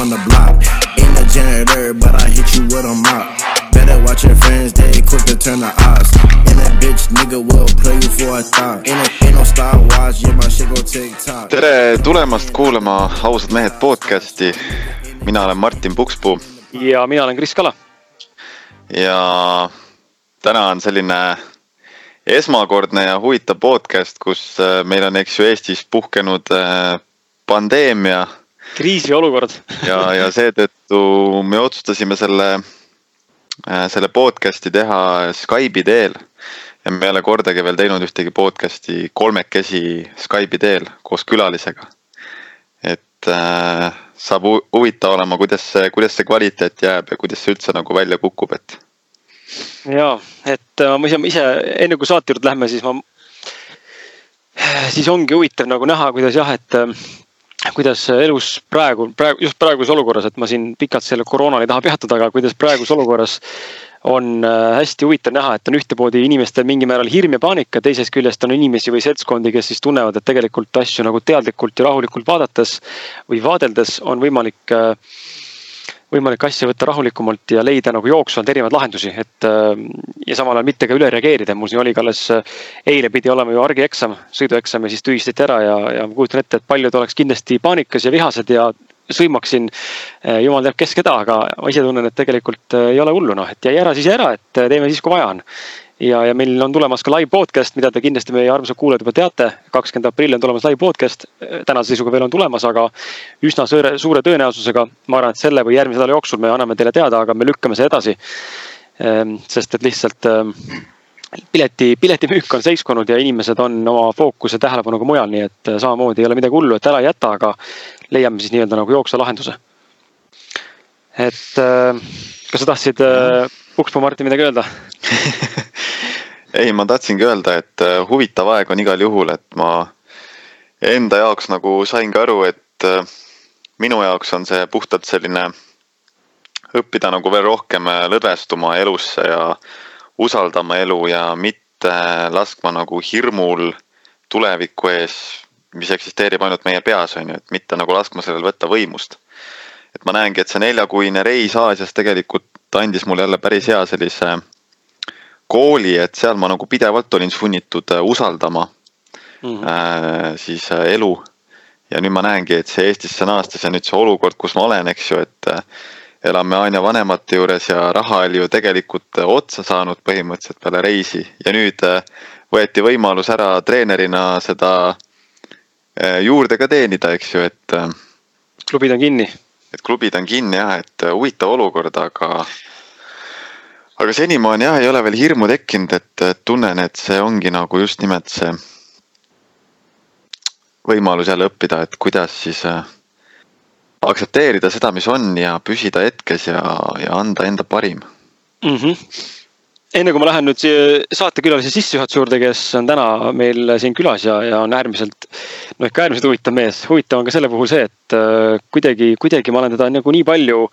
on the block. Ain't a janitor, but I hit you with a mop. Better watch your friends, they quick to turn the odds. And that bitch nigga will play you for a thought. Ain't, a, ain't no Star Wars, yeah, my shit go TikTok. tere tulemast kuulama Ausad mehed podcasti. mina olen Martin Pukspuu ja mina olen Kris Kala. ja täna on selline esmakordne ja huvitav podcast, kus äh, meil on, eks ju, Eestis puhkenud äh, pandeemia. kriisiolukord ja, ja seetõttu me otsustasime selle, äh, selle podcast'i teha Skype'i teel. ja me ei ole kordagi veel teinud ühtegi podcast'i kolmekesi Skype'i teel koos külalisega. et äh, saab huvitav olema, kuidas see, kuidas see kvaliteet jääb ja kuidas see üldse nagu välja kukub, et. ja, et äh, ma ise, ise enne kui saate juurde lähme, siis ma, siis ongi huvitav nagu näha, kuidas jah, et äh, kuidas elus praegu, praegu, just praeguses olukorras, et ma siin pikalt selle koroonal ei taha peatuda, aga kuidas praeguses olukorras on äh, hästi huvitav näha, et on ühtemoodi inimestel mingil määral hirm ja paanika, teisest küljest on inimesi või seltskondi, kes siis tunnevad, et tegelikult asju nagu teadlikult ja rahulikult vaadates või vaadeldes on võimalik äh, võimalik asja võtta rahulikumalt ja leida nagu jooksvalt erinevaid lahendusi, et äh, ja samal ajal mitte ka üle reageerida, mul siin oli ka alles eile pidi olema ju argieksam, sõidueksam ja siis tühistati ära ja, ja ma kujutan ette, et paljud oleks kindlasti paanikas ja vihased ja sõimaksin eh, jumal teab kes keda, aga ma ise tunnen, et tegelikult ei ole hullu noh, et jäi ära, siis jäi ära, et teeme siis, kui vaja on. Ja, ja meil on tulemas ka live podcast, mida te kindlasti meie armsad kuulajad juba teate. kakskümmend aprill on tulemas live podcast, tänase seisuga veel on tulemas, aga üsna suure, suure tõenäosusega. ma arvan, et selle või järgmise nädala jooksul me anname teile teada, aga me lükkame selle edasi. Ehm, sest et lihtsalt ehm, pileti, piletimüük on seiskunud ja inimesed on oma fookuse tähelepanuga mujal, nii et samamoodi ei ole midagi hullu, et ära jäta, aga leiame siis nii-öelda nagu jooksva lahenduse. et äh, kas sa tahtsid äh, Pukspuu Martin midagi öelda ei, ma tahtsingi öelda, et äh, huvitav aeg on igal juhul, et ma enda jaoks nagu sain ka aru, et äh, minu jaoks on see puhtalt selline õppida nagu veel rohkem äh, lõdvestuma elusse ja usaldama elu ja mitte laskma nagu hirmul tuleviku ees mis eksisteerib ainult meie peas, on ju, et mitte nagu laskma sellel võtta võimust. et ma näengi, et see neljakuine reis Aasias tegelikult andis mulle jälle päris hea sellise kooli, et seal ma nagu pidevalt olin sunnitud äh, usaldama mm -hmm. siis äh, elu. ja nüüd ma näengi, et see Eestisse naastes ja nüüd see olukord, kus ma olen, eks ju, et elame aina vanemate juures ja raha oli ju tegelikult otsa saanud põhimõtteliselt peale reisi ja nüüd võeti võimalus ära treenerina seda juurde ka teenida, eks ju, et. Klubid on kinni. Et klubid on kinni jah, et äh, huvitav olukord, aga. aga senimaani jah, ei ole veel hirmu tekkinud, et tunnen, et see ongi nagu just nimelt see võimalus jälle õppida, et kuidas siis aktsepteerida seda, mis on ja püsida hetkes ja, ja anda enda parim mm. -hmm enne kui ma lähen nüüd saatekülalise sissejuhatuse juurde, kes on täna meil siin külas ja, ja on äärmiselt, no ikka äärmiselt huvitav mees. huvitav on ka selle puhul see, et äh, kuidagi, kuidagi ma olen teda nagu nii palju.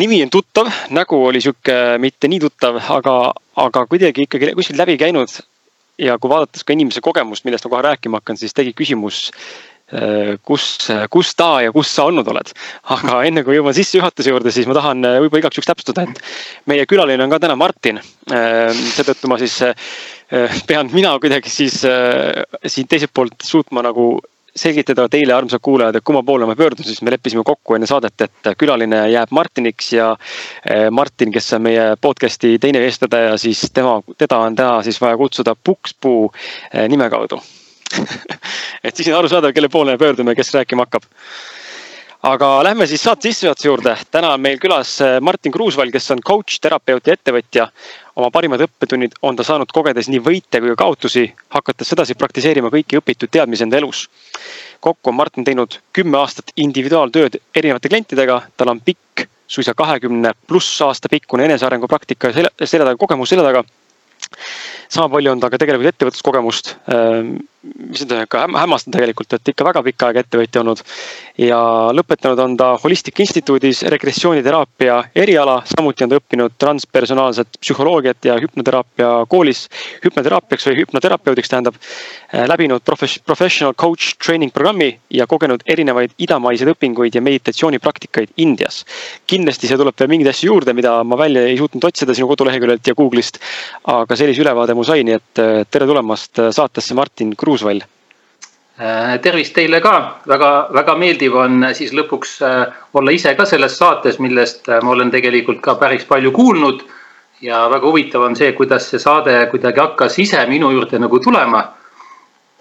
nimi on tuttav, nägu oli sihuke mitte nii tuttav, aga, aga kuidagi ikkagi kuskilt läbi käinud. ja kui vaadates ka inimese kogemust, millest ma kohe rääkima hakkan, siis tekib küsimus kus, kus ta ja kus sa olnud oled. aga enne kui jõuan sissejuhatuse juurde, siis ma tahan äh, võib-olla igaks juhuks täpsustada, et meie külaline on ka täna Martin. Äh, seetõttu ma siis pean mina kuidagi siis siin teiselt poolt suutma nagu selgitada teile, armsad kuulajad, et kumma poole ma pöördun, siis me leppisime kokku enne saadet, et külaline jääb Martiniks ja Martin, kes on meie podcast'i teine eestvedaja, siis tema, teda on täna siis vaja kutsuda Pukspuu nime kaudu et siis on arusaadav, kelle poole me pöördume, kes rääkima hakkab. aga lähme siis saate sissejuhatuse juurde. täna on meil külas äh, Martin Kruusvall, kes on coach, terapeut ja ettevõtja. oma parimad õppetunnid on ta saanud kogedes nii võite kui ka kaotusi, hakates sedasi praktiseerima kõiki õpitud teadmisi enda elus. kokku on Martin teinud kümme aastat individuaaltööd erinevate klientidega, tal on pikk, suisa kahekümne pluss aasta pikkune enesearengu praktika selja taga, kogemus selja taga sama palju on ta ka tegelikult ettevõtluskogemust. Mis nüüd on ikka hämmastav tegelikult, et ikka väga pikka aega ettevõtja olnud. ja lõpetanud on ta Holistic Instituudis regressiooniteraapia eriala, samuti on ta õppinud transpersonaalset psühholoogiat ja hüpnoteraapia koolis. hüpnoteraapiaks või hüpnoterapeudiks tähendab, äh, läbinud professional coach training programmi ja kogenud erinevaid idamaiseid õpinguid ja meditatsioonipraktikaid Indias. kindlasti siia tuleb veel mingeid asju juurde, mida ma välja ei suutnud otsida sinu koduleheküljelt ja Google'ist. aga sellise ülevaade mu sai, nii et äh, tere tulemast saatesse, Martin Kruus Kruusvall. Äh, tervist teile ka, väga, väga meeldiv on siis lõpuks äh, olla ise ka selles saates, millest äh, ma olen tegelikult ka päris palju kuulnud. ja väga huvitav on see, kuidas see saade kuidagi hakkas ise minu juurde nagu tulema.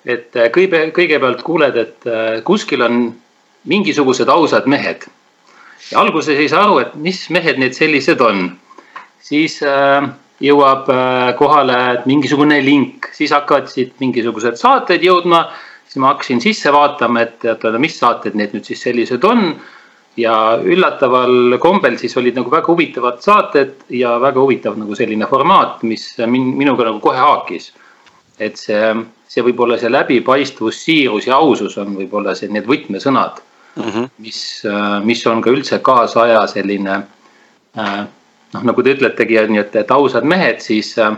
et kõige, kõigepealt kuuled, et kuskil on mingisugused ausad mehed. ja alguses ei saa aru, et mis mehed need sellised on. siis äh, jõuab äh, kohale mingisugune link, siis hakkavad siit mingisugused saated jõudma. siis ma hakkasin sisse vaatama, et oota, mis saated need nüüd siis sellised on. ja üllataval kombel siis olid nagu väga huvitavad saated ja väga huvitav nagu selline formaat, mis min, minuga nagu kohe haakis. et see, see võib-olla see läbipaistvus, siirus ja ausus on võib-olla see, need võtmesõnad mm, -hmm. mis, äh, mis on ka üldse kaasaja selline äh, noh, nagu te ütletegi, nii et, et ausad mehed, siis äh,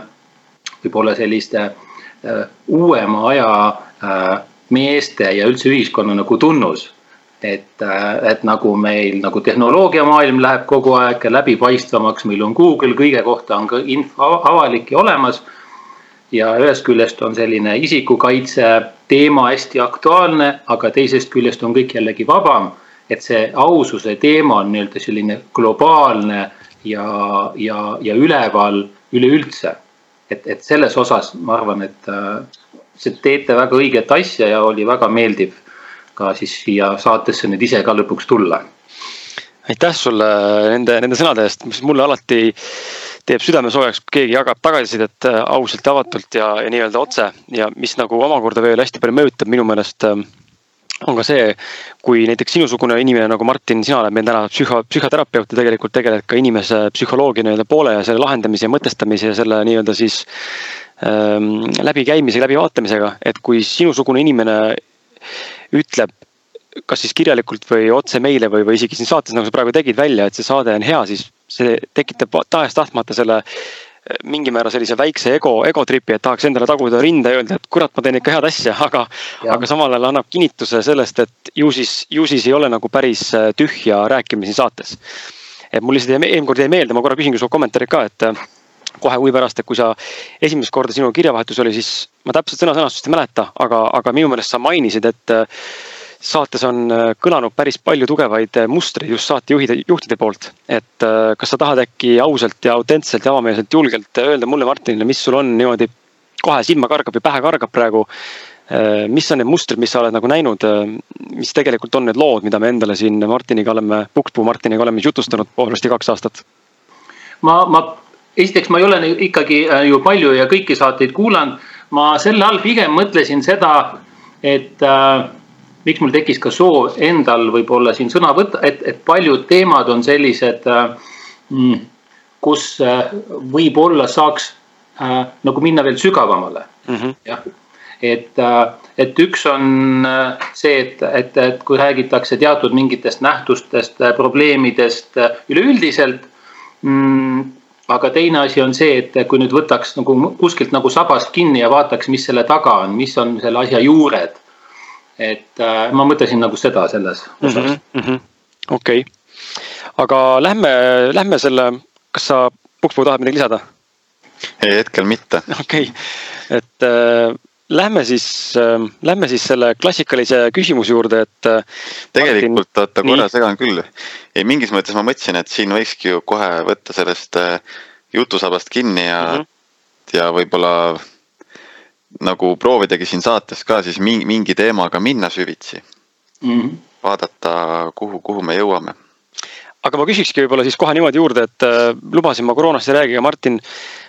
võib-olla selliste äh, uuema aja äh, meeste ja üldse ühiskonna nagu tunnus. et, et nagu meil nagu tehnoloogiamaailm läheb kogu aeg läbipaistvamaks, meil on Google, kõige kohta on ka info avalik ja olemas. ja ühest küljest on selline isikukaitse teema hästi aktuaalne, aga teisest küljest on kõik jällegi vabam. et see aususe teema on nii-öelda selline globaalne ja, ja, ja üleval üleüldse. et, et selles osas ma arvan, et äh, teete väga õiget asja ja oli väga meeldiv ka siis siia saatesse nüüd ise ka lõpuks tulla. aitäh sulle nende, nende sõnade eest, mis mulle alati teeb südame soojaks, kui keegi jagab tagasisidet äh, ausalt ja avatult ja, ja nii-öelda otse ja mis nagu omakorda veel hästi palju mõjutab minu meelest äh, on ka see, kui näiteks sinusugune inimene nagu Martin, sina oled meil täna psühho, psühhoterapeut ja tegelikult tegeled ka inimese psühholoogia nii-öelda poole ja selle lahendamise ja mõtestamise ja selle nii-öelda siis ähm, läbikäimise, läbivaatamisega, et kui sinusugune inimene ütleb kas siis kirjalikult või otse meile või, või isegi siin saates, nagu sa praegu tegid välja, et see saade on hea, siis see tekitab tahes-tahtmata selle mingi määra sellise väikse ego, egotripi, et tahaks endale taguda rinda ja öelda, et kurat, ma teen ikka head asja, aga, aga samal ajal annab kinnituse sellest, et ju siis, ju siis ei ole nagu päris äh, tühja rääkimine siin saates. et mul lihtsalt eelmine kord jäi meelde, ma korra küsingi su kommentaari ka, et äh, kohe huvi pärast, et kui sa esimest korda sinu kirjavahetus oli, siis ma täpselt sõna-sõnastust ei mäleta, aga, aga minu meelest sa mainisid, et äh, saates on äh, kõlanud päris palju tugevaid äh, mustreid just saatejuhide, juhtide poolt. et äh, kas sa tahad äkki ausalt ja autentselt ja avameelselt julgelt öelda mulle, Martinile, mis sul on niimoodi kohe silma kargab ja pähe kargab praegu. mis on need mustrid, mis sa oled nagu näinud, mis tegelikult on need lood, mida me endale siin Martiniga oleme, Pukspuu Martiniga oleme jutustanud poolesti kaks aastat? ma, ma esiteks ma ei ole ikkagi ju palju ja kõiki saateid kuulanud. ma selle all pigem mõtlesin seda, et äh, miks mul tekkis ka soov endal võib-olla siin sõna võtta, et, et paljud teemad on sellised, äh, mm, kus äh, võib-olla saaks äh, nagu minna veel sügavamale mm. -hmm. jah, et, et üks on see, et, et, et kui räägitakse teatud mingitest nähtustest, probleemidest üleüldiselt mm, aga teine asi on see, et kui nüüd võtaks nagu kuskilt nagu sabast kinni ja vaataks, mis selle taga on, mis on selle asja juured et äh, ma mõtlesin nagu seda selles osas mm -hmm.. okei okay., aga lähme, lähme selle, kas sa, Pukspuu tahad midagi lisada? ei, hetkel mitte. okei okay., et äh, lähme siis äh,, lähme siis selle klassikalise küsimuse juurde, et äh,. tegelikult oota korra segan küll. ei, mingis mõttes ma mõtlesin, et siin võikski ju kohe võtta sellest äh, jutusabast kinni ja mm, -hmm. ja võib-olla nagu proovidagi siin saates ka siis mingi, mingi teemaga minna süvitsi mm. -hmm. vaadata, kuhu, kuhu me jõuame. aga ma küsikski võib-olla siis kohe niimoodi juurde, et äh, lubasin ma koroonast ei räägi, aga Martin,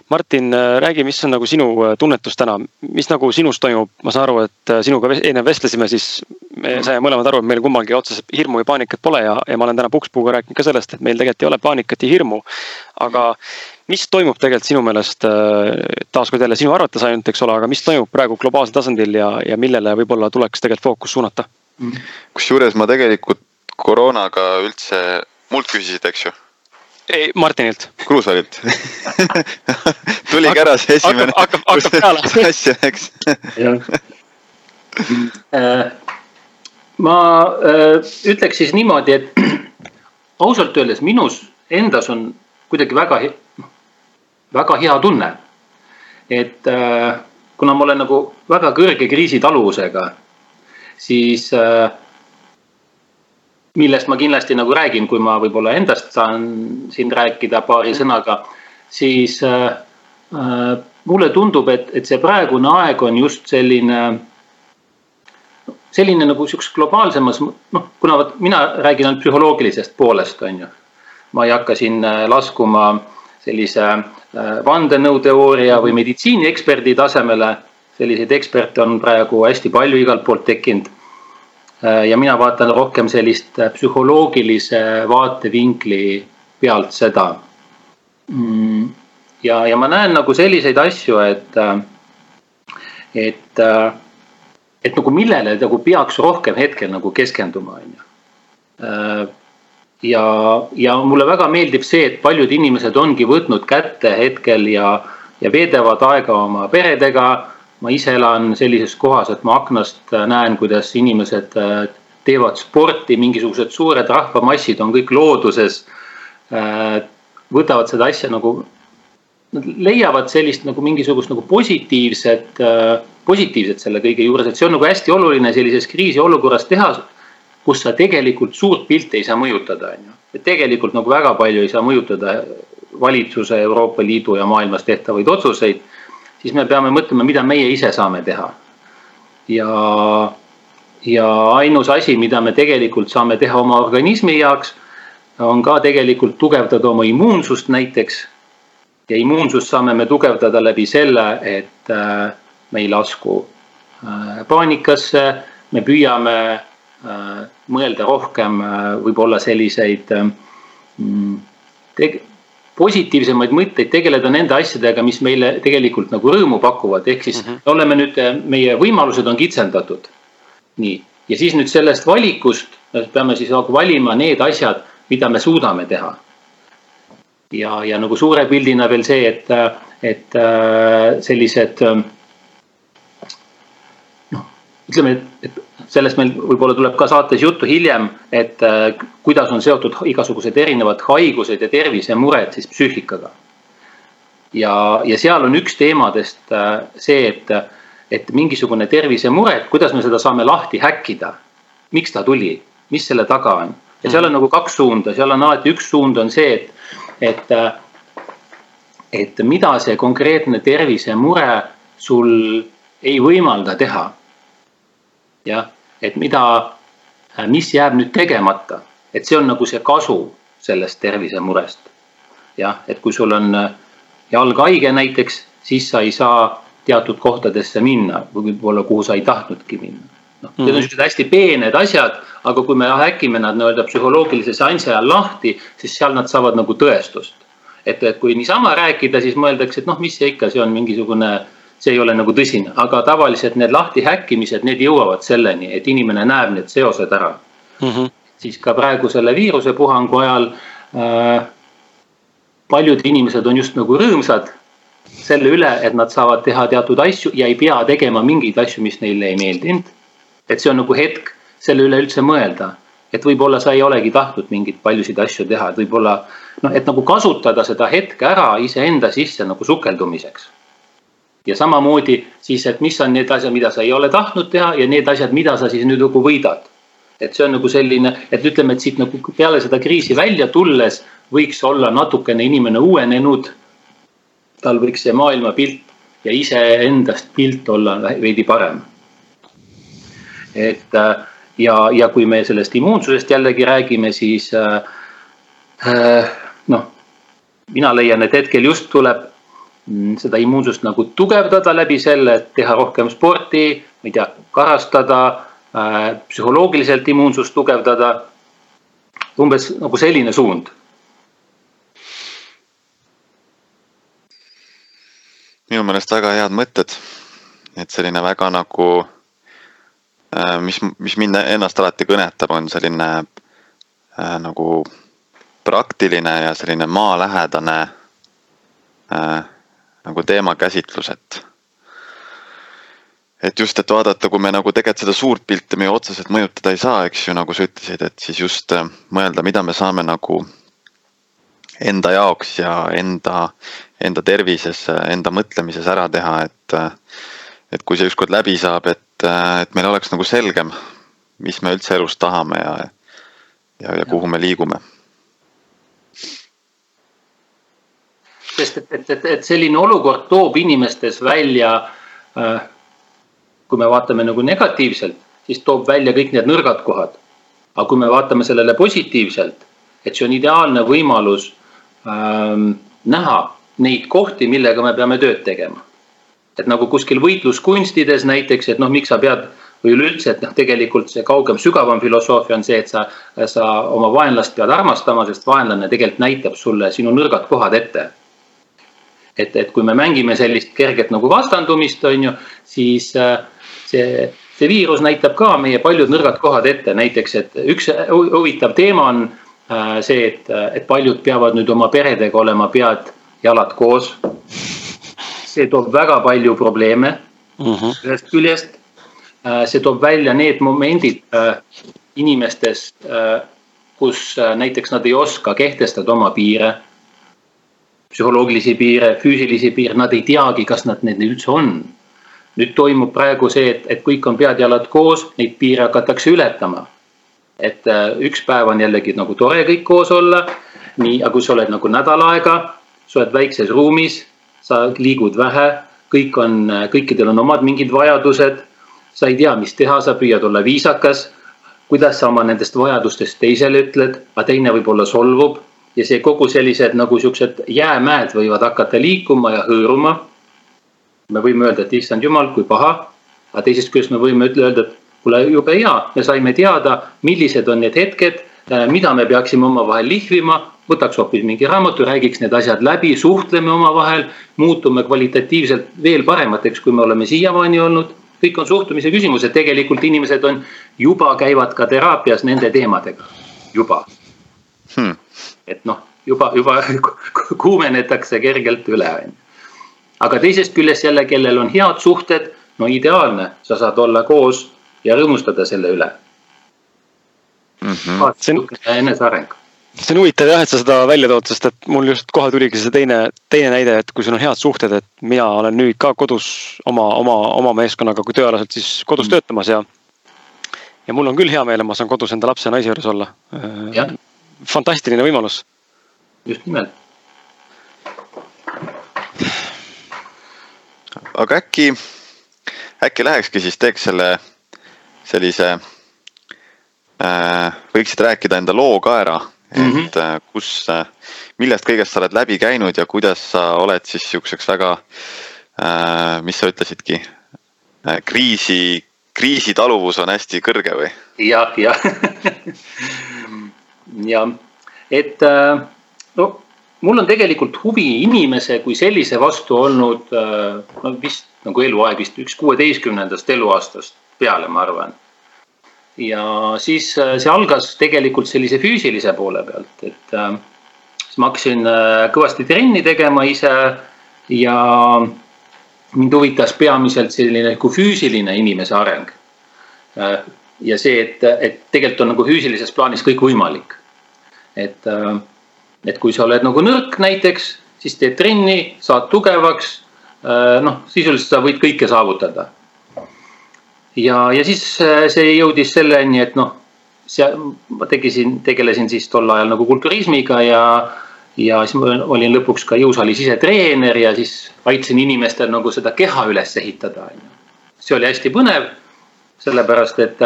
Martin, räägi, mis on nagu sinu tunnetus täna, mis nagu sinus toimub, ma saan aru, et sinuga enne vestlesime, siis me saime mõlemad aru, et meil kummalgi otseselt hirmu ja paanikat pole ja, ja ma olen täna Pukspuuga rääkinud ka sellest, et meil tegelikult ei ole paanikat ja hirmu. aga mis toimub tegelikult sinu meelest, taaskord jälle sinu arvates ainult, eks ole, aga mis toimub praegu globaalsel tasandil ja, ja millele võib-olla tuleks tegelikult fookus suunata? kusjuures ma tegelikult koroonaga üldse, mult küsisid, eks ju? ei, Martinilt. Kruusalilt tuligi ära see esimene. hakkab, hakkab peale. asja, eks. Äh, ma äh, ütleks siis niimoodi, et ausalt öeldes minus endas on kuidagi väga, väga hea tunne. et äh, kuna ma olen nagu väga kõrge kriisitaluvusega siis äh, millest ma kindlasti nagu räägin, kui ma võib-olla endast saan siin rääkida paari sõnaga, siis äh, äh, mulle tundub, et, et see praegune aeg on just selline, selline nagu sihukeses globaalsemas, noh, kuna vot mina räägin ainult psühholoogilisest poolest, on ju. ma ei hakka siin laskuma sellise vandenõuteooria või meditsiinieksperdi tasemele selliseid eksperte on praegu hästi palju igalt poolt tekkinud. Äh, ja mina vaatan rohkem sellist äh, psühholoogilise vaatevinkli pealt seda. Mm, ja, ja ma näen nagu selliseid asju, et, äh, et, et nagu millele nagu peaks rohkem hetkel nagu keskenduma, on ju ja, ja mulle väga meeldib see, et paljud inimesed ongi võtnud kätte hetkel ja, ja veedavad aega oma peredega ma ise elan sellises kohas, et ma aknast äh, näen, kuidas inimesed äh, teevad sporti, mingisugused suured rahvamassid on kõik looduses. Äh, võtavad seda asja nagu, nad leiavad sellist nagu mingisugust nagu positiivset, positiivset selle kõige juures, et see on nagu hästi oluline sellises kriisiolukorras teha. Kus sa tegelikult suurt pilti ei saa mõjutada, on ju, et tegelikult nagu väga palju ei saa mõjutada valitsuse, Euroopa Liidu ja maailmas tehtavaid otsuseid siis me peame mõtlema, mida meie ise saame teha. ja, ja ainus asi, mida me tegelikult saame teha oma organismi jaoks, on ka tegelikult tugevdada oma immuunsust näiteks. ja immuunsust saame me tugevdada läbi selle, et äh, me ei lasku äh, paanikasse, me püüame mõelda rohkem võib-olla selliseid mm, positiivsemaid mõtteid, tegeleda nende asjadega, mis meile tegelikult nagu rõõmu pakuvad, ehk siis mm -hmm. oleme nüüd, meie võimalused on kitsendatud. nii, ja siis nüüd sellest valikust peame siis nagu valima need asjad, mida me suudame teha. ja, ja nagu suure pildina veel see, et, et äh, sellised noh, ütleme, et, sellest meil võib-olla tuleb ka saates juttu hiljem, et äh, kuidas on seotud igasugused erinevad haigused ja tervisemured siis psüühikaga. ja, ja seal on üks teemadest äh, see, et, et mingisugune tervisemure, et kuidas me seda saame lahti häkkida. miks ta tuli, mis selle taga on ja seal on nagu kaks suunda, seal on alati üks suund on see, et, et, äh, et mida see konkreetne tervisemure sul ei võimalda teha jah, et mida, äh, mis jääb nüüd tegemata, et see on nagu see kasu sellest tervisemurest. jah, et kui sul on äh, jalg haige näiteks, siis sa ei saa teatud kohtadesse minna või võib-olla kuhu sa ei tahtnudki minna. noh, need on mhm. niisugused hästi peened asjad, aga kui me häkime nad nii-öelda psühholoogilise seansi ajal lahti, siis seal nad saavad nagu tõestust. et, et kui niisama rääkida, siis mõeldakse, et noh, mis see ikka, see on mingisugune see ei ole nagu tõsine, aga tavaliselt need lahti häkkimised, need jõuavad selleni, et inimene näeb need seosed ära mm. -hmm. siis ka praegu selle viirusepuhangu ajal äh, paljud inimesed on just nagu rõõmsad selle üle, et nad saavad teha teatud asju ja ei pea tegema mingeid asju, mis neile ei meeldinud. et see on nagu hetk selle üle üldse mõelda, et võib-olla sa ei olegi tahtnud mingeid paljusid asju teha, et võib-olla noh, et nagu kasutada seda hetke ära iseenda sisse nagu sukeldumiseks ja samamoodi siis, et mis on need asjad, mida sa ei ole tahtnud teha ja need asjad, mida sa siis nüüd nagu võidad. et see on nagu selline, et ütleme, et siit nagu peale seda kriisi välja tulles võiks olla natukene inimene uuenenud. tal võiks see maailmapilt ja iseendast pilt olla veidi parem. et ja, ja kui me sellest immuunsusest jällegi räägime, siis äh, noh, mina leian, et hetkel just tuleb seda immuunsust nagu tugevdada läbi selle, et teha rohkem sporti, ma ei tea, karastada äh,, psühholoogiliselt immuunsust tugevdada. umbes nagu selline suund minu meelest väga head mõtted. et selline väga nagu, äh, mis, mis mind ennast alati kõnetab, on selline äh, nagu praktiline ja selline maalähedane äh, nagu teemakäsitlus, et. et just, et vaadata, kui me nagu tegelikult seda suurt pilti me ju otseselt mõjutada ei saa, eks ju, nagu sa ütlesid, et siis just äh, mõelda, mida me saame nagu enda jaoks ja enda, enda tervises, enda mõtlemises ära teha, et. et kui see ükskord läbi saab, et, et meil oleks nagu selgem, mis me üldse elus tahame ja, ja, ja kuhu me liigume. Sest et, et, et, et selline olukord toob inimestes välja äh,. kui me vaatame nagu negatiivselt, siis toob välja kõik need nõrgad kohad. aga kui me vaatame sellele positiivselt, et see on ideaalne võimalus ähm, näha neid kohti, millega me peame tööd tegema. et nagu kuskil võitluskunstides näiteks, et noh, miks sa pead või üleüldse, et noh, tegelikult see kaugem, sügavam filosoofia on see, et sa, sa oma vaenlast pead armastama, sest vaenlane tegelikult näitab sulle sinu nõrgad kohad ette. Et, et kui me mängime sellist kerget nagu vastandumist, on ju, siis äh, see, see viirus näitab ka meie paljud nõrgad kohad ette, näiteks, et üks huvitav teema on äh, see, et, et paljud peavad nüüd oma peredega olema pead jalad koos. see toob väga palju probleeme mm -hmm. ühest küljest. Äh, see toob välja need momendid äh, inimestes, äh, kus näiteks nad ei oska kehtestada oma piire. Psühholoogilisi piire, füüsilisi piire, nad ei teagi, kas nad need üldse on. nüüd toimub praegu see, et, et kõik on pead-jalad koos, neid piire hakatakse ületama. et üks päev on jällegi nagu tore kõik koos olla. nii, aga kui sa oled nagu nädal aega sa oled väikses ruumis, sa liigud vähe, kõik on, kõikidel on omad mingid vajadused. sa ei tea, mis teha, sa püüad olla viisakas. kuidas sa oma nendest vajadustest teisele ütled, aga teine võib-olla solvub ja see kogu sellised nagu siuksed jäämäed võivad hakata liikuma ja hõõruma. me võime öelda, et issand jumal, kui paha. aga teisest küljest me võime öelda, et kuule, jube hea, me saime teada, millised on need hetked, mida me peaksime omavahel lihvima võtaks hoopis mingi raamatu, räägiks need asjad läbi, suhtleme omavahel, muutume kvalitatiivselt veel paremateks, kui me oleme siiamaani olnud. kõik on suhtumise küsimused, tegelikult inimesed on juba käivad ka teraapias nende teemadega, juba hmm.. Et noh, juba, juba kuumenetakse kergelt üle, on ju. aga teisest küljest jälle, kellel on head suhted, no ideaalne, sa saad olla koos ja rõõmustada selle üle mm. -hmm. see on eneseareng see on huvitav jah, et sa seda välja tood, sest et mul just kohe tuligi see teine, teine näide, et kui sul on head suhted, et mina olen nüüd ka kodus oma, oma, oma meeskonnaga, kui tööalaselt siis kodus mm. töötamas ja. ja mul on küll hea meel, et ma saan kodus enda lapse ja naise juures olla. Fantastiline võimalus. just nimelt. aga äkki, äkki lähekski siis teeks selle sellise äh,, võiksid rääkida enda loo ka ära mm, -hmm. et äh, kus, äh, millest kõigest sa oled läbi käinud ja kuidas sa oled siis siukseks väga, äh, mis sa ütlesidki, kriisi, kriisitaluvus on hästi kõrge või ja,? jah, jah. ja, et no mul on tegelikult huvi inimese kui sellise vastu olnud no vist nagu eluaeg vist üks kuueteistkümnendast eluaastast peale, ma arvan ja siis äh, see algas tegelikult sellise füüsilise poole pealt, et äh, siis ma hakkasin äh, kõvasti trenni tegema ise ja mind huvitas peamiselt selline nagu füüsiline inimese areng. Ja see, et, et tegelikult on nagu füüsilises plaanis kõik võimalik. et, et kui sa oled nagu nõrk näiteks, siis teed trenni, saad tugevaks. noh, sisuliselt sa võid kõike saavutada ja, ja siis äh, see jõudis selleni, et noh, seal ma tegisin, tegelesin siis tol ajal nagu kulturismiga ja, ja siis ma olin lõpuks ka jõusaalis ise treener ja siis aitasin inimestel nagu seda keha üles ehitada, on ju. see oli hästi põnev, sellepärast et,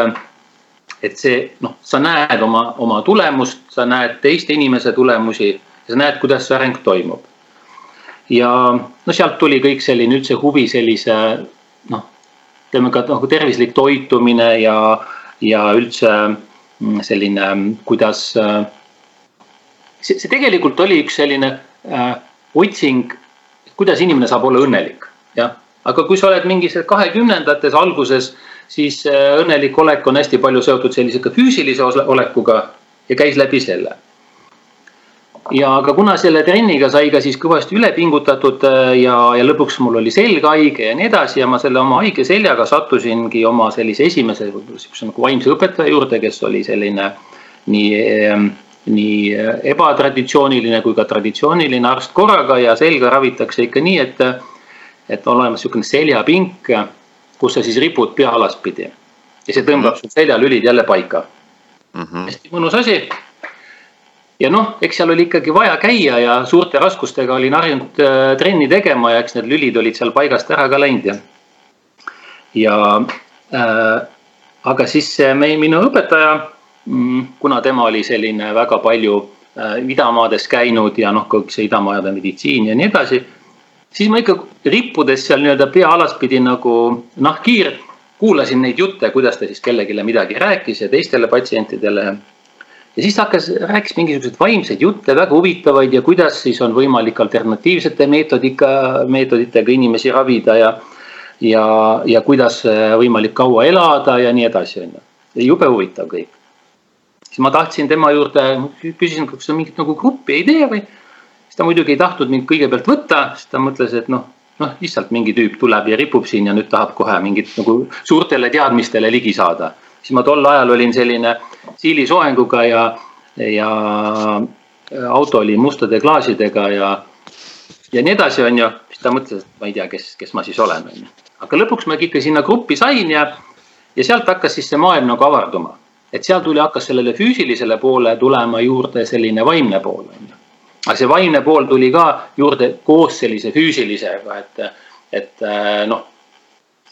et see noh, sa näed oma, oma tulemust, sa näed teiste inimese tulemusi ja sa näed, kuidas see areng toimub. ja no sealt tuli kõik selline üldse huvi sellise noh, ütleme ka nagu tervislik toitumine ja, ja üldse mm, selline, kuidas. see, see tegelikult oli üks selline äh, otsing, kuidas inimene saab olla õnnelik, jah. aga kui sa oled mingis kahekümnendates alguses, siis äh, õnnelik olek on hästi palju seotud sellise ka füüsilise olekuga ja käis läbi selle. Ja aga kuna selle trenniga sai ka siis kõvasti üle pingutatud äh, ja, ja lõpuks mul oli selg haige ja nii edasi ja ma selle oma haige seljaga sattusingi oma sellise esimese võib-olla sihukese nagu vaimse õpetaja juurde, kes oli selline nii, ähm, nii ebatraditsiooniline kui ka traditsiooniline arst korraga ja selga ravitakse ikka nii, et, et on olemas sihukene seljapink, kus sa siis ripud pea alaspidi ja see tõmbab sul seljalülid jälle paika mm. -hmm. hästi mõnus asi ja noh, eks seal oli ikkagi vaja käia ja suurte raskustega olin harjunud äh, trenni tegema ja eks need lülid olid seal paigast ära ka läinud ja. ja äh, aga siis meie, minu õpetaja, mm, kuna tema oli selline väga palju äh, idamaades käinud ja noh, kogu see idamaade meditsiin ja nii edasi. Siis ma ikka rippudes seal nii-öelda pea alaspidi nagu nahkhiir, kuulasin neid jutte, kuidas ta siis kellelegi midagi rääkis ja teistele patsientidele ja siis ta hakkas, rääkis mingisuguseid vaimseid jutte, väga huvitavaid ja kuidas siis on võimalik alternatiivsete meetodika, meetoditega inimesi ravida ja. ja, ja kuidas võimalik kaua elada ja nii edasi, on ju. jube huvitav kõik. siis ma tahtsin tema juurde, küsisin, kas on mingit nagu gruppi idee või. Siis ta muidugi ei tahtnud mind kõigepealt võtta, siis ta mõtles, et noh, noh lihtsalt mingi tüüp tuleb ja ripub siin ja nüüd tahab kohe mingit nagu suurtele teadmistele ligi saada siis ma tol ajal olin selline siilisoenguga ja, ja auto oli mustade klaasidega ja, ja nii edasi, on ju. siis ta mõtles, et ma ei tea, kes, kes ma siis olen, on ju. aga lõpuks ma ikka sinna gruppi sain ja, ja sealt hakkas siis see maailm nagu avarduma. et seal tuli, hakkas sellele füüsilisele poole tulema juurde selline vaimne pool, on ju. Aga see vaimne pool tuli ka juurde koos sellise füüsilisega, et, et noh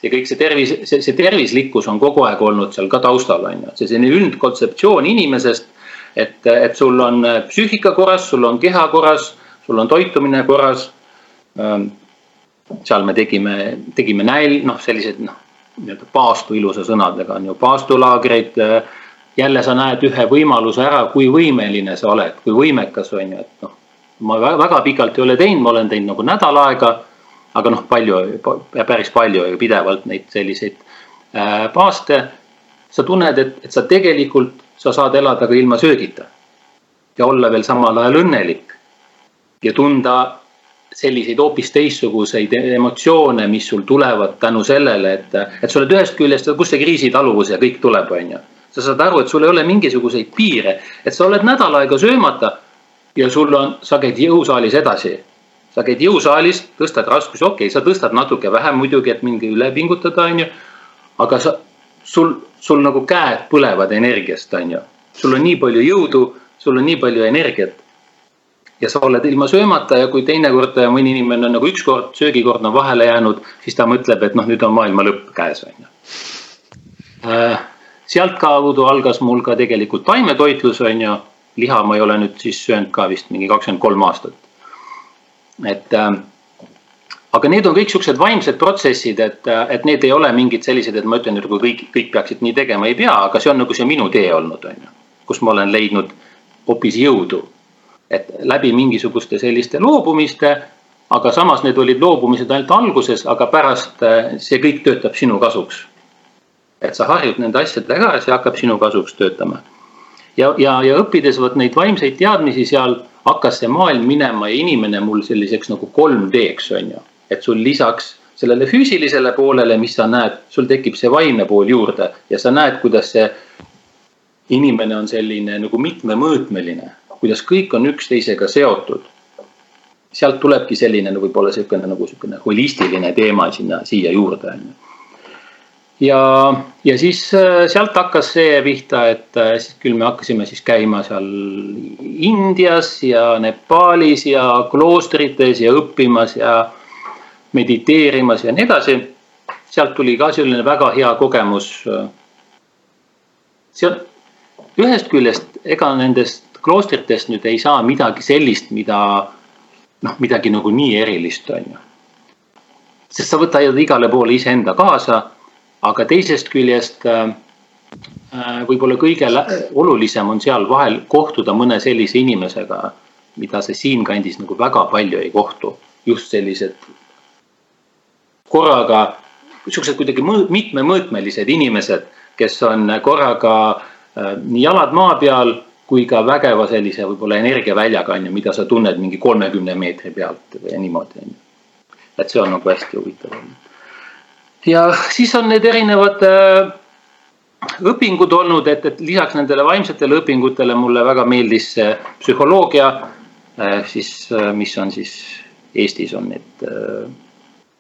ja kõik see tervis, see, see tervislikkus on kogu aeg olnud seal ka taustal, on ju, see selline üldkontseptsioon inimesest. et, et sul on psüühika korras, sul on keha korras, sul on toitumine korras. Ähm, seal me tegime, tegime näil, noh, sellised noh, nii-öelda paastu ilusa sõnadega on ju paastulaagreid. jälle sa näed ühe võimaluse ära, kui võimeline sa oled, kui võimekas on ju, et noh. Ma väga pikalt ei ole teinud, ma olen teinud nagu nädal aega aga noh, palju, päris palju ju pidevalt neid selliseid äh, paaste. sa tunned, et, et sa tegelikult, sa saad elada ka ilma söögita. ja olla veel samal ajal õnnelik. ja tunda selliseid hoopis teistsuguseid emotsioone, mis sul tulevad tänu sellele, et, et sa oled ühest küljest, kust see kriisitaluvus ja kõik tuleb, on ju. sa saad aru, et sul ei ole mingisuguseid piire, et sa oled nädal aega söömata ja sul on, sa käid jõusaalis edasi sa käid jõusaalis, tõstad raskusi, okei okay,, sa tõstad natuke vähem muidugi, et mingi üle pingutada, on ju. aga sa, sul, sul nagu käed põlevad energiast, on ju. sul on nii palju jõudu, sul on nii palju energiat. ja sa oled ilma söömata ja kui teinekord mõni inimene on nagu ükskord söögikord on vahele jäänud, siis ta mõtleb, et noh, nüüd on maailma lõpp käes, on ju. Äh, sealtkaudu algas mul ka tegelikult taimetoitlus, on ju. Liha ma ei ole nüüd siis söönud ka vist mingi kakskümmend kolm aastat et äh, aga need on kõik siuksed vaimsed protsessid, et, äh, et need ei ole mingid sellised, et ma ütlen, et kui kõik, kõik peaksid nii tegema, ei pea, aga see on nagu see minu tee olnud, on ju. kus ma olen leidnud hoopis jõudu. et läbi mingisuguste selliste loobumiste, aga samas need olid loobumised ainult alguses, aga pärast äh, see kõik töötab sinu kasuks. et sa harjud nende asjadega ära, see hakkab sinu kasuks töötama. Ja, ja, ja õppides vot neid vaimseid teadmisi seal hakkas see maailm minema ja inimene mul selliseks nagu 3D-ks on ju. et sul lisaks sellele füüsilisele poolele, mis sa näed, sul tekib see vaimne pool juurde ja sa näed, kuidas see inimene on selline nagu mitmemõõtmeline, kuidas kõik on üksteisega seotud. sealt tulebki selline no võib-olla niisugune nagu niisugune holistiline teema sinna, siia juurde on ju ja, ja siis äh, sealt hakkas see pihta, et äh, siis küll me hakkasime siis käima seal Indias ja Nepaalis ja kloostrites ja õppimas ja mediteerimas ja nii edasi. sealt tuli ka selline väga hea kogemus. seal ühest küljest, ega nendest kloostritest nüüd ei saa midagi sellist, mida noh, midagi nagu nii erilist, on ju. sest sa võtad igale poole iseenda kaasa, aga teisest küljest äh, äh võib-olla kõige olulisem on seal vahel kohtuda mõne sellise inimesega, mida sa siinkandis nagu väga palju ei kohtu. just sellised korraga, siuksed kuidagi mitmemõõtmelised inimesed, kes on korraga äh, nii jalad maa peal kui ka vägeva sellise võib-olla energiaväljaga on ju, mida sa tunned mingi kolmekümne meetri pealt või niimoodi on ju. et see on nagu hästi huvitav. Ja siis on need erinevad äh, õpingud olnud, et, et lisaks nendele vaimsetele õpingutele mulle väga meeldis psühholoogia äh,, siis äh, mis on siis Eestis on need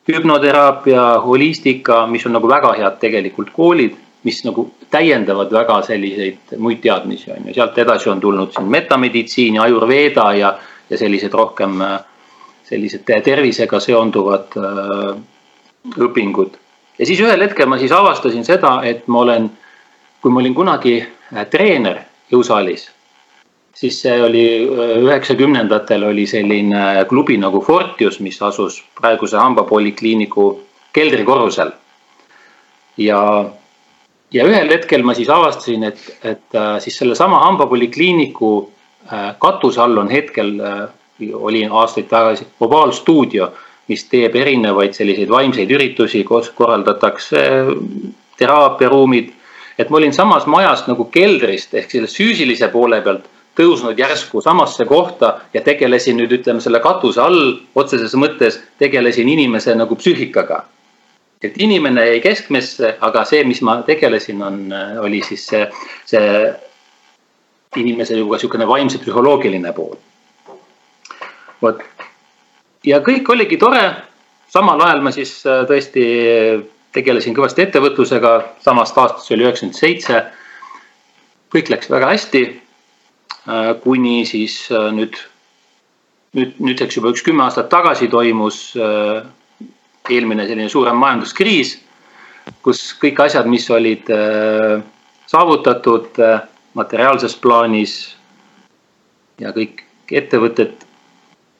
hüpnoteraapia, holistika, mis on nagu väga head tegelikult koolid mis nagu täiendavad väga selliseid muid teadmisi on ju, sealt edasi on tulnud siin metameditsiin ja ajurveeda ja, ja sellised rohkem sellised tervisega seonduvad õpingud. Ja siis ühel hetkel ma siis avastasin seda, et ma olen, kui ma olin kunagi äh, treener jõusaalis, siis see oli äh, üheksakümnendatel oli selline klubi nagu Fortius, mis asus praeguse hambapolikliiniku keldrikorrusel. ja ja ühel hetkel ma siis avastasin, et, et äh, siis sellesama hambapolikliiniku katuse all on hetkel, olin aastaid tagasi, Ovaalstuudio, mis teeb erinevaid selliseid vaimseid üritusi, kus korraldatakse teraapiaruumid. et ma olin samas majas nagu keldrist ehk selle füüsilise poole pealt tõusnud järsku samasse kohta ja tegelesin nüüd ütleme selle katuse all otseses mõttes tegelesin inimese nagu psüühikaga et inimene jäi keskmesse, aga see, mis ma tegelesin, on, oli siis see, see inimese juba niisugune vaimse psühholoogiline pool. vot ja kõik oligi tore. samal ajal ma siis äh, tõesti tegelesin kõvasti ettevõtlusega, samast aastast, see oli üheksakümmend seitse. kõik läks väga hästi. Äh, kuni siis äh, nüüd, nüüd, nüüdseks juba üks kümme aastat tagasi toimus eelmine selline suurem majanduskriis, kus kõik asjad, mis olid saavutatud materiaalses plaanis ja kõik ettevõtted,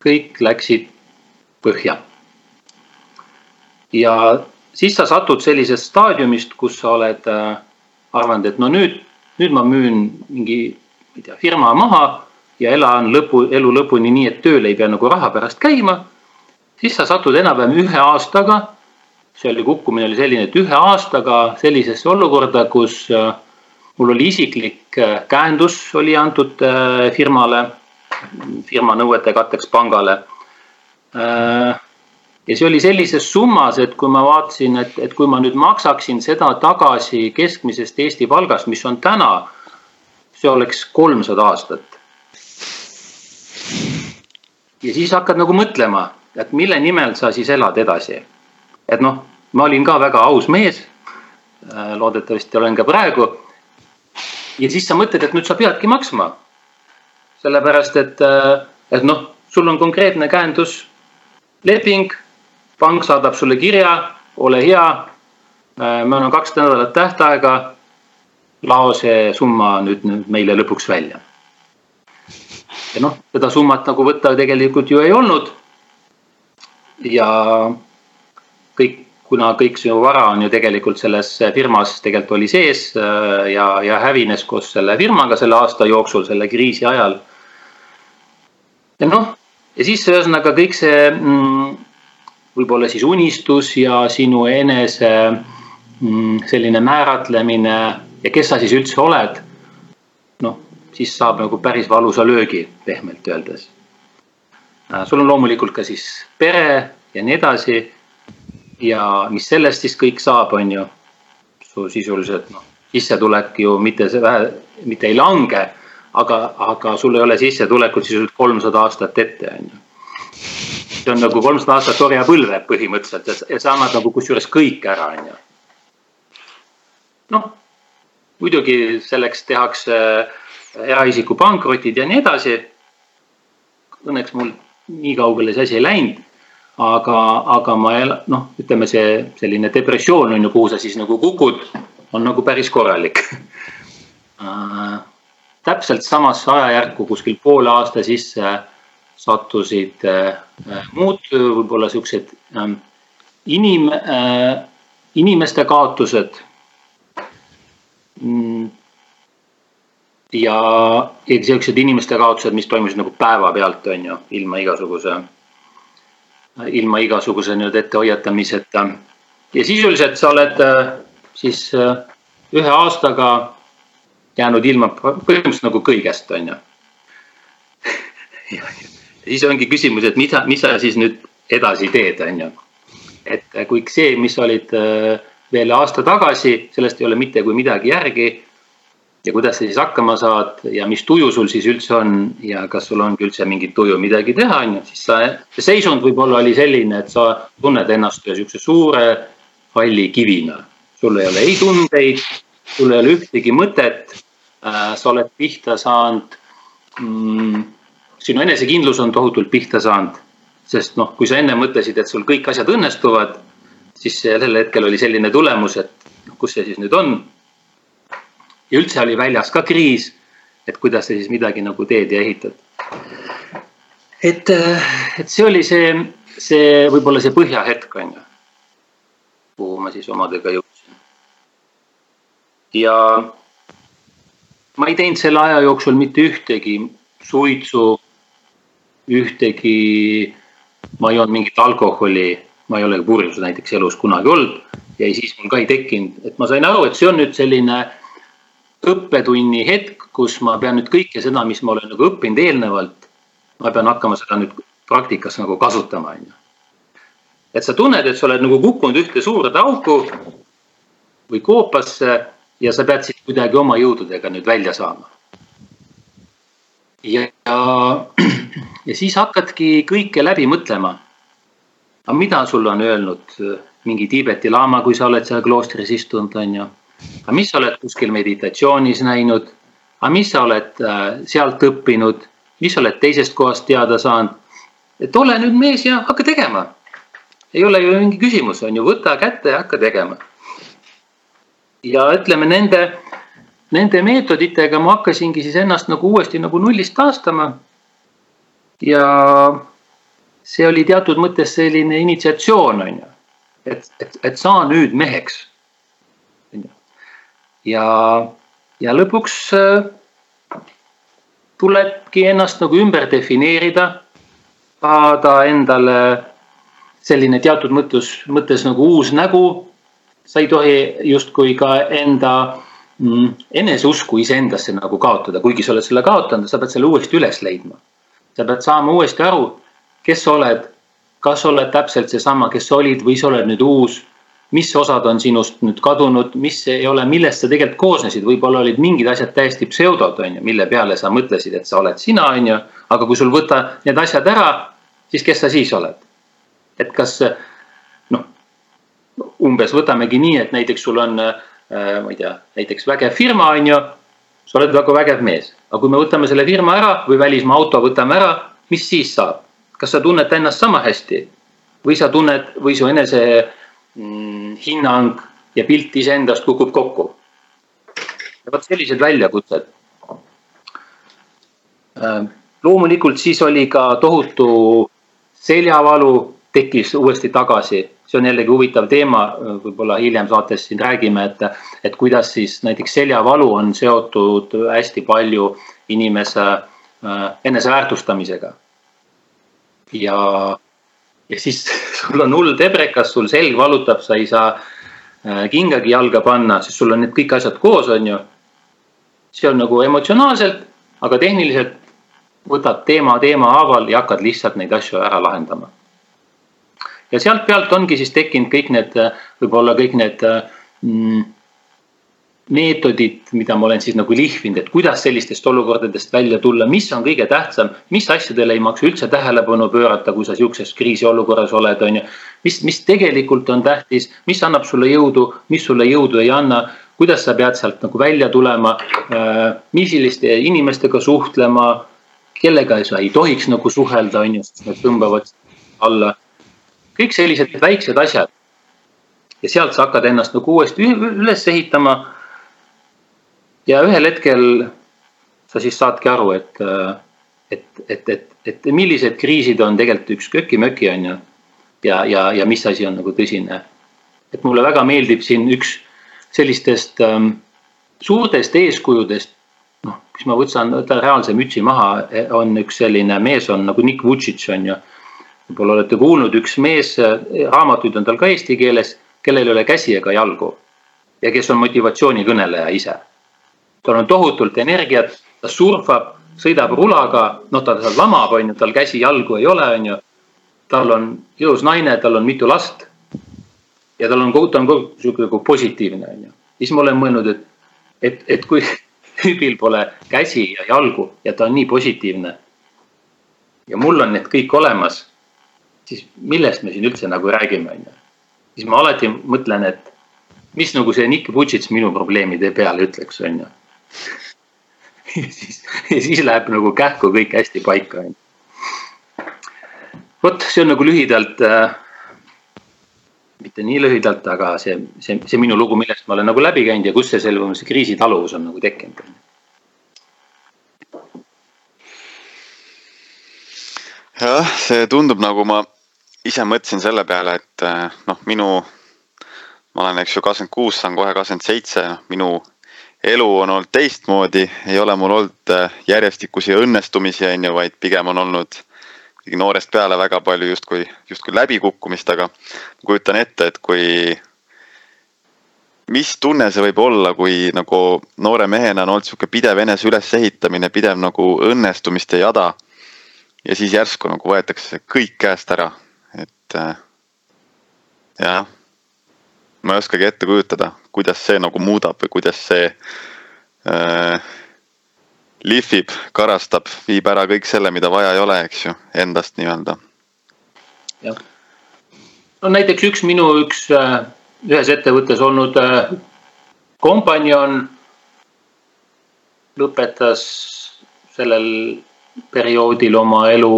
kõik läksid põhja. ja siis sa satud sellisest staadiumist, kus sa oled äh, arvanud, et no nüüd, nüüd ma müün mingi, ma ei tea, firma maha ja elan lõpu, elu lõpuni nii, et tööl ei pea nagu raha pärast käima siis sa satud enam-vähem ühe aastaga, see oli kukkumine oli selline, et ühe aastaga sellisesse olukorda, kus äh, mul oli isiklik äh, käendus oli antud firmale, firma nõuete katteks pangale. Ja see oli sellises summas, et kui ma vaatasin, et, et kui ma nüüd maksaksin seda tagasi keskmisest Eesti palgast, mis on täna, see oleks kolmsada aastat. ja siis hakkad nagu mõtlema et mille nimel sa siis elad edasi. et noh, ma olin ka väga aus mees. Äh, loodetavasti olen ka praegu. ja siis sa mõtled, et nüüd sa peadki maksma. sellepärast, et, äh, et noh, sul on konkreetne käendusleping. pank saadab sulle kirja, ole hea. Äh, me anname kaks nädalat tähtaega. lao see summa nüüd, nüüd meile lõpuks välja ja noh, seda summat nagu võtta tegelikult ju ei olnud ja kõik, kuna kõik sinu vara on ju tegelikult selles firmas tegelikult oli sees äh, ja, ja hävines koos selle firmaga selle aasta jooksul, selle kriisi ajal. ja noh, ja siis ühesõnaga kõik see mm, võib-olla siis unistus ja sinu enese mm, selline määratlemine ja kes sa siis üldse oled. noh, siis saab nagu päris valusa löögi, pehmelt öeldes Äh, sul on loomulikult ka siis pere ja nii edasi. ja mis sellest siis kõik saab, on ju. su sisuliselt noh, sissetulek ju mitte see vähe, mitte ei lange, aga, aga sul ei ole sissetulekut sisuliselt kolmsada aastat ette, on ju. see on nagu kolmsada aastat orjapõlve põhimõtteliselt ja sa annad nagu kusjuures kõik ära, on ju. noh, muidugi selleks tehakse eraisiku pankrotid ja nii edasi. Õnneks mul nii kaugele see asi ei läinud. aga, aga ma noh, ütleme see selline depressioon on ju, kuhu sa siis nagu kukud, on nagu päris korralik äh,. Täpselt samasse ajajärku kuskil poole aasta sisse sattusid muud võib-olla siuksed ähm, inim, inimeste kaotused mm, ja, ja siuksed inimeste kaotused, mis toimusid nagu päevapealt, on ju, ilma igasuguse, ilma igasuguse nii-öelda ettehoiatamiseta. ja sisuliselt sa oled äh, siis äh, ühe aastaga jäänud ilma põhimõtteliselt nagu kõigest, on ju. ja siis ongi küsimus, et mida, mis sa siis nüüd edasi teed, on ju. et kui see, mis olid äh, veel aasta tagasi, sellest ei ole mitte kui midagi järgi ja kuidas sa siis hakkama saad ja mis tuju sul siis üldse on ja kas sul ongi üldse mingit tuju midagi teha, on ju, siis sa, see seisund võib-olla oli selline, et sa tunned ennast ühe sihukese suure halli kivina. sul ei ole ei tundeid, sul ei ole ühtegi mõtet äh,. Sa oled pihta saanud mm,. sinu enesekindlus on tohutult pihta saanud, sest noh, kui sa enne mõtlesid, et sul kõik asjad õnnestuvad, siis sellel hetkel oli selline tulemus, et noh, kus see siis nüüd on ja üldse oli väljas ka kriis. et kuidas sa siis midagi nagu teed ja ehitad. et, et see oli see, see võib-olla see põhjahetk on ju, kuhu ma siis omadega jõudsin. ja ma ei teinud selle aja jooksul mitte ühtegi suitsu, ühtegi, ma ei joonud mingit alkoholi, ma ei ole purjus näiteks elus kunagi olnud ja siis mul ka ei tekkinud, et ma sain aru, et see on nüüd selline õppetunni hetk, kus ma pean nüüd kõike seda, mis ma olen nagu õppinud eelnevalt, ma pean hakkama seda nüüd praktikas nagu kasutama, on ju. et sa tunned, et sa oled nagu kukkunud ühte suurde auku või koopasse ja sa pead siit kuidagi oma jõududega nüüd välja saama. ja, ja siis hakkadki kõike läbi mõtlema. aga mida sulle on öelnud mingi Tiibeti laama, kui sa oled seal kloostris istunud, on ju aga mis sa oled kuskil meditatsioonis näinud, aga mis sa oled äh, sealt õppinud, mis sa oled teisest kohast teada saanud. et ole nüüd mees ja hakka tegema. ei ole ju mingi küsimus, on ju, võta kätte ja hakka tegema. Ja ütleme nende, nende meetoditega ma hakkasingi siis ennast nagu uuesti nagu nullist taastama. ja see oli teatud mõttes selline initsiatsioon, on ju, et, et, et saa nüüd meheks ja, ja lõpuks äh, tulebki ennast nagu ümber defineerida, saada endale selline teatud mõttes, mõttes nagu uus nägu. Sa ei tohi justkui ka enda mm, eneseusku iseendasse nagu kaotada, kuigi sa oled selle kaotanud, sa pead selle uuesti üles leidma. sa pead saama uuesti aru, kes sa oled, kas sa oled täpselt seesama, kes sa olid või sa oled nüüd uus mis osad on sinust nüüd kadunud, mis ei ole, millest sa tegelikult koosnesid, võib-olla olid mingid asjad täiesti pseudod, on ju, mille peale sa mõtlesid, et sa oled sina, on ju. aga kui sul võtta need asjad ära, siis kes sa siis oled? et kas umbes võtamegi nii, et näiteks sul on äh,, ma ei tea, näiteks vägev firma, on ju. sa oled väga vägev mees, aga kui me võtame selle firma ära või välismaa auto võtame ära, mis siis saab? kas sa tunned ennast sama hästi või sa tunned või su enese mm, hinnang ja pilt iseendast kukub kokku. vot sellised väljakutsed. Äh, loomulikult siis oli ka tohutu seljavalu, tekkis uuesti tagasi, see on jällegi huvitav teema, võib-olla hiljem saates siin räägime, et, et kuidas siis näiteks seljavalu on seotud hästi palju inimese äh, eneseväärtustamisega. ja ja siis sul on hull tebrekas, sul selg valutab, sa ei saa äh, kingagi jalga panna, sest sul on need kõik asjad koos, on ju. see on nagu emotsionaalselt, aga tehniliselt võtad teema teema haaval ja hakkad lihtsalt neid asju ära lahendama. Ja sealt pealt ongi siis tekkinud kõik need, võib-olla kõik need mm, meetodid, mida ma olen siis nagu lihvinud, et kuidas sellistest olukordadest välja tulla, mis on kõige tähtsam, mis asjadele ei maksa üldse tähelepanu pöörata, kui sa sihukeses kriisiolukorras oled, on ju. mis, mis tegelikult on tähtis, mis annab sulle jõudu, mis sulle jõudu ei anna, kuidas sa pead sealt nagu välja tulema, äh, milliste inimestega suhtlema, kellega sa ei tohiks nagu suhelda, on ju, sest need tõmbavad alla. Kõik sellised väiksed asjad. ja sealt sa hakkad ennast nagu uuesti üles ehitama ja ühel hetkel sa siis saadki aru, et, et, et, et, et millised kriisid on tegelikult üks köki-möki on ju. ja, ja, ja mis asi on nagu tõsine. et mulle väga meeldib siin üks sellistest ähm, suurtest eeskujudest. noh, mis ma võtan, võtan reaalse mütsi maha, on üks selline mees on nagu Nick Vutšitš on ju. Võib-olla olete kuulnud, üks mees, raamatuid on tal ka eesti keeles, kellel ei ole käsi ega jalgu. ja kes on motivatsioonikõneleja ise. tal on tohutult energiat, ta surfab sõidab rulaga, noh, ta seal lamab, on ju, tal käsi-jalgu ei ole, on ju. tal on ilus naine, tal on mitu last. ja tal on, ta on kogu sihuke nagu positiivne, on ju. siis ma olen mõelnud, et, et, et kui tüübil pole käsi ja jalgu ja ta on nii positiivne. ja mul on need kõik olemas. Siis millest me siin üldse nagu räägime, on ju. siis ma alati mõtlen, et mis nagu see Nick Vutšits minu probleemide peale ütleks, on ju ja siis, ja siis läheb nagu kähku kõik hästi paika. vot see on nagu lühidalt äh,, mitte nii lühidalt, aga see, see, see minu lugu, millest ma olen nagu läbi käinud ja kust see selline, see kriisitaluvus on nagu tekkinud. jah, see tundub nagu ma ise mõtlesin selle peale, et äh, noh, minu, ma olen, eks ju, kakskümmend kuus, saan kohe kakskümmend seitse, minu elu on olnud teistmoodi, ei ole mul olnud äh, järjestikusi õnnestumisi, on ju, vaid pigem on olnud noorest peale väga palju justkui, justkui läbikukkumist, aga kujutan ette, et kui, mis tunne see võib olla, kui nagu noore mehena on olnud sihuke pidev enese ülesehitamine, pidev nagu õnnestumiste jada. ja siis järsku nagu võetakse kõik käest ära, et äh, jah ma ei oskagi ette kujutada, kuidas see nagu muudab või kuidas see äh, lihvib, karastab, viib ära kõik selle, mida vaja ei ole, eks ju, endast nii-öelda. jah, no näiteks üks minu üks äh, ühes ettevõttes olnud äh, kompanjon lõpetas sellel perioodil oma elu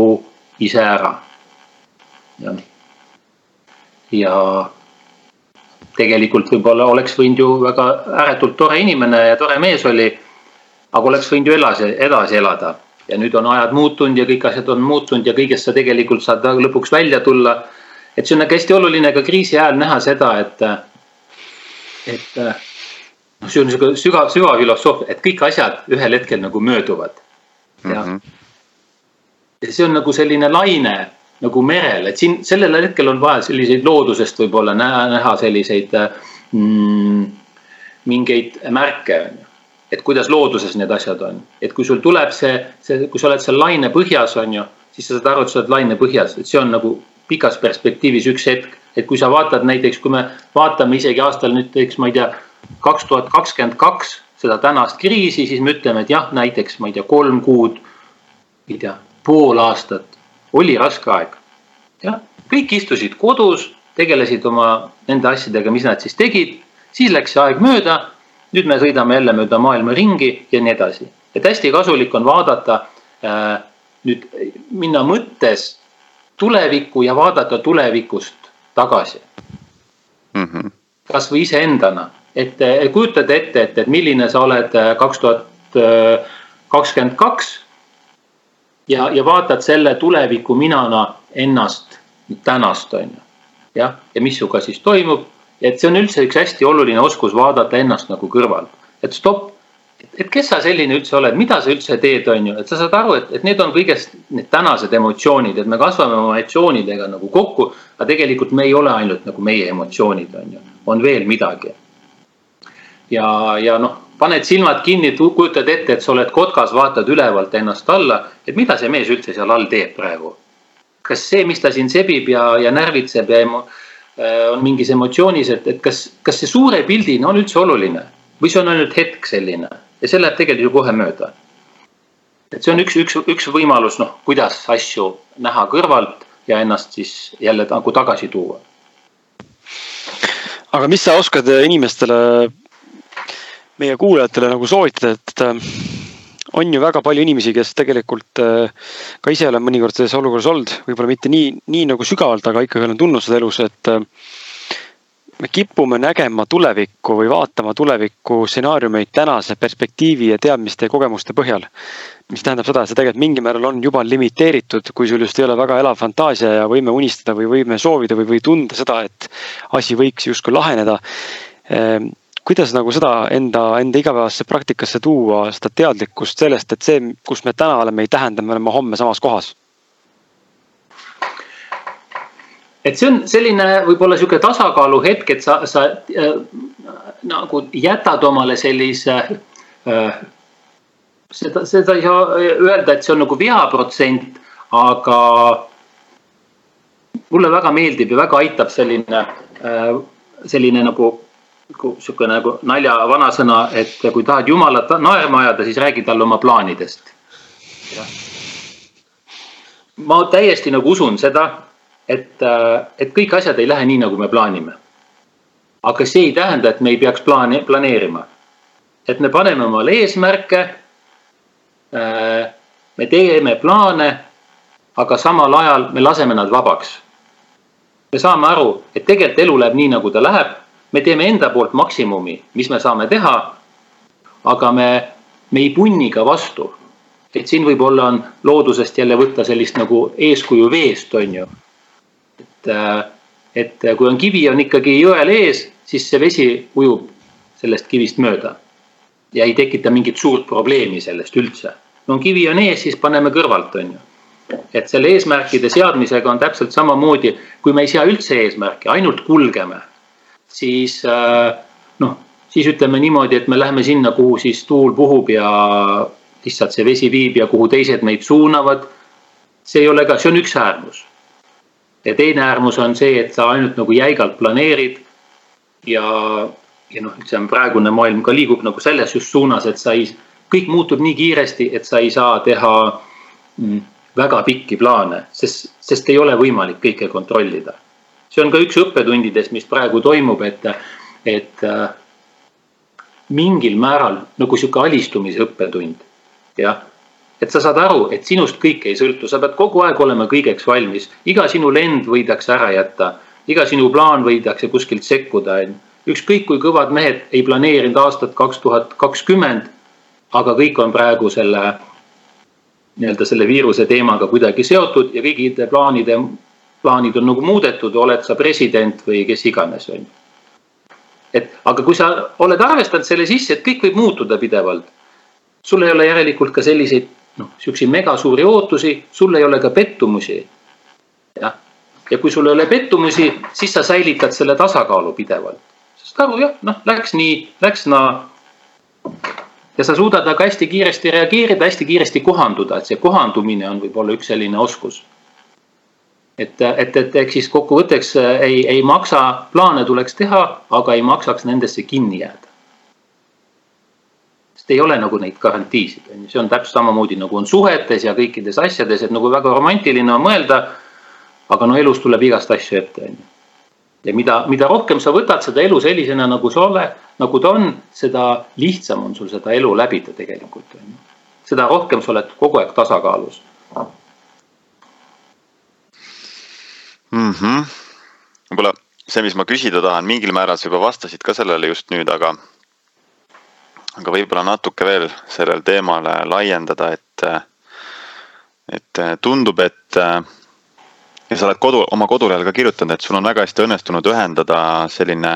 ise ära. jah, ja tegelikult võib-olla oleks võinud ju väga ääretult tore inimene ja tore mees oli. aga oleks võinud ju edasi, edasi elada ja nüüd on ajad muutunud ja kõik asjad on muutunud ja kõigest sa tegelikult saad lõpuks välja tulla. et see on nagu hästi oluline ka kriisi ajal näha seda, et, et noh, see on niisugune sügav, süvafilosoofia, et kõik asjad ühel hetkel nagu mööduvad. ja mm, -hmm. ja see on nagu selline laine nagu merel, et siin sellel hetkel on vaja selliseid loodusest võib-olla näha, näha selliseid mm, mingeid märke et kuidas looduses need asjad on, et kui sul tuleb see, see, kui sa oled seal laine põhjas, on ju, siis sa saad aru, et sa oled laine põhjas, et see on nagu pikas perspektiivis üks hetk. et kui sa vaatad näiteks, kui me vaatame isegi aastal nüüd näiteks, ma ei tea, kaks tuhat kakskümmend kaks seda tänast kriisi, siis me ütleme, et jah, näiteks ma ei tea, kolm kuud, ei tea, pool aastat oli raske aeg. jah, kõik istusid kodus, tegelesid oma nende asjadega, mis nad siis tegid, siis läks see aeg mööda. nüüd me sõidame jälle mööda maailma ringi ja nii edasi, et hästi kasulik on vaadata äh, nüüd minna mõttes tulevikku ja vaadata tulevikust tagasi mm. -hmm. kasvõi iseendana, et kujutad ette, et, et milline sa oled äh, kaks tuhat äh, kakskümmend kaks ja, ja vaatad selle tuleviku minana ennast, tänast on ju. jah, ja mis sinuga siis toimub, et see on üldse üks hästi oluline oskus vaadata ennast nagu kõrvalt, et stopp. et kes sa selline üldse oled, mida sa üldse teed, on ju, et sa saad aru, et, et need on kõigest need tänased emotsioonid, et me kasvame oma emotsioonidega nagu kokku. aga tegelikult me ei ole ainult nagu meie emotsioonid, on ju, on veel midagi. ja, ja noh paned silmad kinni, kujutad ette, et sa oled kotkas, vaatad ülevalt ennast alla, et mida see mees üldse seal all teeb praegu. kas see, mis ta siin sebib ja, ja närvitseb ja emo, äh, on mingis emotsioonis, et, et kas, kas see suure pildina on üldse oluline või see on ainult hetk selline ja see läheb tegelikult ju kohe mööda. et see on üks, üks, üks võimalus, noh, kuidas asju näha kõrvalt ja ennast siis jälle nagu tagasi tuua. aga mis sa oskad inimestele meie kuulajatele nagu soovitada, et äh, on ju väga palju inimesi, kes tegelikult äh, ka ise olen mõnikord selles olukorras olnud, võib-olla mitte nii, nii nagu sügavalt, aga ikkagi olen tundnud seda elus, et äh, me kipume nägema tulevikku või vaatama tuleviku stsenaariumeid tänase perspektiivi ja teadmiste ja kogemuste põhjal. mis tähendab seda, et see tegelikult mingil määral on juba limiteeritud, kui sul just ei ole väga elav fantaasia ja võime unistada või võime soovida või, või tunda seda, et asi võiks justkui laheneda. Kuidas nagu seda enda, enda igapäevasesse praktikasse tuua, seda teadlikkust sellest, et see, kus me täna oleme, ei tähenda, me oleme homme samas kohas et see on selline võib-olla sihuke tasakaalu hetk, et sa, sa äh, nagu jätad omale sellise äh,. seda, seda ei saa öelda, et see on nagu veaprotsent, aga mulle väga meeldib ja väga aitab selline äh,, selline nagu sihuke nagu nalja vanasõna, et kui tahad jumalat naerma ajada, siis räägi talle oma plaanidest. ma täiesti nagu usun seda et, äh, et kõik asjad ei lähe nii, nagu me plaanime. aga see ei tähenda, et me ei peaks plaani, planeerima. et me paneme omale eesmärke. Äh, me teeme plaane, aga samal ajal me laseme nad vabaks. me saame aru, et tegelikult elu läheb nii, nagu ta läheb. Me teeme enda poolt maksimumi, mis me saame teha. aga me, me ei punni ka vastu et siin võib-olla on loodusest jälle võtta sellist nagu eeskuju veest, on ju et, et kui on kivi on ikkagi jõel ees, siis see vesi ujub sellest kivist mööda. ja ei tekita mingit suurt probleemi sellest üldse. no kivi on ees, siis paneme kõrvalt, on ju. et selle eesmärkide seadmisega on täpselt samamoodi, kui me ei sea üldse eesmärke, ainult kulgeme, siis äh, noh, siis ütleme niimoodi, et me läheme sinna, kuhu siis tuul puhub ja lihtsalt see vesi viib ja kuhu teised meid suunavad. see ei ole ka, see on üks äärmus ja teine äärmus on see, et sa ainult nagu jäigalt planeerid. ja, ja noh, on praegune maailm ka liigub nagu selles just suunas, et sa ei, kõik muutub nii kiiresti, et sa ei saa teha mm, väga pikki plaane, sest, sest ei ole võimalik kõike kontrollida. See on ka üks õppetundidest, mis praegu toimub, et, et äh, mingil määral nagu sihuke alistumise õppetund. jah, et sa saad aru, et sinust kõik ei sõltu, sa pead kogu aeg olema kõigeks valmis, iga sinu lend võidakse ära jätta, iga sinu plaan võidakse kuskilt sekkuda, on ju. ükskõik kui kõvad mehed ei planeerinud aastat kaks tuhat kakskümmend, aga kõik on praegu selle nii-öelda selle viiruse teemaga kuidagi seotud ja kõigide plaanide, plaanid on nagu muudetud, oled sa president või kes iganes, on ju. et aga kui sa oled arvestanud selle sisse, et kõik võib muutuda pidevalt, sul ei ole järelikult ka selliseid noh, siukseid megasuuri ootusi, sul ei ole ka pettumusi. jah, ja kui sul ei ole pettumusi, siis sa säilitad selle tasakaalu pidevalt. sest aru jah, noh, läks nii, läks naa. ja sa suudad aga hästi kiiresti reageerida, hästi kiiresti kohanduda, et see kohandumine on võib-olla üks selline oskus. Et, et, et ehk siis kokkuvõtteks ei, ei maksa, plaane tuleks teha, aga ei maksaks nendesse kinni jääda sest ei ole nagu neid garantiisid, on ju, see on täpselt samamoodi nagu on suhetes ja kõikides asjades, et nagu väga romantiline on mõelda. aga no elus tuleb igast asju ette, on ju. ja mida, mida rohkem sa võtad seda elu sellisena, nagu sa oled, nagu ta on, seda lihtsam on sul seda elu läbida tegelikult, on ju. seda rohkem sa oled kogu aeg tasakaalus mm -hmm.. võib-olla see, mis ma küsida tahan, mingil määral sa juba vastasid ka sellele just nüüd, aga aga võib-olla natuke veel sellel teemale laiendada, et, et tundub, et ja sa oled kodu, oma kodulehel ka kirjutanud, et sul on väga hästi õnnestunud ühendada selline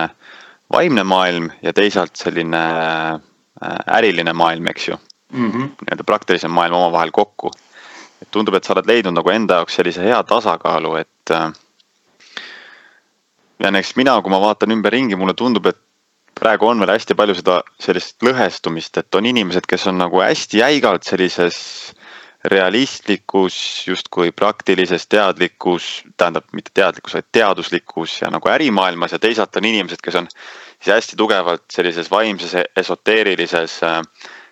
vaimne maailm ja teisalt selline äh, äriline maailm, eks ju. Mm -hmm.. nii-öelda praktilisem maailm omavahel kokku. et tundub, et sa oled leidnud nagu enda jaoks sellise hea tasakaalu, et ja näiteks mina, kui ma vaatan ümberringi, mulle tundub, et praegu on veel hästi palju seda sellist lõhestumist, et on inimesed, kes on nagu hästi jäigalt sellises realistlikus, justkui praktilises teadlikkus, tähendab mitte teadlikkus, vaid teaduslikkus ja nagu ärimaailmas ja teisalt on inimesed, kes on siis hästi tugevalt sellises vaimses, esoteerilises, äh,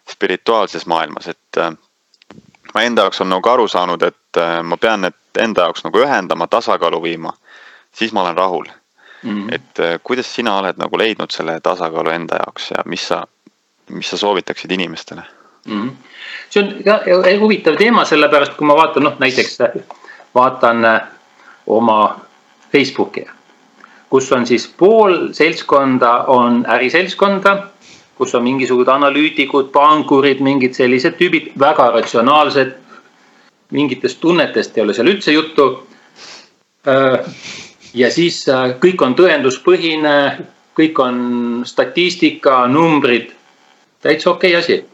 spirituaalses maailmas, et äh, ma enda jaoks olen nagu aru saanud, et äh, ma pean need enda jaoks nagu ühendama, tasakaalu viima, siis ma olen rahul mm. -hmm. et äh, kuidas sina oled nagu leidnud selle tasakaalu enda jaoks ja mis sa, mis sa soovitaksid inimestele mm? -hmm. see on ka huvitav teema, sellepärast kui ma vaatan, noh näiteks vaatan äh, oma Facebooki. kus on siis pool seltskonda on äriseltskonda, kus on mingisugused analüütikud, pankurid, mingid sellised tüübid, väga ratsionaalsed. mingitest tunnetest ei ole seal üldse juttu. Ja siis kõik on tõenduspõhine, kõik on statistika, numbrid, täitsa okei okay asi.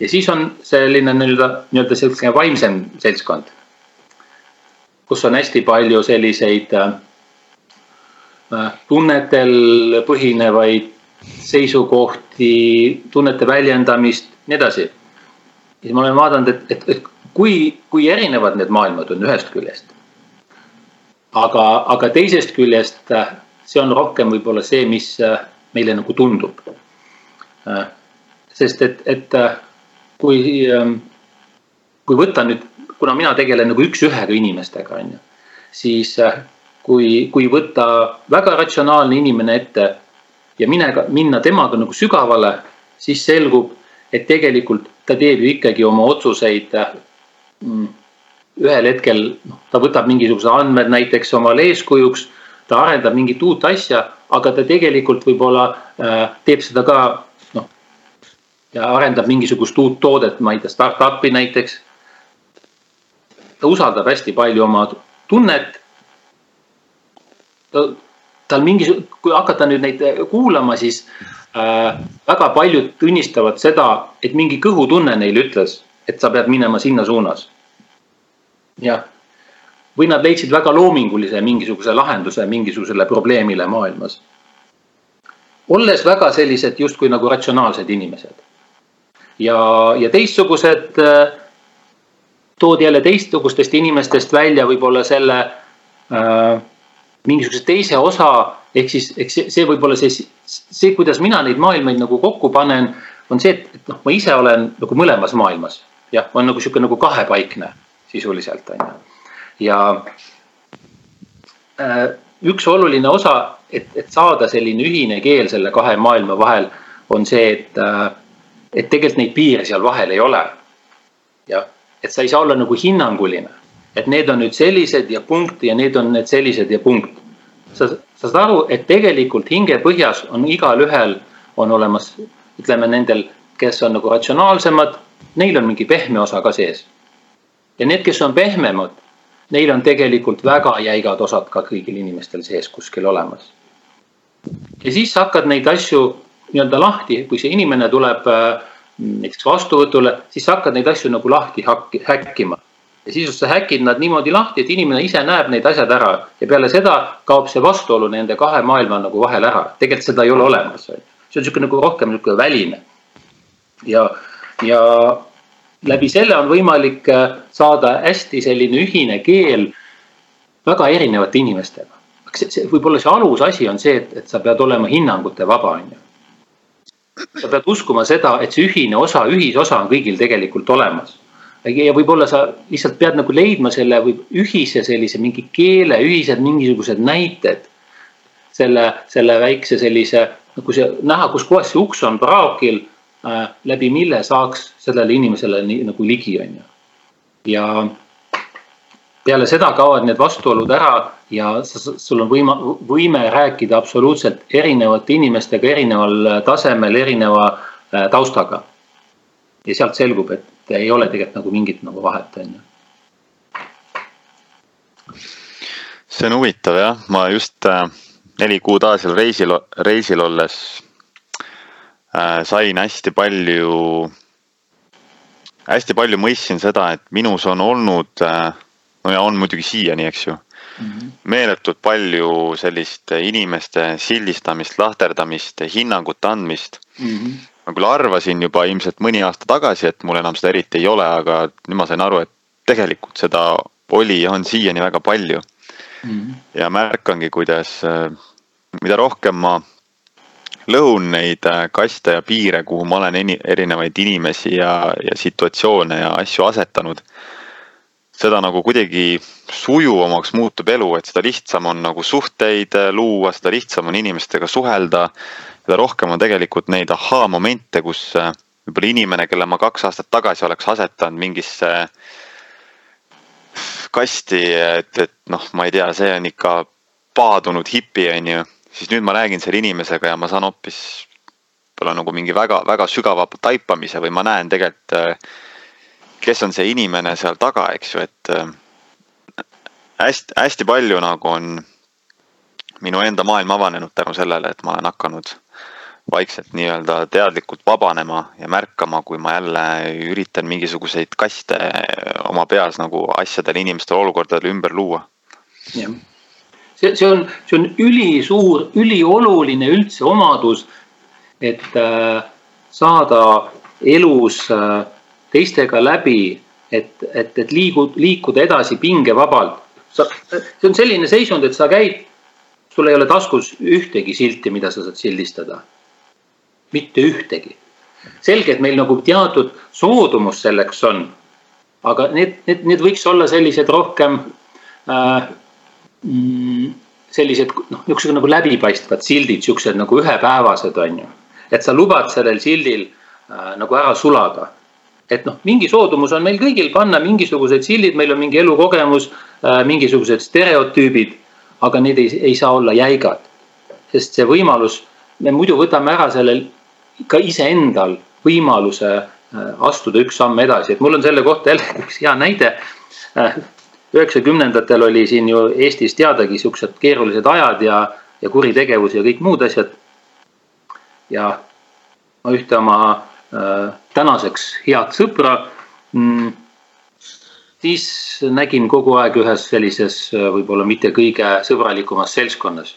ja siis on selline nii-öelda, nii-öelda selline vaimsem seltskond, kus on hästi palju selliseid Äh, tunnetel põhinevaid seisukohti, tunnete väljendamist, nii edasi. siis ma olen vaadanud, et, et, et kui, kui erinevad need maailmad on ühest küljest. Aga, aga teisest küljest äh, see on rohkem võib-olla see, mis äh, meile nagu tundub. sest et, et kui, ähm, kui võtta nüüd, kuna mina tegelen nagu üks-ühega inimestega, on ju, siis kui, kui võtta väga ratsionaalne inimene ette ja mine, minna temaga nagu sügavale, siis selgub, et tegelikult ta teeb ju ikkagi oma otsuseid mm, ühel hetkel, noh, ta võtab mingisugused andmed näiteks omale eeskujuks, ta arendab mingit uut asja, aga ta tegelikult võib-olla äh, teeb seda ka noh. ja arendab mingisugust uut toodet, ma ei tea, startup'i näiteks. ta usaldab hästi palju oma tunnet tal mingi, kui hakata nüüd neid kuulama, siis äh, väga paljud tunnistavad seda, et mingi kõhutunne neile ütles, et sa pead minema sinna suunas. Jah, või nad leidsid väga loomingulise mingisuguse lahenduse mingisugusele probleemile maailmas. olles väga sellised justkui nagu ratsionaalsed inimesed. ja, ja teistsugused äh, toodi jälle teistsugustest inimestest välja võib-olla selle äh, mingisuguse teise osa, ehk siis, eks see, see võib olla see, see, kuidas mina neid maailmaid nagu kokku panen, on see, et, et noh, ma ise olen nagu mõlemas maailmas. jah, olen nagu sihuke nagu kahepaikne sisuliselt on ju. ja äh, üks oluline osa, et, et saada selline ühine keel selle kahe maailma vahel, on see, et äh,, et tegelikult neid piire seal vahel ei ole. jah, et sa ei saa olla nagu hinnanguline et need on nüüd sellised ja punkt ja need on need sellised ja punkt. sa, sa saad aru, et tegelikult hingepõhjas on igalühel on olemas, ütleme nendel, kes on nagu ratsionaalsemad, neil on mingi pehme osa ka sees. Ja need, kes on pehmemad, neil on tegelikult väga jäigad osad ka kõigil inimestel sees kuskil olemas. ja siis hakkad neid asju nii-öelda lahti, kui see inimene tuleb äh, näiteks vastuvõtule, siis hakkad neid asju nagu lahti häkkima ja siis sa häkid nad niimoodi lahti, et inimene ise näeb need asjad ära ja peale seda kaob see vastuolu nende kahe maailma nagu vahel ära. tegelikult seda ei ole olemas. see on sihuke nagu rohkem niisugune väline. ja, ja läbi selle on võimalik äh, saada hästi selline ühine keel väga erinevate inimestega. see, see võib-olla see alusasi on see, et, et sa pead olema hinnangute vaba, on ju. sa pead uskuma seda, et see ühine osa, ühisosa on kõigil tegelikult olemas ja võib-olla sa lihtsalt pead nagu leidma selle või ühise sellise mingi keele, ühised mingisugused näited. selle, selle väikse sellise nagu see näha, kus kohas see uks on praokil läbi mille saaks sellele inimesele nii nagu ligi, on ju. ja peale seda kaovad need vastuolud ära ja sul on võima, võime rääkida absoluutselt erinevate inimestega erineval tasemel, erineva äh, taustaga. ja sealt selgub, et ei ole tegelikult nagu mingit nagu vahet, on ju. see on huvitav jah, ma just äh, neli kuud Aasial reisil, reisil olles äh, sain hästi palju, hästi palju mõistsin seda, et minus on olnud äh,, no ja on muidugi siiani, eks ju mm -hmm., meeletult palju sellist inimeste sildistamist, lahterdamist, hinnangute andmist mm. -hmm ma küll arvasin juba ilmselt mõni aasta tagasi, et mul enam seda eriti ei ole, aga nüüd ma sain aru, et tegelikult seda oli ja on siiani väga palju mm. -hmm. ja märkangi, kuidas, äh, mida rohkem ma lõhun neid äh, kaste ja piire, kuhu ma olen erinevaid inimesi ja, ja situatsioone ja asju asetanud. seda nagu kuidagi sujuvamaks muutub elu, et seda lihtsam on nagu suhteid äh, luua, seda lihtsam on inimestega suhelda seda rohkem on tegelikult neid ahhaa-momente, kus äh, võib-olla inimene, kelle ma kaks aastat tagasi oleks asetanud mingisse kasti, et, et noh, ma ei tea, see on ikka paadunud hipi, on ju. Siis nüüd ma räägin selle inimesega ja ma saan hoopis võib-olla nagu mingi väga-väga sügava taipamise või ma näen tegelikult, äh, kes on see inimene seal taga, eks ju, et äh, hästi, hästi palju nagu on minu enda maailm avanenud tänu sellele, et ma olen hakanud vaikselt nii-öelda teadlikult vabanema ja märkama, kui ma jälle üritan mingisuguseid kaste oma peas nagu asjadele, inimestele, olukordadele ümber luua. jah, see, see on, see on ülisuur, ülioluline üldse omadus, et äh, saada elus äh, teistega läbi, et, et, et liigu, liikuda edasi pingevabalt. sa, see on selline seisund, et sa käid, sul ei ole taskus ühtegi silti, mida sa saad sildistada mitte ühtegi. selge, et meil nagu teatud soodumus selleks on. aga need, need, need võiks olla sellised rohkem äh, sellised noh, niisugused nagu läbipaistvad sildid, siuksed nagu ühepäevased on ju. et sa lubad sellel sildil äh, nagu ära sulada. et noh, mingi soodumus on meil kõigil panna mingisugused sildid, meil on mingi elukogemus äh,, mingisugused stereotüübid, aga need ei, ei saa olla jäigad. sest see võimalus, me muidu võtame ära sellel ka iseendal võimaluse äh, astuda üks samm edasi, et mul on selle kohta jälle üks hea näide. Üheksakümnendatel oli siin ju Eestis teadagi siuksed keerulised ajad ja, ja kuritegevus ja kõik muud asjad. ja ma ühte oma äh, tänaseks head sõpra mm, siis nägin kogu aeg ühes sellises äh, võib-olla mitte kõige sõbralikumas seltskonnas.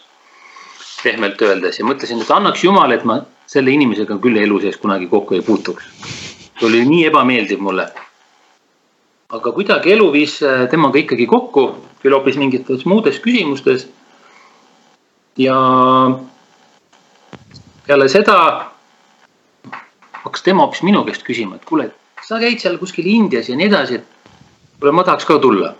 pehmelt öeldes ja mõtlesin, et annaks jumal, et ma selle inimesega küll elu sees kunagi kokku ei puutuks. see oli nii ebameeldiv mulle. Aga kuidagi elu viis äh, temaga ikkagi kokku, küll hoopis mingites muudes küsimustes. ja peale seda hakkas tema hoopis minu käest küsima, et kuule, sa käid seal kuskil Indias ja nii edasi, et kuule, ma tahaks ka tulla.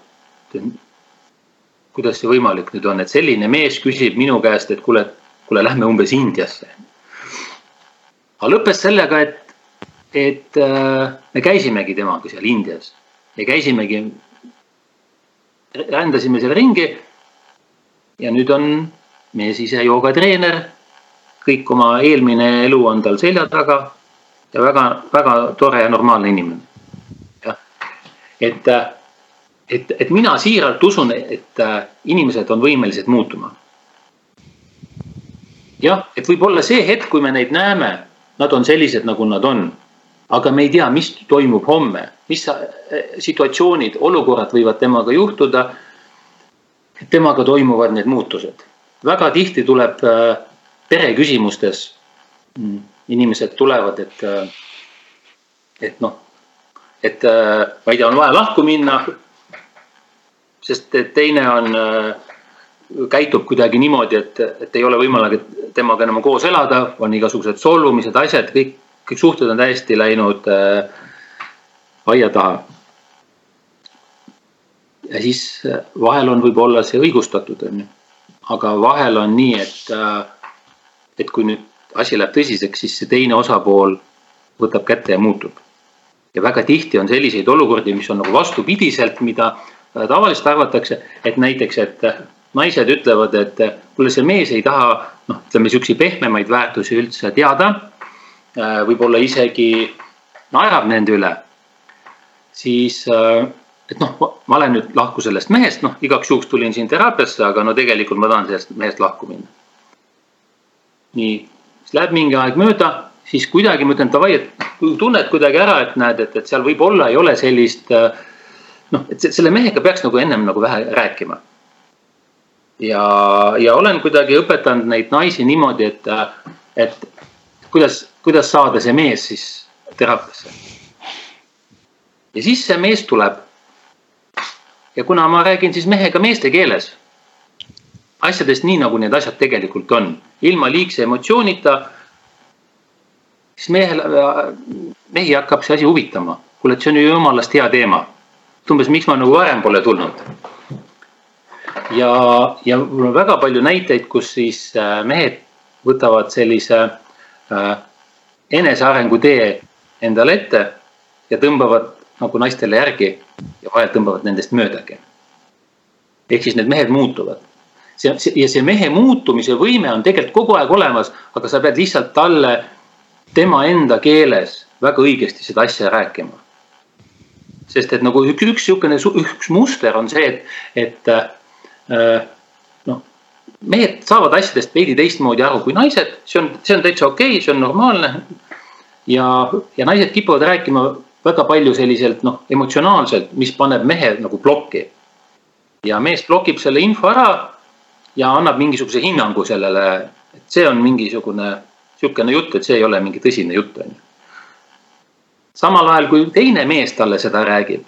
kuidas see võimalik nüüd on, et selline mees küsib minu käest, et kuule, kuule, lähme umbes Indiasse aga lõppes sellega, et, et äh, me käisimegi temaga seal Indias ja käisimegi, rändasime seal ringi. ja nüüd on mees ise joogatreener, kõik oma eelmine elu on tal selja taga ja väga-väga tore ja normaalne inimene. jah, et, et, et mina siiralt usun, et inimesed on võimelised muutuma. jah, et võib-olla see hetk, kui me neid näeme nad on sellised, nagu nad on. Aga me ei tea, mis toimub homme, mis situatsioonid, olukorrad võivad temaga juhtuda. temaga toimuvad need muutused. väga tihti tuleb äh, pereküsimustes, mm, inimesed tulevad, et, äh, et noh, et äh, ma ei tea, on vaja lahku minna. sest teine on käitub kuidagi niimoodi, et, et ei ole võimalik temaga enam koos elada, on igasugused solvumised, asjad, kõik, kõik suhted on täiesti läinud äh, aia taha. ja siis äh, vahel on võib-olla see õigustatud, on ju. aga vahel on nii, et äh,, et kui nüüd asi läheb tõsiseks, siis see teine osapool võtab kätte ja muutub. ja väga tihti on selliseid olukordi, mis on nagu vastupidiselt, mida äh, tavaliselt arvatakse, et näiteks, et naised ütlevad, et kuule, see mees ei taha noh, ütleme siukseid pehmemaid väärtusi üldse teada. Äh, võib-olla isegi naerab nende üle. siis, äh, et noh, ma olen nüüd lahku sellest mehest, noh igaks juhuks tulin siin teraapiasse, aga no tegelikult ma tahan sellest mehest lahku minna. nii, siis läheb mingi aeg mööda, siis kuidagi ma ütlen davai, et tunned kuidagi ära, et näed, et, et seal võib-olla ei ole sellist äh, noh, et selle mehega peaks nagu ennem nagu vähe rääkima ja, ja olen kuidagi õpetanud neid naisi niimoodi, et, et kuidas, kuidas saada see mees siis teraapiasse. ja siis see mees tuleb. ja kuna ma räägin siis mehega meeste keeles, asjadest nii, nagu need asjad tegelikult on, ilma liigse emotsioonita, siis mehel, mehi hakkab see asi huvitama. kuule, et see on ju jumalast hea teema. umbes, miks ma nagu varem pole tulnud ja, ja mul on väga palju näiteid, kus siis äh, mehed võtavad sellise enesearengu tee endale ette ja tõmbavad nagu naistele järgi ja vahel tõmbavad nendest möödagi. ehk siis need mehed muutuvad see, see ja see mehe muutumise võime on tegelikult kogu aeg olemas, aga sa pead lihtsalt talle tema enda keeles väga õigesti seda asja rääkima. sest et nagu üks, üks sihukene, üks muster on see, et, et äh, mehed saavad asjadest veidi teistmoodi aru kui naised, see on, see on täitsa okei okay,, see on normaalne. ja, ja naised kipuvad rääkima väga palju selliselt noh, emotsionaalselt, mis paneb mehe nagu plokki. ja mees blokib selle info ära ja annab mingisuguse hinnangu sellele, et see on mingisugune sihukene jutt, et see ei ole mingi tõsine jutt, on ju. samal ajal, kui teine mees talle seda räägib,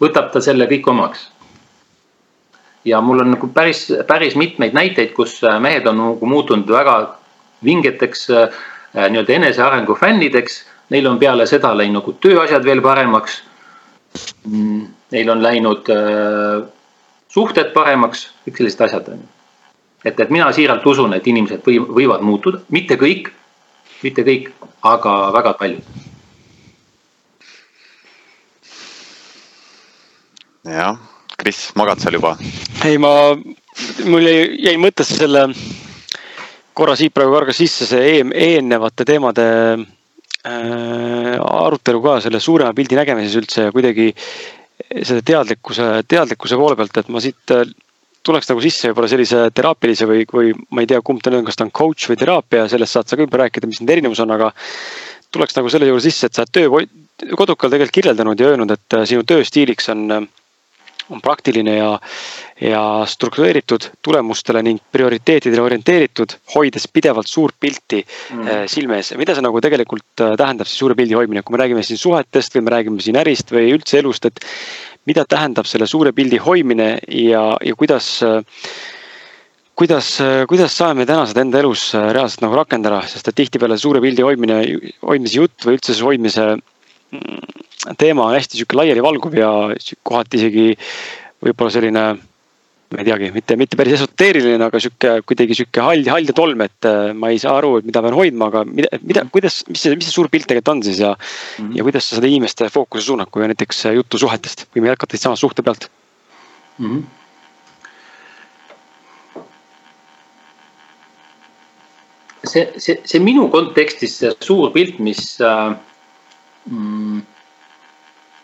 võtab ta selle kõik omaks. Ja mul on nagu päris, päris mitmeid näiteid, kus mehed on nagu muutunud väga vingeteks äh, nii-öelda enesearengu fännideks Neil on peale seda läinud nagu tööasjad veel paremaks. Neil on läinud äh, suhted paremaks, kõik sellised asjad on ju. et, et mina siiralt usun, et inimesed või, võivad muutuda, mitte kõik, mitte kõik, aga väga paljud. jah, Kris, magad seal juba? ei, ma, mul jäi, jäi mõttesse selle korra siit praegu kargas sisse see eelnevate teemade Äh, arutelu ka selle suurema pildi nägemises üldse ja kuidagi selle teadlikkuse, teadlikkuse poole pealt, et ma siit äh, tuleks nagu sisse võib-olla sellise teraapilise või, või ma ei tea, kumb ta nüüd on, kas ta on coach või teraapia, sellest saad sa juba rääkida, mis need erinevus on, aga tuleks nagu selle juurde sisse, et sa oled töö kodukal tegelikult kirjeldanud ja öelnud, et äh, sinu tööstiiliks on on praktiline ja, ja struktureeritud tulemustele ning prioriteetidele orienteeritud, hoides pidevalt suurt pilti mm. Silme ees. mida see nagu tegelikult äh, tähendab, see suure pildi hoidmine, kui me räägime siin suhetest või me räägime siin ärist või üldse elust, et mida tähendab selle suure pildi hoidmine ja, ja kuidas kuidas, kuidas saame täna seda enda elus reaalselt nagu rakendada, sest et tihtipeale suure pildi hoidmine, hoidmise jutt või üldse hoidmise teema on hästi sihuke laialivalguv ja kohati isegi võib-olla selline, ma ei teagi, mitte, mitte päris esoteeriline, aga sihuke kuidagi sihuke hall, hall ja tolm, et äh, ma ei saa aru, et mida pean hoidma, aga mida, mida, kuidas, mis see, mis see suur pilt tegelikult on siis ja mm. -hmm. ja kuidas sa seda inimeste fookuse suunad, kui on näiteks juttu suhetest, võime jätkata siit samast suhte pealt mm. -hmm. see, see, see minu kontekstis see suur pilt, mis äh, mm,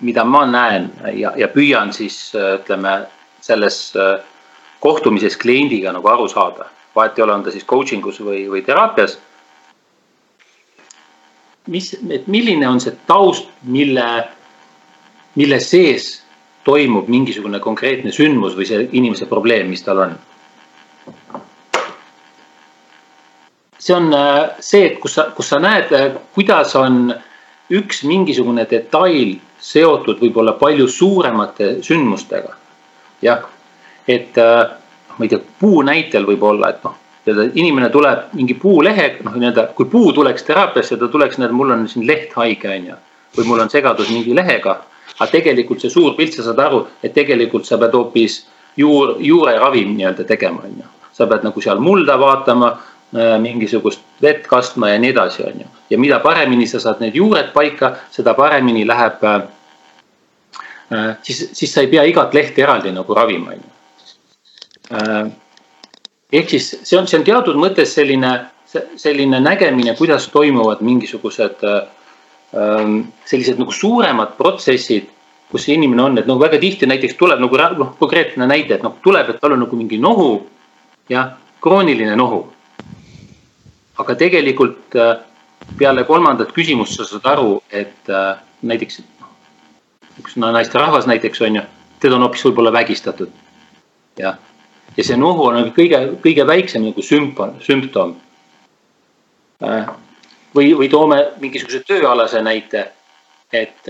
mida ma näen ja, ja püüan siis ütleme selles äh, kohtumises kliendiga nagu aru saada, vahet ei ole, on ta siis coaching us või, või teraapias. mis, et milline on see taust, mille, mille sees toimub mingisugune konkreetne sündmus või see inimese probleem, mis tal on. see on äh, see, et kus sa, kus sa näed, äh, kuidas on üks mingisugune detail seotud võib-olla palju suuremate sündmustega. jah, et äh, ma ei tea, puu näitel võib-olla, et noh, inimene tuleb mingi puulehe, noh, nii-öelda kui puu tuleks teraapiasse, ta tuleks, näed, mul on siin leht haige, on ju. või mul on segadus mingi lehega. aga tegelikult see suur pilt, sa saad aru, et tegelikult sa pead hoopis juur, juureravim nii-öelda tegema, on ju. sa pead nagu seal mulda vaatama mingisugust vett kastma ja nii edasi, on ju. ja mida paremini sa saad need juured paika, seda paremini läheb äh,. äh siis, siis sa ei pea igat lehte eraldi nagu ravima, on ju äh,. ehk siis see on, see on teatud mõttes selline, selline nägemine, kuidas toimuvad mingisugused äh, ähm, sellised nagu suuremad protsessid kus see inimene on, et noh, väga tihti näiteks tuleb nagu noh, konkreetne näide, et noh, tuleb, et tal on nagu mingi nohu, jah, krooniline nohu aga tegelikult äh, peale kolmandat küsimust sa saad aru, et äh, näiteks üks naisterahvas näiteks on ju, teda on hoopis võib-olla vägistatud. jah, ja see nohu on nagu kõige, kõige väiksem nagu sümptom, sümptom. Äh, või, või toome mingisuguse tööalase näite, et,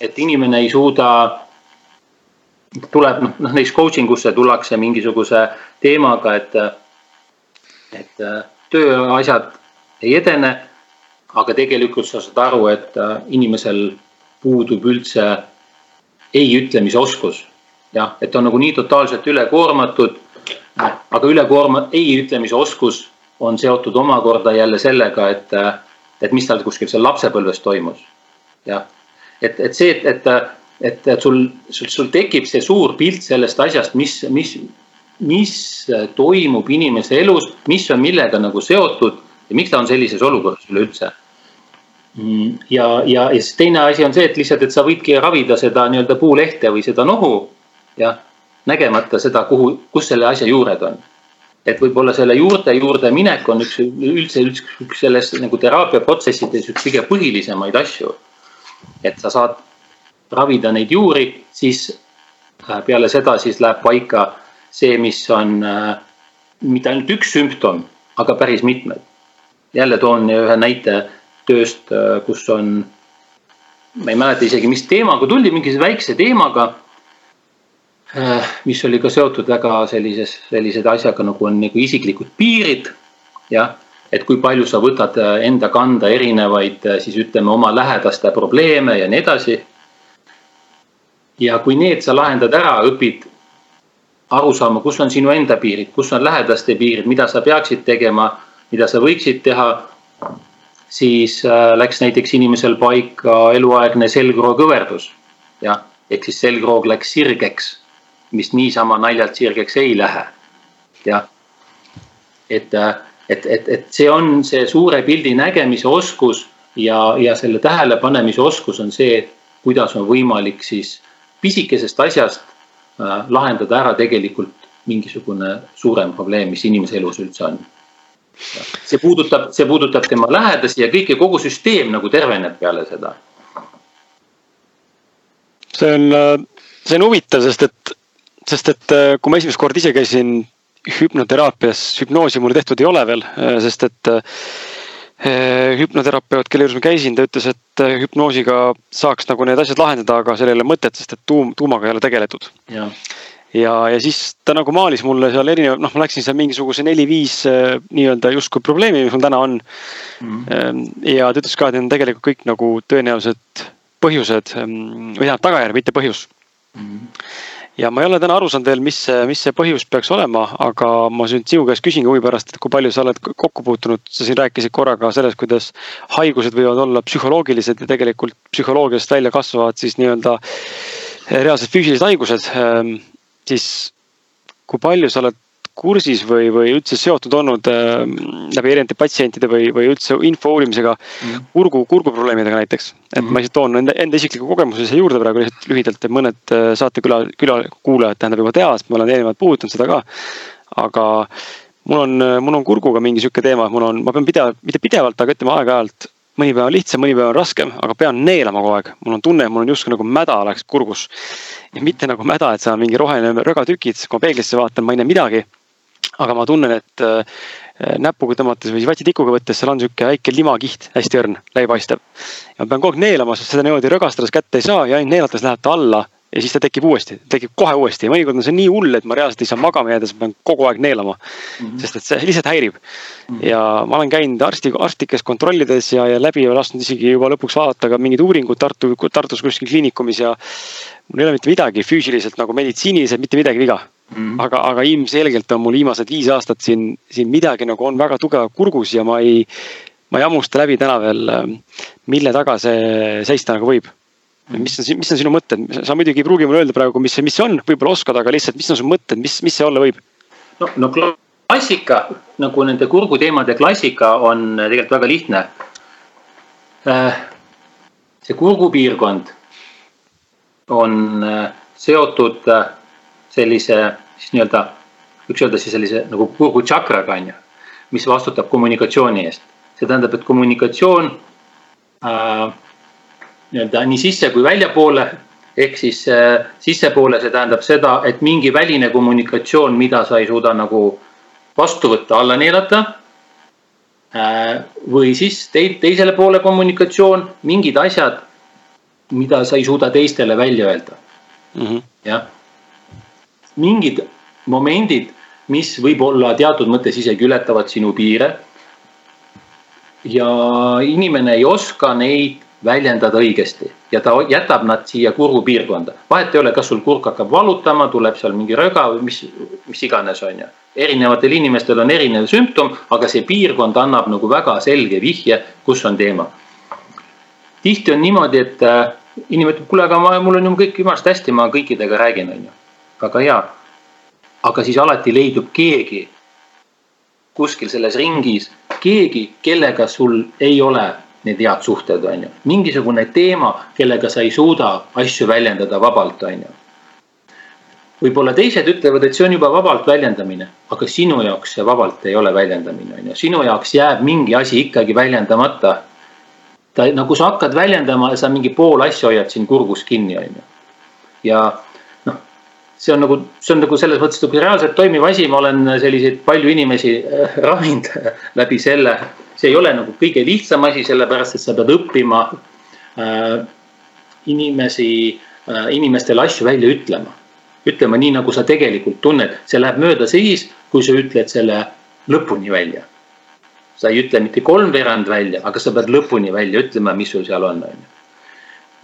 et inimene ei suuda tuleb noh, noh näiteks coaching usse tullakse mingisuguse teemaga, et, et tööasjad ei edene. aga tegelikult sa saad aru, et äh, inimesel puudub üldse ei ütlemise oskus. jah, et on nagu nii totaalselt ülekoormatud. aga ülekoorma ei ütlemise oskus on seotud omakorda jälle sellega, et, äh, et mis tal kuskil seal lapsepõlves toimus. jah, et, et see, et, et, et, et sul, sul, sul tekib see suur pilt sellest asjast, mis, mis, mis toimub inimese elus, mis on millega nagu seotud ja miks ta on sellises olukorras üleüldse. Mm, ja, ja, ja siis teine asi on see, et lihtsalt, et sa võidki ravida seda nii-öelda puulehte või seda nohu. jah, nägemata seda, kuhu, kus selle asja juured on. et võib-olla selle juurte juurde minek on üks üldse üks, üks selles nagu teraapiaprotsessides üks kõige põhilisemaid asju. et sa saad ravida neid juuri, siis äh, peale seda siis läheb paika see, mis on äh, mitte ainult üks sümptom, aga päris mitmed. jälle toon ühe näite tööst, äh, kus on, ma ei mäleta isegi, mis teemaga, tuldi mingi väikse teemaga. mis oli ka seotud väga sellises, sellise asjaga nagu on nagu isiklikud piirid. jah, et kui palju sa võtad enda kanda erinevaid siis ütleme oma lähedaste probleeme ja nii edasi ja kui need sa lahendad ära, õpid aru saama, kus on sinu enda piirid, kus on lähedaste piirid, mida sa peaksid tegema, mida sa võiksid teha. siis äh, läks näiteks inimesel paika eluaegne selgroogõverdus. jah, ehk siis selgroog läks sirgeks, mis niisama naljalt sirgeks ei lähe. jah, et, äh, et, et, et see on see suure pildi nägemise oskus ja, ja selle tähelepanemise oskus on see, kuidas on võimalik siis pisikesest asjast lahendada ära tegelikult mingisugune suurem probleem, mis inimese elus üldse on. see puudutab, see puudutab tema lähedasi ja kõike, kogu süsteem nagu terveneb peale seda. see on, äh, see on huvitav, sest et, sest et äh, kui ma esimest korda ise käisin hüpnoteraapias, hüpnoosi mul tehtud ei ole veel, sest et Eh, hüpnoterapeut, kelle juures ma käisin, ta ütles, et eh, hüpnoosiga saaks nagu need asjad lahendada, aga sellel ei ole mõtet, sest et tuum, tuumaga ei ole tegeletud. ja, ja, ja siis ta nagu maalis mulle seal erinev, noh, ma läksin seal mingisuguse neli-viis eh, nii-öelda justkui probleemi, mis mul täna on mm. -hmm. ja ta ütles ka, et need on tegelikult kõik nagu tõenäoliselt põhjused või tähendab tagajärg, mitte põhjus mm. -hmm ja ma ei ole täna aru saanud veel, mis mis see põhjus peaks olema, aga ma nüüd sinu käest küsingi huvi pärast, et kui palju sa oled kokku puutunud, sa siin rääkisid korra ka sellest, kuidas haigused võivad olla psühholoogilised ja tegelikult psühholoogiast välja kasvavad siis nii-öelda reaalsed füüsilised haigused. Ehm, siis kui palju sa oled kursis või, või üldse seotud olnud äh, läbi erinevate patsientide või, või üldse info uurimisega mm -hmm. kurgu, kurguprobleemidega näiteks. et mm -hmm. ma lihtsalt toon enda, enda isikliku kogemuse siia juurde praegu lihtsalt lühidalt, et mõned äh, saateküla, küla, kuulajad tähendab juba teavad, ma olen eelnevalt puudutanud seda ka. aga mul on, mul on kurguga mingi sihuke teema, mul on, ma pean pidevalt, mitte pidevalt, aga ütleme aeg-ajalt mõni päev on lihtsam, mõni päev on raskem, aga pean neelama kogu aeg. mul on tunne, mul on justkui nagu mäda oleks kurgus. ja mitte nagu mäda, et seal on mingi roheline rögatükid, kui ma peeglisse vaatan, ma ei näe midagi aga ma tunnen, et äh, näpuga tõmmates või vatitikuga võttes seal on sihuke väike limakiht, hästi õrn, läbipaistev. ja ma pean kogu aeg neelama, sest seda niimoodi rõgastades kätte ei saa ja ainult neelates läheb ta alla ja siis ta tekib uuesti, tekib kohe uuesti ja mõnikord on see nii hull, et ma reaalselt ei saa magama jääda, siis ma pean kogu aeg neelama mm. -hmm. sest et see lihtsalt häirib mm. -hmm. ja ma olen käinud arsti, arsti käest kontrollides ja, ja läbi ja lasknud isegi juba lõpuks vaadata ka mingid uuringud Tartu, Tartus kuskil kliinikumis ja. mul ei ole mitte midagi füüsiliselt nagu meditsiiniliselt mitte midagi viga mm. -hmm. aga, aga ilmselgelt on mul viimased viis aastat siin, siin midagi nagu on väga tugev kurgus ja ma ei, ma ei hammusta läbi täna veel, mille taga see seista nagu võib mis on, mis on sinu mõtted, sa muidugi ei pruugi mulle öelda praegu, mis mis see on, võib-olla oskad, aga lihtsalt, mis on su mõtted, mis, mis see olla võib? no, no klassika nagu nende kurguteemade klassika on tegelikult väga lihtne. Äh, see kurgupiirkond on äh, seotud äh, sellise siis nii-öelda, võiks öelda siis sellise nagu kurgutšakraga on ju, mis vastutab kommunikatsiooni eest. see tähendab, et kommunikatsioon äh, nii-öelda nii sisse kui väljapoole. ehk siis äh, sissepoole, see tähendab seda, et mingi väline kommunikatsioon, mida sa ei suuda nagu vastu võtta, alla neelata äh,. või siis tei-, teisele poole kommunikatsioon, mingid asjad, mida sa ei suuda teistele välja öelda mm -hmm.. jah, mingid momendid, mis võib-olla teatud mõttes isegi ületavad sinu piire. ja inimene ei oska neid väljendada õigesti ja ta jätab nad siia kurgupiirkonda. vahet ei ole, kas sul kurk hakkab valutama, tuleb seal mingi röga või mis, mis iganes, on ju. erinevatel inimestel on erinev sümptom, aga see piirkond annab nagu väga selge vihje, kus on teema. tihti on niimoodi, et äh, inimene ütleb, kuule, aga ma, mul on ju kõik jumalast hästi, ma kõikidega räägin, on ju. Väga hea. aga siis alati leidub keegi kuskil selles ringis, keegi, kellega sul ei ole need head suhted, on ju. mingisugune teema, kellega sa ei suuda asju väljendada vabalt, on ju. võib-olla teised ütlevad, et see on juba vabalt väljendamine, aga sinu jaoks see vabalt ei ole väljendamine, on ju. sinu jaoks jääb mingi asi ikkagi väljendamata. ta, nagu sa hakkad väljendama, sa mingi pool asja hoiad siin kurgus kinni, on ju. ja see on nagu, see on nagu selles mõttes nagu reaalselt toimiv asi, ma olen selliseid palju inimesi äh, ravinud läbi selle see ei ole nagu kõige lihtsam asi, sellepärast et sa pead õppima äh, inimesi äh,, inimestele asju välja ütlema. ütlema nii, nagu sa tegelikult tunned, see läheb mööda siis, kui sa ütled selle lõpuni välja. sa ei ütle mitte kolmveerand välja, aga sa pead lõpuni välja ütlema, mis sul seal on, on ju.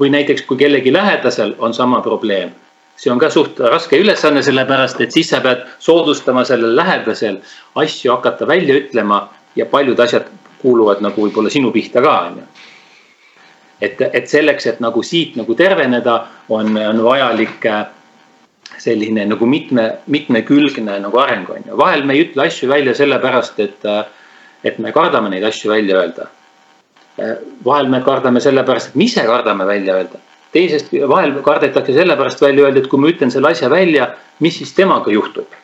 või näiteks, kui kellegi lähedasel on sama probleem see on ka suht raske ülesanne, sellepärast et siis sa pead soodustama sellel lähedasel asju hakata välja ütlema ja paljud asjad kuuluvad nagu võib-olla sinu pihta ka, on ju. et, et selleks, et nagu siit nagu terveneda, on, on vajalik äh, selline nagu mitme, mitmekülgne nagu areng on ju. vahel me ei ütle asju välja sellepärast, et, äh, et me kardame neid asju välja öelda. Äh, vahel me kardame sellepärast, et me ise kardame välja öelda. Teisest vahel kardetakse sellepärast välja öelda, et kui ma ütlen selle asja välja, mis siis temaga juhtub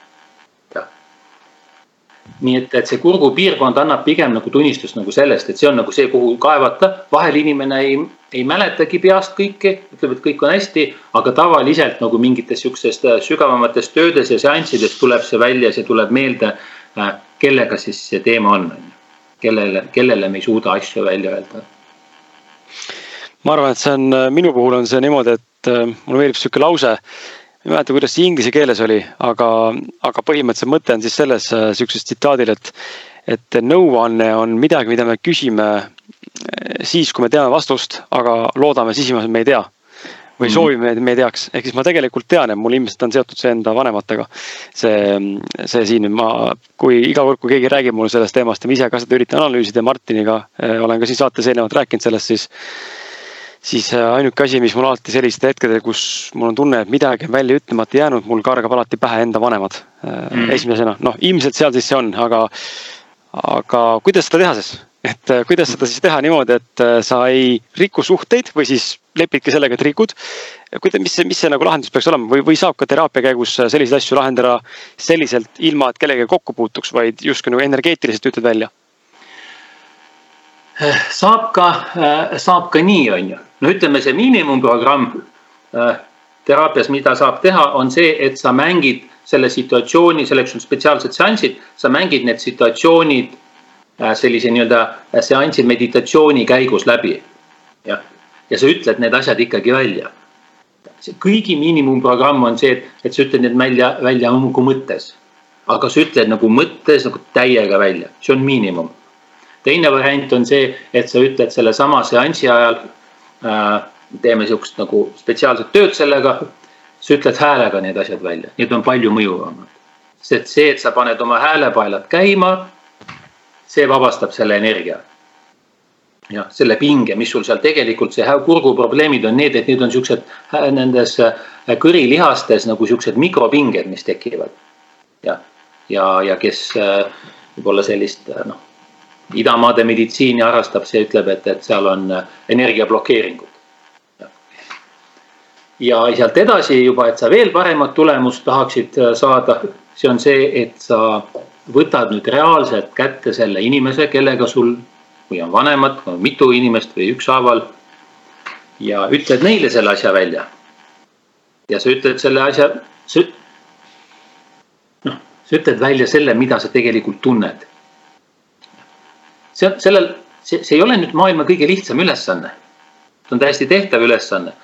nii et, et see kurgupiirkond annab pigem nagu tunnistust nagu sellest, et see on nagu see, kuhu kaevata. vahel inimene ei, ei mäletagi peast kõike, ütleb, et kõik on hästi, aga tavaliselt nagu mingites sihukestes äh, sügavamates töödes ja seanssides tuleb see välja, see tuleb meelde, äh, kellega siis see teema on, on ju. kellele, kellele me ei suuda asju välja öelda. Ma arvan, et see on, äh, minu puhul on see niimoodi, et mulle meeldib sihuke lause ei mäleta, kuidas see inglise keeles oli, aga, aga põhimõtteliselt mõte on siis selles äh, sihukeses tsitaadil, et, et nõuanne on midagi, mida me küsime äh, siis, kui me teame vastust, aga loodame sisimas, et me ei tea. või mhm. soovime, et me ei teaks, ehk siis ma tegelikult tean, et mul ilmselt on seotud see enda vanematega. see, see siin ma, kui iga kord, kui keegi räägib mulle sellest teemast ja ma ise ka seda üritan analüüsida Martiniga, äh, olen ka siin saates eelnevalt rääkinud sellest, siis siis äh, ainuke asi, mis mul alati sellistel hetkedel, kus mul on tunne, et midagi on välja ütlemata jäänud, mul kargab alati pähe enda vanemad mm. esimesena, noh ilmselt seal siis see on, aga, aga kuidas seda teha siis? et äh, kuidas seda siis teha niimoodi, et sa ei riku suhteid või siis lepidki sellega, et rikud. kuidas, mis see, mis see nagu lahendus peaks olema või, või saab ka teraapia käigus selliseid asju lahendada selliselt, ilma et kellegagi kokku puutuks, vaid justkui nagu energeetiliselt ütled välja? saab ka, saab ka nii, on ju no ütleme, see miinimumprogramm äh, teraapias, mida saab teha, on see, et sa mängid selle situatsiooni, selleks on spetsiaalsed seansid, sa mängid need situatsioonid äh, sellise nii-öelda äh, seansi meditatsiooni käigus läbi. jah, ja sa ütled need asjad ikkagi välja. see kõigi miinimumprogramm on see, et, et sa ütled need välja, välja nagu mõttes. aga sa ütled nagu mõttes nagu täiega välja, see on miinimum. teine variant on see, et sa ütled sellesama seansi ajal teeme sihukest nagu spetsiaalset tööd sellega. sa ütled häälega need asjad välja, need on palju mõjuvamad. sest see, et sa paned oma häälepaelad käima, see vabastab selle energia. jah, selle pinge, mis sul seal tegelikult see kurguprobleemid on need, et need on siuksed nendes äh, kõrilihastes nagu siuksed mikropinged, mis tekivad. jah, ja, ja kes äh, võib-olla sellist noh idamaade meditsiini harrastab, see ütleb, et, et seal on äh, energiablokeeringud. ja sealt edasi juba, et sa veel paremat tulemust tahaksid äh, saada, see on see, et sa võtad nüüd reaalselt kätte selle inimese, kellega sul või on vanemad, mitu inimest või ükshaaval. ja ütled neile selle asja välja. ja sa ütled selle asja, sa noh, sa ütled välja selle, mida sa tegelikult tunned see, sellel, see, see ei ole nüüd maailma kõige lihtsam ülesanne. see on täiesti tehtav ülesanne.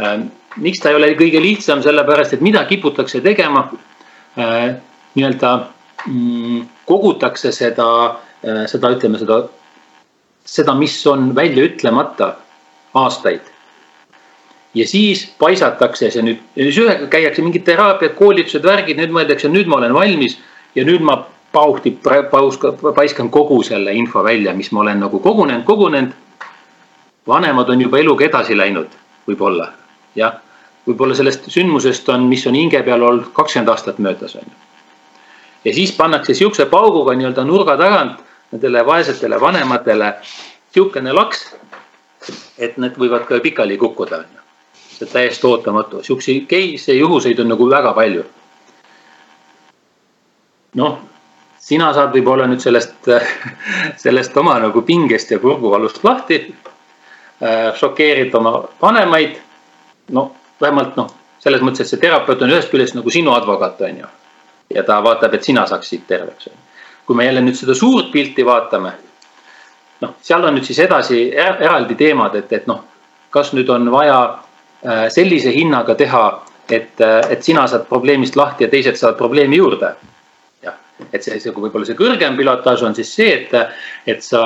Ähm, miks ta ei ole kõige lihtsam, sellepärast et mida kiputakse tegema äh,. nii-öelda mm, kogutakse seda äh,, seda ütleme seda, seda, mis on välja ütlemata aastaid ja siis paisatakse see nüüd, siis ühega käiakse mingid teraapiad, koolitused, värgid, nüüd mõeldakse, nüüd ma olen valmis ja nüüd ma pauhti, paiskan kogu selle info välja, mis ma olen nagu kogunenud, kogunenud. vanemad on juba eluga edasi läinud, võib-olla jah, võib-olla sellest sündmusest on, mis on hinge peal olnud kakskümmend aastat möödas on ju. ja siis pannakse sihukese pauguga nii-öelda nurga tagant nendele vaesetele vanematele sihukene laks. et need võivad ka pikali kukkuda, on ju. see on täiesti ootamatu, sihukeseid case'e, juhuseid on nagu väga palju. noh, sina saad võib-olla nüüd sellest, sellest oma nagu pingest ja kurguvalust lahti. šokeerid oma vanemaid. no vähemalt noh, selles mõttes, et see terapeut on ühest küljest nagu sinu advokaat, on ju. ja ta vaatab, et sina saaksid terveks. kui me jälle nüüd seda suurt pilti vaatame noh, seal on nüüd siis edasi eraldi teemad, et, et noh, kas nüüd on vaja äh, sellise hinnaga teha, et, äh, et sina saad probleemist lahti ja teised saavad probleemi juurde. Et see, see võib-olla see kõrgem pilotaaž on siis see, et, et sa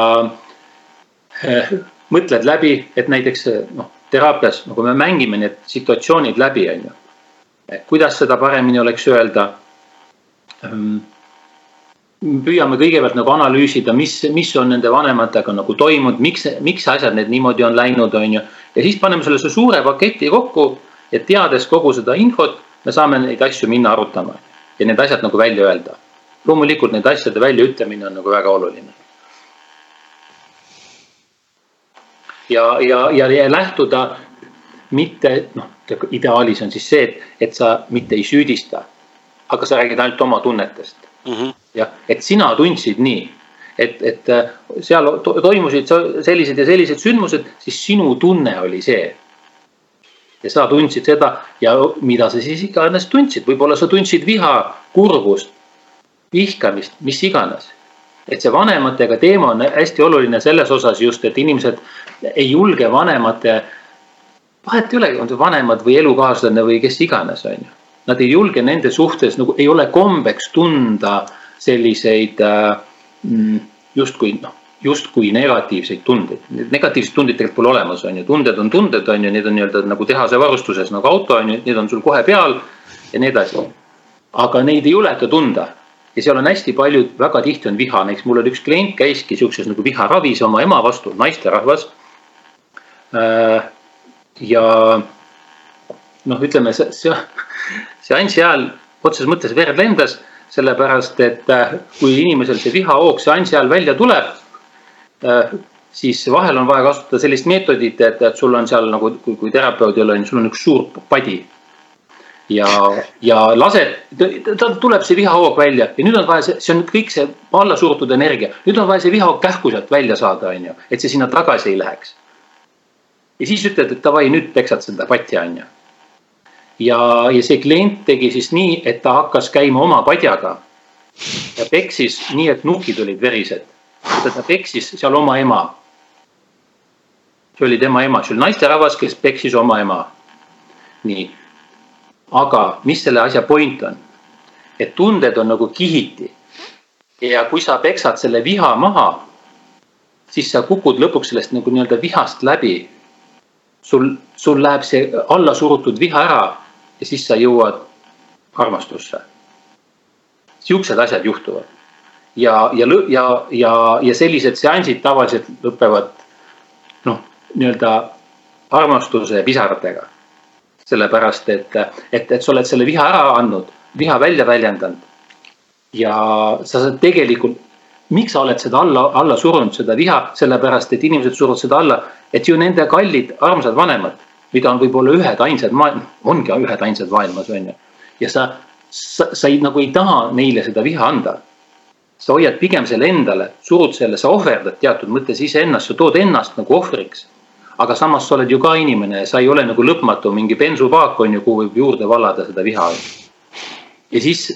äh, mõtled läbi, et näiteks noh, teraapias nagu me mängime need situatsioonid läbi, on ju. kuidas seda paremini oleks öelda ähm, püüame kõigepealt nagu analüüsida, mis, mis on nende vanematega nagu toimunud, miks, miks asjad need niimoodi on läinud, on ju. ja siis paneme sellise suure paketi kokku ja teades kogu seda infot, me saame neid asju minna arutama ja need asjad nagu välja öelda. Loomulikult nende asjade väljaütlemine on nagu väga oluline. ja, ja, ja, ja lähtuda mitte noh, ideaalis on siis see, et, et sa mitte ei süüdista, aga sa räägid ainult oma tunnetest mm. -hmm jah, et sina tundsid nii, et, et äh, seal toimusid sellised ja sellised sündmused, siis sinu tunne oli see. ja sa tundsid seda ja mida sa siis iganes tundsid, võib-olla sa tundsid viha, kurbust, vihkamist, mis iganes. et see vanematega teema on hästi oluline selles osas just, et inimesed ei julge vanemate, vahet ei olegi, on see vanemad või elukaaslane või kes iganes, on ju. Nad ei julge nende suhtes nagu ei ole kombeks tunda selliseid äh, justkui noh, justkui negatiivseid tundeid. negatiivseid tundeid tegelikult pole olemas, on ju, tunded on tunded, on ju, need on nii-öelda nagu tehase varustuses nagu auto on ju, need on sul kohe peal ja nii edasi. aga neid ei juleta tunda ja seal on hästi palju, väga tihti on viha, näiteks mul oli üks klient käiski siukses nagu viharavis oma ema vastu, naisterahvas. Äh, ja noh, ütleme see, see seansi ajal otseses mõttes verd lendas sellepärast et äh, kui inimesel see vihahoog seansi ajal välja tuleb, äh, siis vahel on vaja kasutada sellist meetodit, et, et sul on seal nagu, kui, kui terapeudil on, sul on üks suur padi. Ja, ja lased, tal tuleb see vihahoog välja ja nüüd on vaja see, see on kõik see alla surutud energia, nüüd on vaja see vihahoog kähku sealt välja saada, on ju, et see sinna tagasi ei läheks. ja siis ütled, et davai, nüüd peksad seda patti, on ju ja, ja see klient tegi siis nii, et ta hakkas käima oma padjaga ja peksis nii, et nukid olid verised. ta peksis seal oma ema. see oli tema ema, see oli naisterahvas, kes peksis oma ema. nii, aga mis selle asja point on? et tunded on nagu kihiti. ja kui sa peksad selle viha maha, siis sa kukud lõpuks sellest nagu nii-öelda vihast läbi sul, sul läheb see allasurutud viha ära ja siis sa jõuad armastusse. Siuksed asjad juhtuvad ja, ja, ja, ja, ja sellised seansid tavaliselt lõpevad noh, nii-öelda armastuse pisaratega. Sellepärast et, et, et sa oled selle viha ära andnud, viha välja väljendanud. ja sa saad tegelikult, miks sa oled seda alla, alla surunud, seda viha, sellepärast et inimesed suruvad seda alla, et ju nende kallid armsad vanemad mida on võib-olla ühed ainsad maailm, ongi ühed ainsad maailmas, on ju. ja sa, sa, sa ei, nagu ei taha neile seda viha anda. sa hoiad pigem selle endale, surud selle, sa ohverdad teatud mõttes iseennast, sa tood ennast nagu ohvriks. Aga samas sa oled ju ka inimene sa ei ole nagu lõpmatu mingi bensupaak on ju, kuhu võib juurde vallada seda viha. ja siis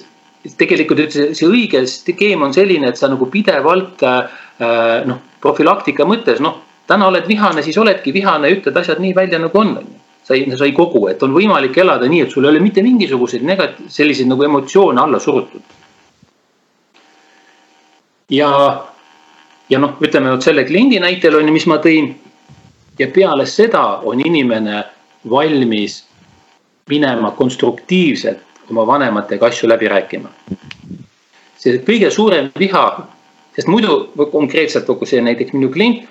tegelikult see, see õige skeem on selline, et sa nagu pidevalt äh, noh, profülaktika mõttes noh täna oled vihane, siis oledki vihane, ütled asjad nii välja, nagu on, on ju. sa ei, sa ei kogu, et on võimalik elada nii, et sul ei ole mitte mingisuguseid negat-, selliseid nagu emotsioone alla surutud. ja, ja noh, ütleme vot selle kliendi näitel on ju, mis ma tõin. Ja peale seda on inimene valmis minema konstruktiivselt oma vanematega asju läbi rääkima. see kõige suurem viha, sest muidu konkreetselt kogu see näiteks minu klient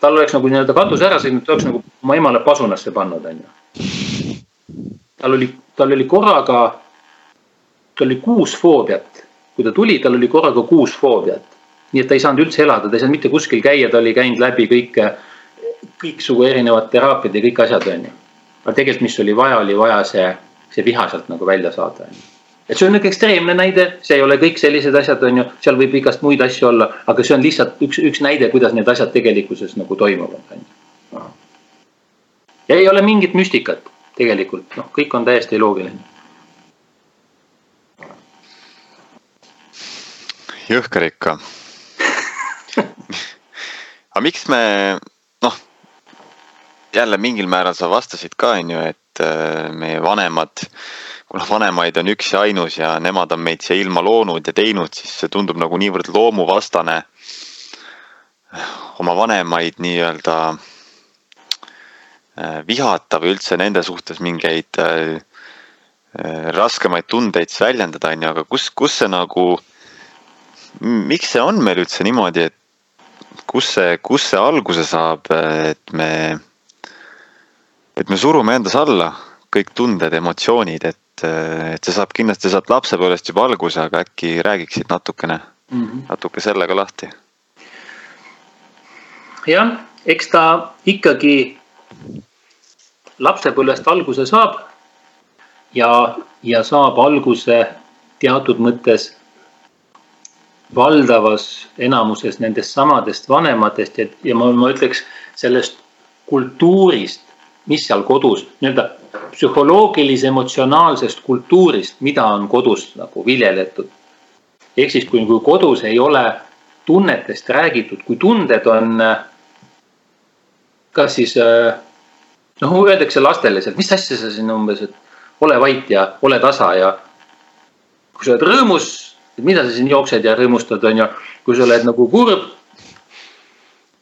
tal oleks nagu nii-öelda katus ära sõitnud, ta oleks nagu oma emale pasunasse pannud, onju. tal oli, tal oli korraga, tal oli kuus foobiat kui ta tuli, tal oli korraga kuus foobiat. nii et ta ei saanud üldse elada, ta ei saanud mitte kuskil käia, ta oli käinud läbi kõike, kõiksugu erinevad teraapiad ja kõik asjad, on ju. aga tegelikult, mis oli vaja, oli vaja see, see viha sealt nagu välja saada, on ju et see on niisugune ekstreemne näide, see ei ole kõik sellised asjad, on ju, seal võib igast muid asju olla, aga see on lihtsalt üks, üks näide, kuidas need asjad tegelikkuses nagu toimuvad, on ju. ja ei ole mingit müstikat tegelikult, noh, kõik on täiesti loogiline. jõhker ikka aga miks me, jälle mingil määral sa vastasid ka, on ju, et äh, meie vanemad kuna vanemaid on üks ja ainus ja nemad on meid siia ilma loonud ja teinud, siis see tundub nagu niivõrd loomuvastane. oma vanemaid nii-öelda äh, vihata või üldse nende suhtes mingeid äh, äh, raskemaid tundeid siis väljendada, on ju, aga kus, kus see nagu, miks see on meil üldse niimoodi, et kus see, kus see alguse saab, et me, et me surume endas alla kõik tunded, emotsioonid, et et, see saab kindlasti sealt lapsepõlvest juba alguse, aga äkki räägiksid natukene mm, -hmm. natuke selle ka lahti. jah, eks ta ikkagi lapsepõlvest alguse saab ja, ja saab alguse teatud mõttes valdavas enamuses nendest samadest vanematest ja, ja ma, ma ütleks sellest kultuurist, mis seal kodus nii-öelda psühholoogilise emotsionaalsest kultuurist, mida on kodus nagu viljeletud. ehk siis, kui, kui kodus ei ole tunnetest räägitud, kui tunded on kas siis noh, öeldakse lastele sealt, mis asja sa siin umbes, et ole vait ja ole tasa ja kui sa oled rõõmus, mida sa siin jooksed ja rõõmustad, on ju. kui sa oled nagu kurb,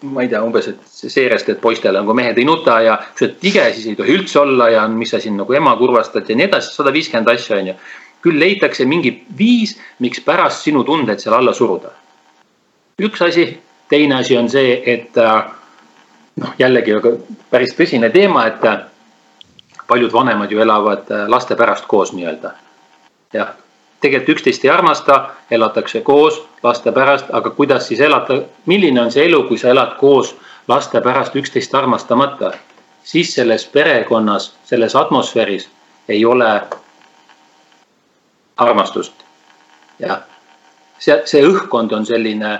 ma ei tea, umbes, et seerest, et poistele nagu mehed ei nuta ja kui sa oled tige, siis ei tohi üldse olla ja mis sa siin nagu ema kurvastad ja nii edasi, sada viiskümmend asja on ju. küll leitakse mingi viis, miks pärast sinu tunded seal alla suruda. üks asi, teine asi on see, et äh, noh, jällegi väga päris tõsine teema, et äh, paljud vanemad ju elavad äh, laste pärast koos nii-öelda. jah, tegelikult üksteist ei armasta, elatakse koos laste pärast, aga kuidas siis elada, milline on see elu, kui sa elad koos laste pärast üksteist armastamata, siis selles perekonnas, selles atmosfääris ei ole armastust. jah, see, see õhkkond on selline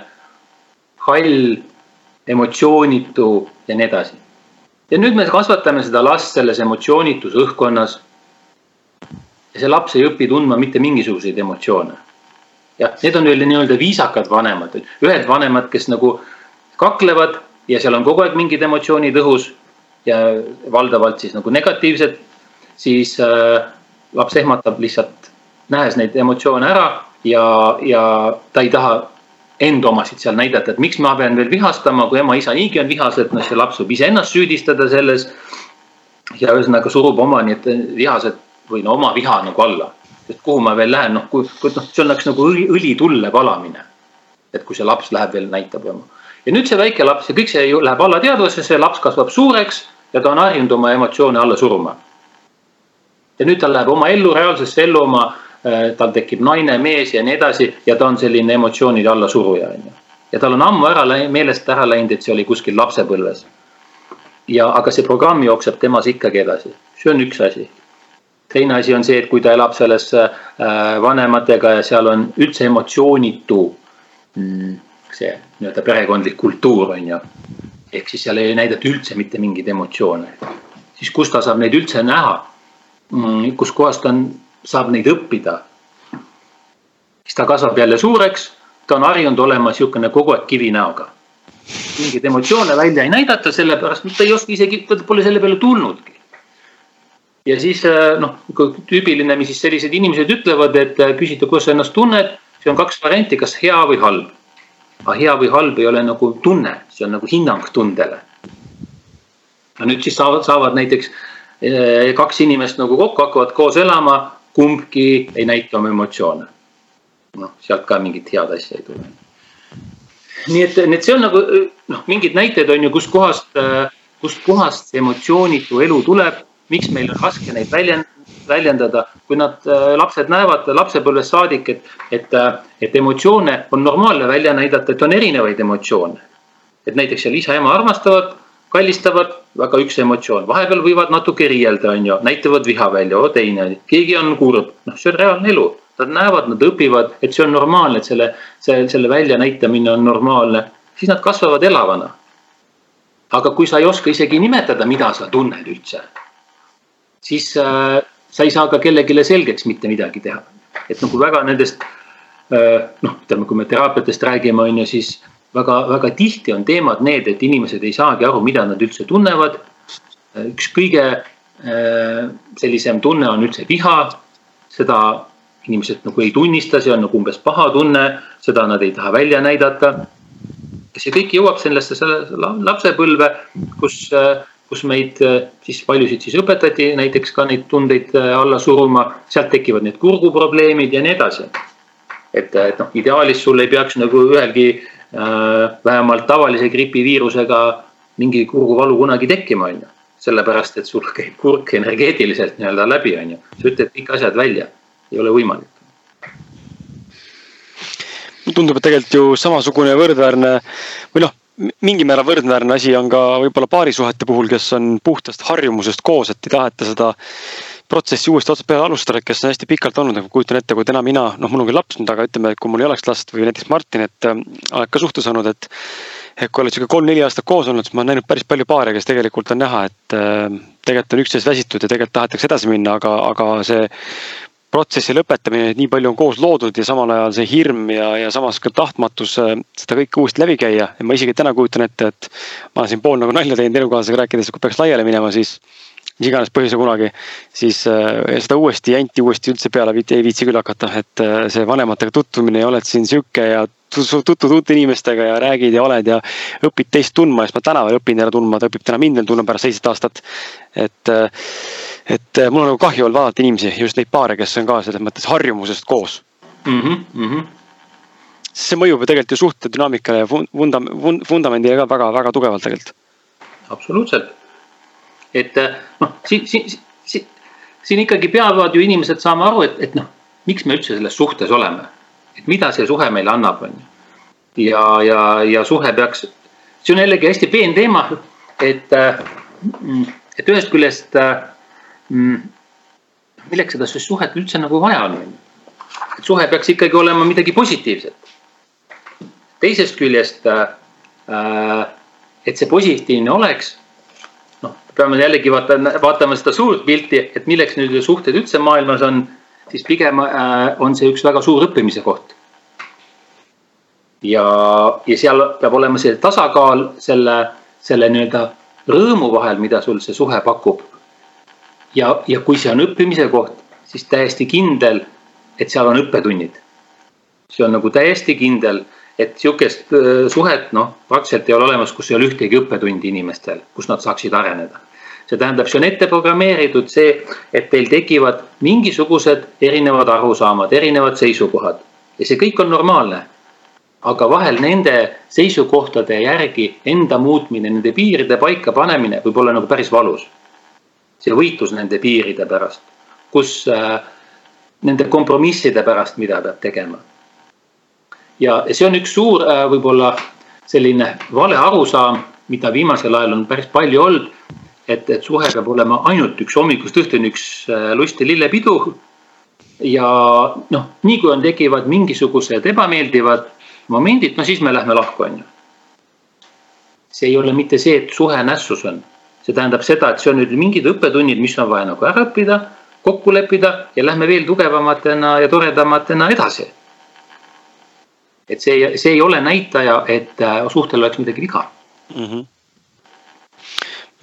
hall, emotsioonitu ja nii edasi. ja nüüd me kasvatame seda last selles emotsioonitus õhkkonnas ja see laps ei õpi tundma mitte mingisuguseid emotsioone. jah, need on nii-öelda viisakad vanemad, ühed vanemad, kes nagu kaklevad ja seal on kogu aeg mingid emotsioonid õhus ja valdavalt siis nagu negatiivsed, siis äh, laps ehmatab lihtsalt nähes neid emotsioone ära ja, ja ta ei taha enda omasid seal näidata, et miks ma pean veel vihastama, kui ema-isa niigi on vihased, noh see laps võib iseennast süüdistada selles. ja ühesõnaga surub oma need vihased või no oma viha nagu alla. sest kuhu ma veel lähen, noh, kui, kui noh, see oleks nagu õli, õli tulle palamine. et kui see laps läheb veel näitab oma. ja nüüd see väike laps ja kõik see ju läheb alateadvusesse, laps kasvab suureks ja ta on harjunud oma emotsioone alla suruma. ja nüüd tal läheb oma ellu, reaalsesse ellu oma, äh, tal tekib naine, mees ja nii edasi ja ta on selline emotsioonide allasuruja, on ju. ja tal on ammu ära läinud, meelest ära läinud, et see oli kuskil lapsepõlves. ja, aga see programm jookseb temas ikkagi edasi, see on üks asi teine asi on see, et kui ta elab selles äh, vanematega ja seal on üldse emotsioonitu mm, see nii-öelda perekondlik kultuur on ju. ehk siis seal ei näidata üldse mitte mingeid emotsioone. siis kus ta saab neid üldse näha? Mm, kuskohast ta on, saab neid õppida? siis ta kasvab jälle suureks, ta on harjunud olema niisugune kogu aeg kivinäoga. mingeid emotsioone välja ei näidata, sellepärast ta ei oska isegi, ta pole selle peale tulnudki ja siis äh, noh, tüüpiline, mis siis sellised inimesed ütlevad, et äh, küsida, kuidas sa ennast tunned, siis on kaks varianti, kas hea või halb. aga hea või halb ei ole nagu tunne, see on nagu hinnang tundele. no nüüd siis saavad, saavad näiteks äh, kaks inimest nagu kokku, hakkavad koos elama, kumbki ei näita oma emotsioone. noh, sealt ka mingit head asja ei tule. nii et, nii et see on nagu noh, mingid näited on ju, kuskohast, kuskohast see emotsioonitu elu tuleb miks meil on raske neid väljend-, väljendada, kui nad, lapsed näevad lapsepõlvest saadik, et, et, et emotsioone on normaalne välja näidata, et on erinevaid emotsioone. et näiteks seal isa-ema armastavad, kallistavad, väga üks emotsioon, vahepeal võivad natuke riielda, on ju, näitavad viha välja, teine, keegi on kurb, noh, see on reaalne elu. Nad näevad, nad õpivad, et see on normaalne, et selle, see, selle väljanäitamine on normaalne, siis nad kasvavad elavana. aga kui sa ei oska isegi nimetada, mida sa tunned üldse, siis äh, sa ei saa ka kellelegi selgeks mitte midagi teha. et nagu väga nendest äh, noh, ütleme, kui me teraapiatest räägime, on ju, siis väga-väga tihti on teemad need, et inimesed ei saagi aru, mida nad üldse tunnevad. üks kõige äh, sellisem tunne on üldse viha, seda inimesed nagu ei tunnista, see on nagu umbes paha tunne, seda nad ei taha välja näidata. see kõik jõuab sellesse lapsepõlve, kus, äh, kus meid äh, siis paljusid siis õpetati näiteks ka neid tundeid alla suruma, sealt tekivad need kurguprobleemid ja nii edasi. et, et noh, ideaalis sul ei peaks nagu ühelgi Äh, vähemalt tavalise gripiviirusega mingi kurguvalu kunagi tekkima, on ju. sellepärast, et sul käib kurk energeetiliselt nii-öelda läbi, on ju. sa ütled kõik asjad välja, ei ole võimalik. tundub, et tegelikult ju samasugune võrdväärne või noh, mingil määral võrdväärne asi on ka võib-olla paarisuhete puhul, kes on puhtast harjumusest koos, et ei taheta seda protsessi uuesti otsast peale alustada, kes on hästi pikalt olnud, nagu kujutan ette, kui täna mina, noh, mul on küll laps nüüd, aga ütleme, et kui mul ei oleks last või näiteks Martin, et äh, oled ka suhtes olnud, et. et kui oled sihuke kolm-neli aastat koos olnud, siis ma olen näinud päris palju paare, kes tegelikult on näha, et äh, tegelikult on üksteist väsitud ja tegelikult tahetakse edasi minna, aga, aga see protsessi lõpetamine, et nii palju on koos loodud ja samal ajal see hirm ja, ja samas ka tahtmatus äh, seda kõike uuesti läbi käia. Ja ma isegi täna kujutan ette, et ma olen siin pool nagu nalja teinud elukaaslasega rääkides, kui peaks laiali minema, siis mis iganes põhjusel kunagi, siis äh, seda uuesti janti uuesti üldse peale ei viitsi küll hakata, et äh, see vanematega tutvumine ja oled siin sihuke ja tutvud uute inimestega ja räägid ja oled ja õpid teist tundma ja siis ma täna veel õpin jälle tundma, ta õpib täna mind veel tundma pärast seitset aastat. et, äh, et mul on nagu kahju olnud vaadata inimesi, just neid paare, kes on ka selles mõttes harjumusest koos mm. -hmm, mm -hmm see mõjub ju tegelikult ju suhte dünaamikale ja vunda-, vundamendile ka väga-väga tugevalt tegelikult. absoluutselt et äh, noh, siin, siin, siin, siin ikkagi peavad ju inimesed saama aru, et, et noh, miks me üldse selles suhtes oleme. Et mida see suhe meile annab, on ju. ja, ja, ja suhe peaks, see on jällegi hästi peen teema, et, äh, et ühest küljest äh, mm, milleks seda suhet üldse nagu vaja on? et suhe peaks ikkagi olema midagi positiivset. teisest küljest, et see positiivne oleks, peame jällegi vaatama, vaatama seda suurt pilti, et milleks nüüd suhted üldse maailmas on, siis pigem äh, on see üks väga suur õppimise koht. ja, ja seal peab olema see tasakaal selle, selle nii-öelda rõõmu vahel, mida sul see suhe pakub. ja, ja kui see on õppimise koht, siis täiesti kindel, et seal on õppetunnid. see on nagu täiesti kindel et sihukest äh, suhet noh, praktiliselt ei ole olemas, kus ei ole ühtegi õppetundi inimestel, kus nad saaksid areneda. See tähendab, see on ette programmeeritud see, et teil tekivad mingisugused erinevad arusaamad, erinevad seisukohad ja see kõik on normaalne. aga vahel nende seisukohtade järgi enda muutmine, nende piiride paika panemine võib olla nagu päris valus. see võitlus nende piiride pärast, kus äh, nende kompromisside pärast, mida peab tegema ja see on üks suur äh, võib-olla selline vale arusaam, mida viimasel ajal on päris palju olnud. Et, et suhe peab olema ainult üks hommikust õhtuni üks äh, lusti lillepidu. ja noh, nii kui on, tekivad mingisugused ebameeldivad momendid, no siis me lähme lahku, on ju. see ei ole mitte see, et suhe nässus on, see tähendab seda, et see on nüüd mingid õppetunnid, mis on vaja nagu ära õppida, kokku leppida ja lähme veel tugevamatena ja toredamatena edasi et see, see ei ole näitaja, et äh, suhtel oleks midagi viga mm. -hmm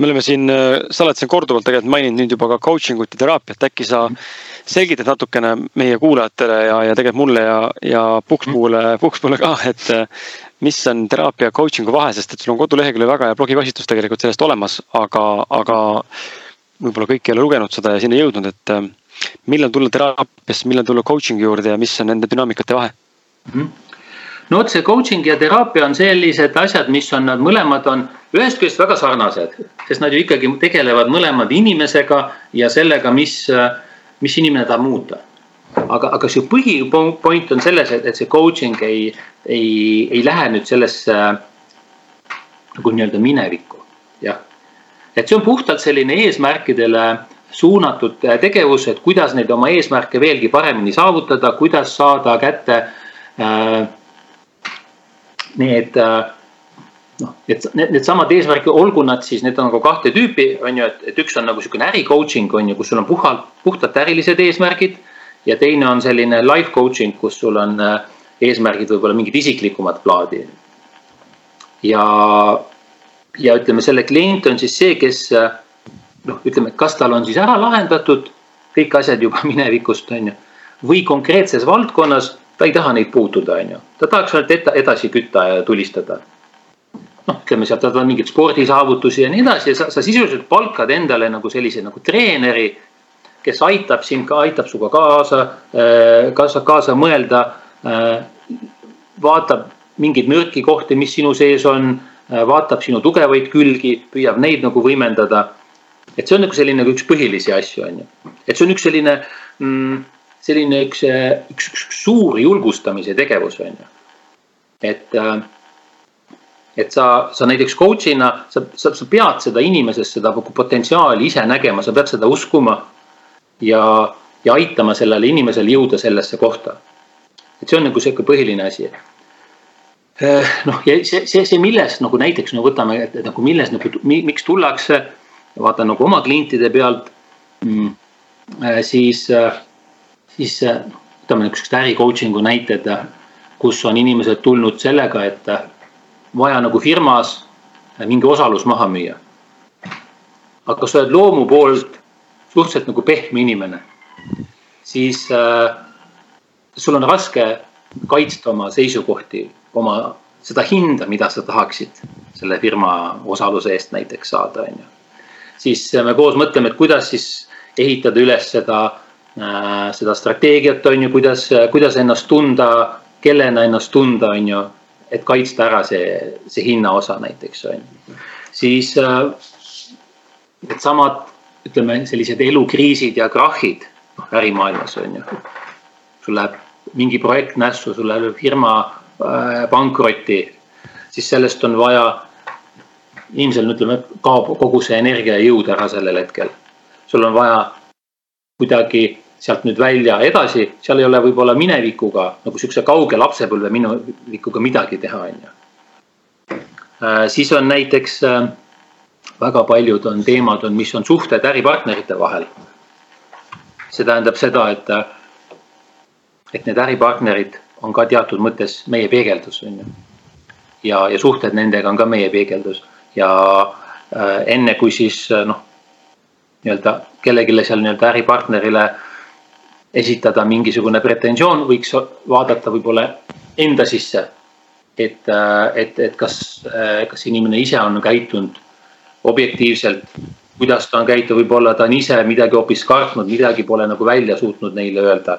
me oleme siin, äh, sa oled siin korduvalt tegelikult maininud nüüd juba ka coaching ut ja teraapiat, äkki sa selgitad natukene meie kuulajatele ja, ja tegelikult mulle ja, ja Pukspuule, Pukspuule ka, et äh, mis on teraapia ja coaching'u vahe, sest et sul on koduleheküljel väga hea blogipostitus tegelikult sellest olemas, aga, aga võib-olla kõik ei ole lugenud seda ja sinna jõudnud, et millal tulla teraapiasse, millal tulla coaching'i juurde ja mis on nende dünaamikate vahe? Mm? -hmm no vot, see coaching ja teraapia on sellised asjad, mis on, nad mõlemad on ühest küljest väga sarnased, sest nad ju ikkagi tegelevad mõlemad inimesega ja sellega, mis, mis inimene tahab muuta. aga, aga see põhipoint on selles, et, et see coaching ei, ei, ei lähe nüüd sellesse nagu nii-öelda minevikku, jah. et see on puhtalt selline eesmärkidele suunatud tegevus, et kuidas neid oma eesmärke veelgi paremini saavutada, kuidas saada kätte äh, need äh, noh, et need, needsamad eesmärgid, olgu nad siis, need on nagu kahte tüüpi, on ju, et, et üks on nagu niisugune äri coaching on ju, kus sul on puhalt, puhtalt ärilised eesmärgid. ja teine on selline life coaching, kus sul on äh, eesmärgid võib-olla mingid isiklikumat plaadi. ja, ja ütleme, selle klient on siis see, kes äh, noh, ütleme, kas tal on siis ära lahendatud kõik asjad juba minevikust, on ju. või konkreetses valdkonnas ta ei taha neid puutuda, on ju, ta tahaks ainult edasi kütta ja tulistada noh, ütleme sealt tulevad mingeid spordisaavutusi ja nii edasi ja sa, sa sisuliselt palkad endale nagu sellise nagu treeneri, kes aitab sind ka, aitab sinuga kaasa, äh, kaasa, kaasa mõelda. Äh, vaatab mingeid nõrki kohti, mis sinu sees on, äh, vaatab sinu tugevaid külgi, püüab neid nagu võimendada. et see on nagu selline nagu üks põhilisi asju, on ju. et see on üks selline mm,, selline üks, üks, üks suur julgustamise tegevus, on ju. et äh, et sa, sa näiteks coach'ina, sa, sa, sa pead seda inimeses seda potentsiaali ise nägema, sa pead seda uskuma. ja, ja aitama sellele inimesele jõuda sellesse kohta. et see on nagu sihuke põhiline asi. Eh, noh, ja see, see, see, milles nagu näiteks no võtame, et nagu milles nagu, miks tullakse, vaatan nagu oma klientide pealt mm,. Eh, siis, eh, siis võtame niisugused äri coaching'u näited, kus on inimesed tulnud sellega, et vaja nagu firmas mingi osalus maha müüa. aga sa oled loomu poolt suhteliselt nagu pehme inimene, siis äh, sul on raske kaitsta oma seisukohti, oma seda hinda, mida sa tahaksid selle firma osaluse eest näiteks saada, on ju. siis me koos mõtleme, et kuidas siis ehitada üles seda seda strateegiat, on ju, kuidas, kuidas ennast tunda, kellena ennast tunda, on ju et kaitsta ära see, see hinnaosa näiteks on ju. siis äh, needsamad, ütleme sellised elukriisid ja krahhid noh ärimaailmas on ju. sul läheb mingi projekt nässu, sul läheb firma äh, pankrotti, siis sellest on vaja. inimesel ütleme, kaob kogu see energia ja jõud ära sellel hetkel. sul on vaja kuidagi sealt nüüd välja edasi, seal ei ole võib-olla minevikuga nagu sihukese kauge lapsepõlve minevikuga midagi teha, on ju. Äh, siis on näiteks äh, väga paljud on teemad on, mis on suhted äripartnerite vahel. see tähendab seda, et, äh, et need äripartnerid on ka teatud mõttes meie peegeldus, on ju. ja, ja suhted nendega on ka meie peegeldus ja enne kui siis noh, nii-öelda kellelegi seal nii-öelda äripartnerile äh, esitada mingisugune pretensioon, võiks vaadata võib-olla enda sisse. et, äh, et, et kas, äh, kas inimene ise on käitunud objektiivselt, kuidas ta on käitunud, võib-olla ta on ise midagi hoopis kartnud, midagi pole nagu välja suutnud neile öelda.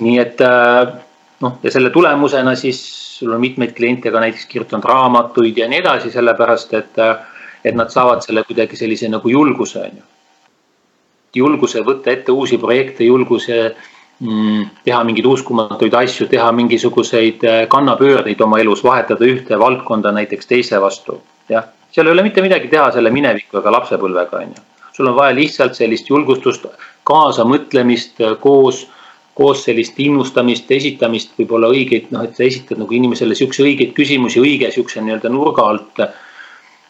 nii et äh, noh, ja selle tulemusena siis sul on mitmeid kliente ka näiteks kirjutanud raamatuid ja nii edasi, sellepärast et, et nad saavad selle kuidagi sellise nagu julguse on ju julguse võtta ette uusi projekte, julguse mm, teha mingeid uskumatuid asju, teha mingisuguseid äh, kannapöördeid oma elus, vahetada ühte valdkonda näiteks teise vastu. jah, seal ei ole mitte midagi teha selle mineviku ega lapsepõlvega, on ju. sul on vaja lihtsalt sellist julgustust, kaasamõtlemist äh, koos, koos sellist innustamist, esitamist, võib-olla õigeid, noh, et sa esitad nagu inimesele sihukese õigeid küsimusi õige sihukese nii-öelda nurga alt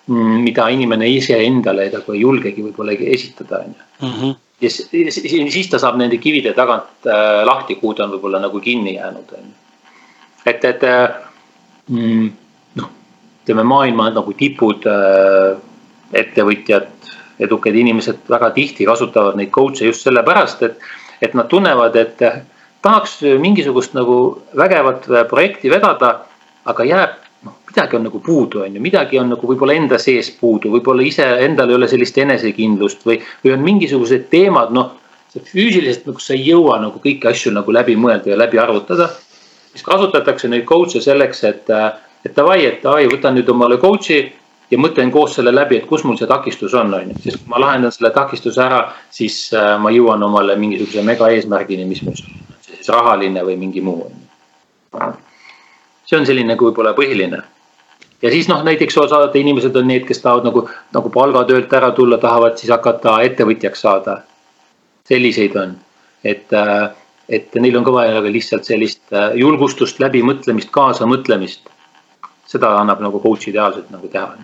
mida inimene ise endale nagu ei julgegi võib-olla esitada, on ju mm. -hmm. ja siis, ta saab nende kivide tagant äh, lahti, kuhu ta on võib-olla nagu kinni jäänud, on ju. et, et äh, mm, noh, ütleme maailma nagu tipud äh,, ettevõtjad, edukad inimesed väga tihti kasutavad neid coach'e just sellepärast, et, et nad tunnevad, et tahaks mingisugust nagu vägevat projekti vedada, aga jääb noh, midagi on nagu puudu, on ju, midagi on nagu võib-olla enda sees puudu, võib-olla iseendal ei ole sellist enesekindlust või, või on mingisugused teemad, noh. füüsiliselt nagu sa ei jõua nagu kõiki asju nagu läbi mõelda ja läbi arvutada. siis kasutatakse neid coach'e selleks, et, et davai, et davai, võtan nüüd omale coach'i ja mõtlen koos selle läbi, et kus mul see takistus on, on ju, sest kui ma lahendan selle takistuse ära, siis äh, ma jõuan omale mingisuguse mega eesmärgini, mis mul on, siis rahaline või mingi muu. See on selline nagu võib-olla põhiline ja siis noh, näiteks osad inimesed on need, kes tahavad nagu, nagu palgatöölt ära tulla, tahavad siis hakata ettevõtjaks saada. selliseid on, et, äh, et neil on ka vaja lihtsalt sellist äh, julgustust, läbimõtlemist, kaasamõtlemist. seda annab nagu coach ideaalselt nagu teha.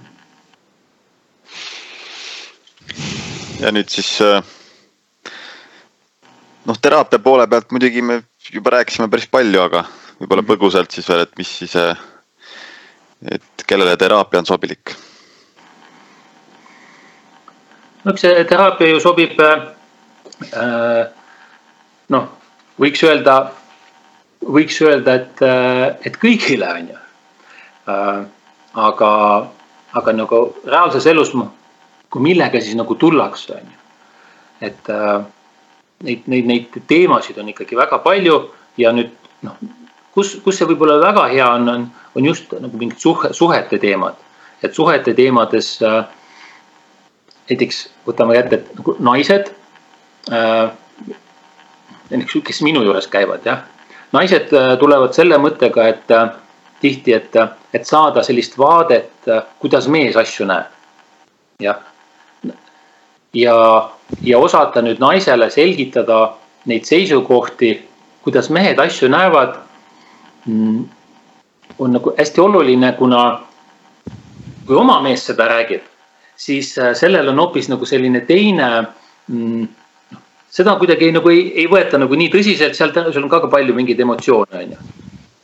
ja nüüd siis äh, noh, teraapia poole pealt muidugi me juba rääkisime päris palju, aga võib-olla põgusalt siis veel, et mis siis et kellele teraapia on sobilik? no eks see teraapia ju sobib äh,. noh, võiks öelda, võiks öelda, et, äh, et kõigile on ju äh,. aga, aga nagu reaalses elus, kui millega siis nagu tullakse, on ju. et äh, neid, neid, neid teemasid on ikkagi väga palju ja nüüd noh, kus, kus see võib-olla väga hea on, on on just nagu mingid suhe, suhete teemad. et suhete teemades äh, näiteks võtame kätte, et nagu naised äh,. kes minu juures käivad jah, naised äh, tulevad selle mõttega, et äh, tihti, et, et saada sellist vaadet, äh, kuidas mees asju näeb. jah, ja, ja osata nüüd naisele selgitada neid seisukohti, kuidas mehed asju näevad on nagu hästi oluline, kuna kui oma mees seda räägib, siis äh, sellel on hoopis nagu selline teine mm,. Noh, seda kuidagi nagu ei, ei võeta nagu nii tõsiselt, seal, seal on ka palju mingeid emotsioone, on ju,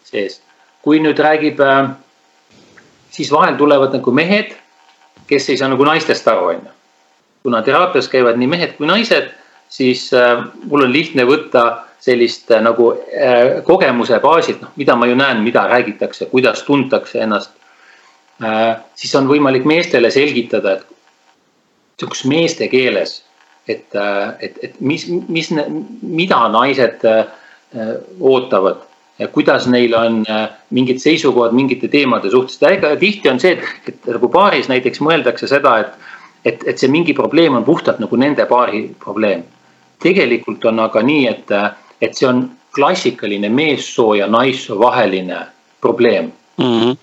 sees. kui nüüd räägib, äh, siis vahel tulevad nagu mehed, kes ei saa nagu naistest aru, on ju. kuna teraapias käivad nii mehed kui naised, siis äh, mul on lihtne võtta sellist äh, nagu äh, kogemuse baasilt, noh, mida ma ju näen, mida räägitakse, kuidas tuntakse ennast äh,. siis on võimalik meestele selgitada, et sihukes meeste keeles, et, äh, et, et mis, mis, mida naised äh, ootavad ja kuidas neil on mingid seisukohad mingite teemade suhtes. tihti on see, et, et nagu paaris näiteks mõeldakse seda, et, et, et see mingi probleem on puhtalt nagu nende paari probleem. tegelikult on aga nii, et et see on klassikaline meessoo ja naissoo vaheline probleem mm. -hmm.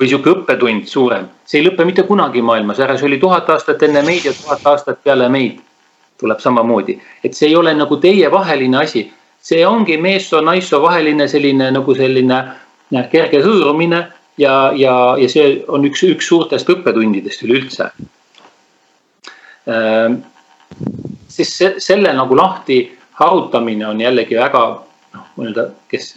või sihuke õppetund suurem, see ei lõpe mitte kunagi maailmas ära, see oli tuhat aastat enne meid ja tuhat aastat peale meid tuleb samamoodi, et see ei ole nagu teievaheline asi. see ongi meessoo, naissoo vaheline selline nagu selline noh, kerge hõõrumine ja, ja, ja see on üks, üks suurtest õppetundidest üleüldse. Ehm, siis selle nagu lahti harutamine on jällegi väga noh, nii-öelda, kes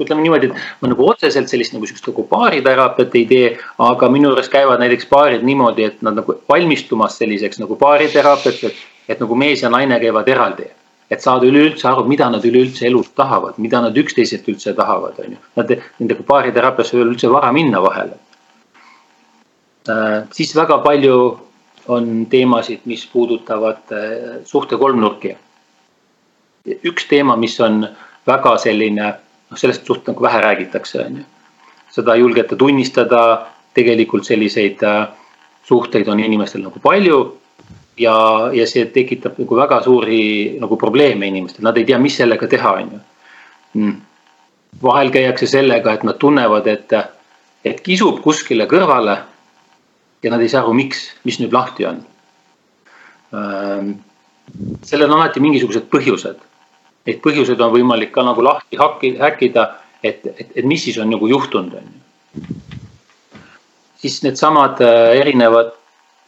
ütleme niimoodi, et ma nagu otseselt sellist nagu sihukest nagu baariteraapiat ei tee, aga minu juures käivad näiteks baarid niimoodi, et nad nagu valmistumas selliseks nagu baariteraapiaks, et, et nagu mees ja naine käivad eraldi. et saada üleüldse aru, mida nad üleüldse elus tahavad, mida nad üksteiselt üldse tahavad, on ju. Nad, nendega baariteraapiasse ei ole üldse vara minna vahele äh,. siis väga palju on teemasid, mis puudutavad äh, suhte kolmnurki üks teema, mis on väga selline, noh, sellest suht nagu vähe räägitakse, on ju. seda ei julgeta tunnistada, tegelikult selliseid äh, suhteid on inimestel nagu palju. ja, ja see tekitab nagu väga suuri nagu probleeme inimestel, nad ei tea, mis sellega teha, on ju. Mm. vahel käiakse sellega, et nad tunnevad, et, et kisub kuskile kõrvale. ja nad ei saa aru, miks, mis nüüd lahti on. sellel on alati mingisugused põhjused neid põhjuseid on võimalik ka nagu lahti hakki, häkkida, et, et, et mis siis on nagu juhtunud, on ju. siis needsamad äh, erinevad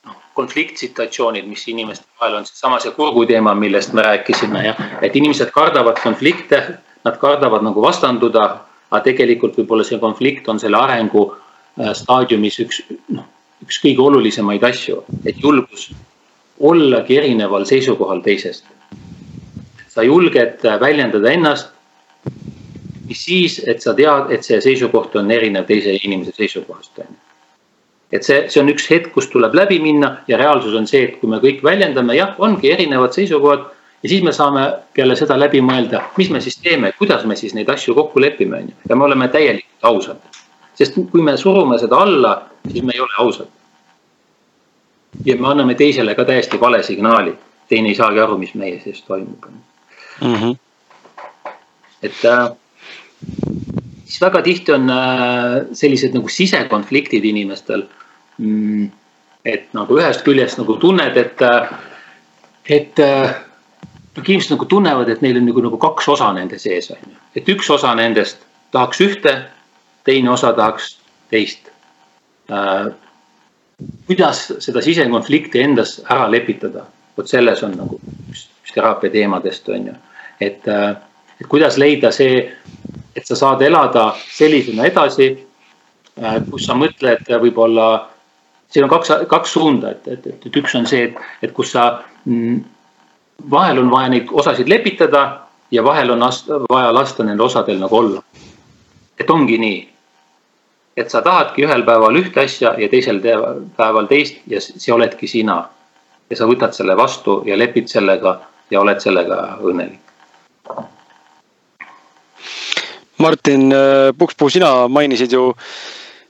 noh, konfliktsituatsioonid, mis inimeste vahel on, seesama see kurgu teema, millest me rääkisime jah, et inimesed kardavad konflikte, nad kardavad nagu vastanduda, aga tegelikult võib-olla see konflikt on selle arengu äh, staadiumis üks noh, üks kõige olulisemaid asju, et julgus ollagi erineval seisukohal teisest sa julged väljendada ennast. mis siis, et sa tead, et see seisukoht on erinev teise inimese seisukohast, on ju. et see, see on üks hetk, kus tuleb läbi minna ja reaalsus on see, et kui me kõik väljendame, jah, ongi erinevad seisukohad. ja siis me saame peale seda läbi mõelda, mis me siis teeme, kuidas me siis neid asju kokku lepime, on ju, ja me oleme täielikult ausad. sest kui me surume seda alla, siis me ei ole ausad. ja me anname teisele ka täiesti vale signaali. teine ei saagi aru, mis meie sees toimub mm. -hmm. et äh, siis väga tihti on äh, sellised nagu sisekonfliktid inimestel mm,. et nagu ühest küljest nagu tunned, et, äh, et äh, inimesed nagu tunnevad, et neil on nagu, nagu kaks osa nende sees on ju, et üks osa nendest tahaks ühte, teine osa tahaks teist äh, kuidas seda sisekonflikti endas ära lepitada, vot selles on nagu üks, teraapia teemadest on ju, et, äh, et kuidas leida see, et sa saad elada sellisena edasi, äh, kus sa mõtled võib-olla, siin on kaks, kaks suunda, et, et, et, et üks on see, et, et kus sa mm, vahel on vaja neid osasid lepitada ja vahel on vaja lasta nendel osadel nagu olla. et ongi nii et sa tahadki ühel päeval ühte asja ja teisel päeval teist ja see oledki sina. ja sa võtad selle vastu ja lepid sellega ja oled sellega õnnelik. Martin äh, Pukspuu, sina mainisid ju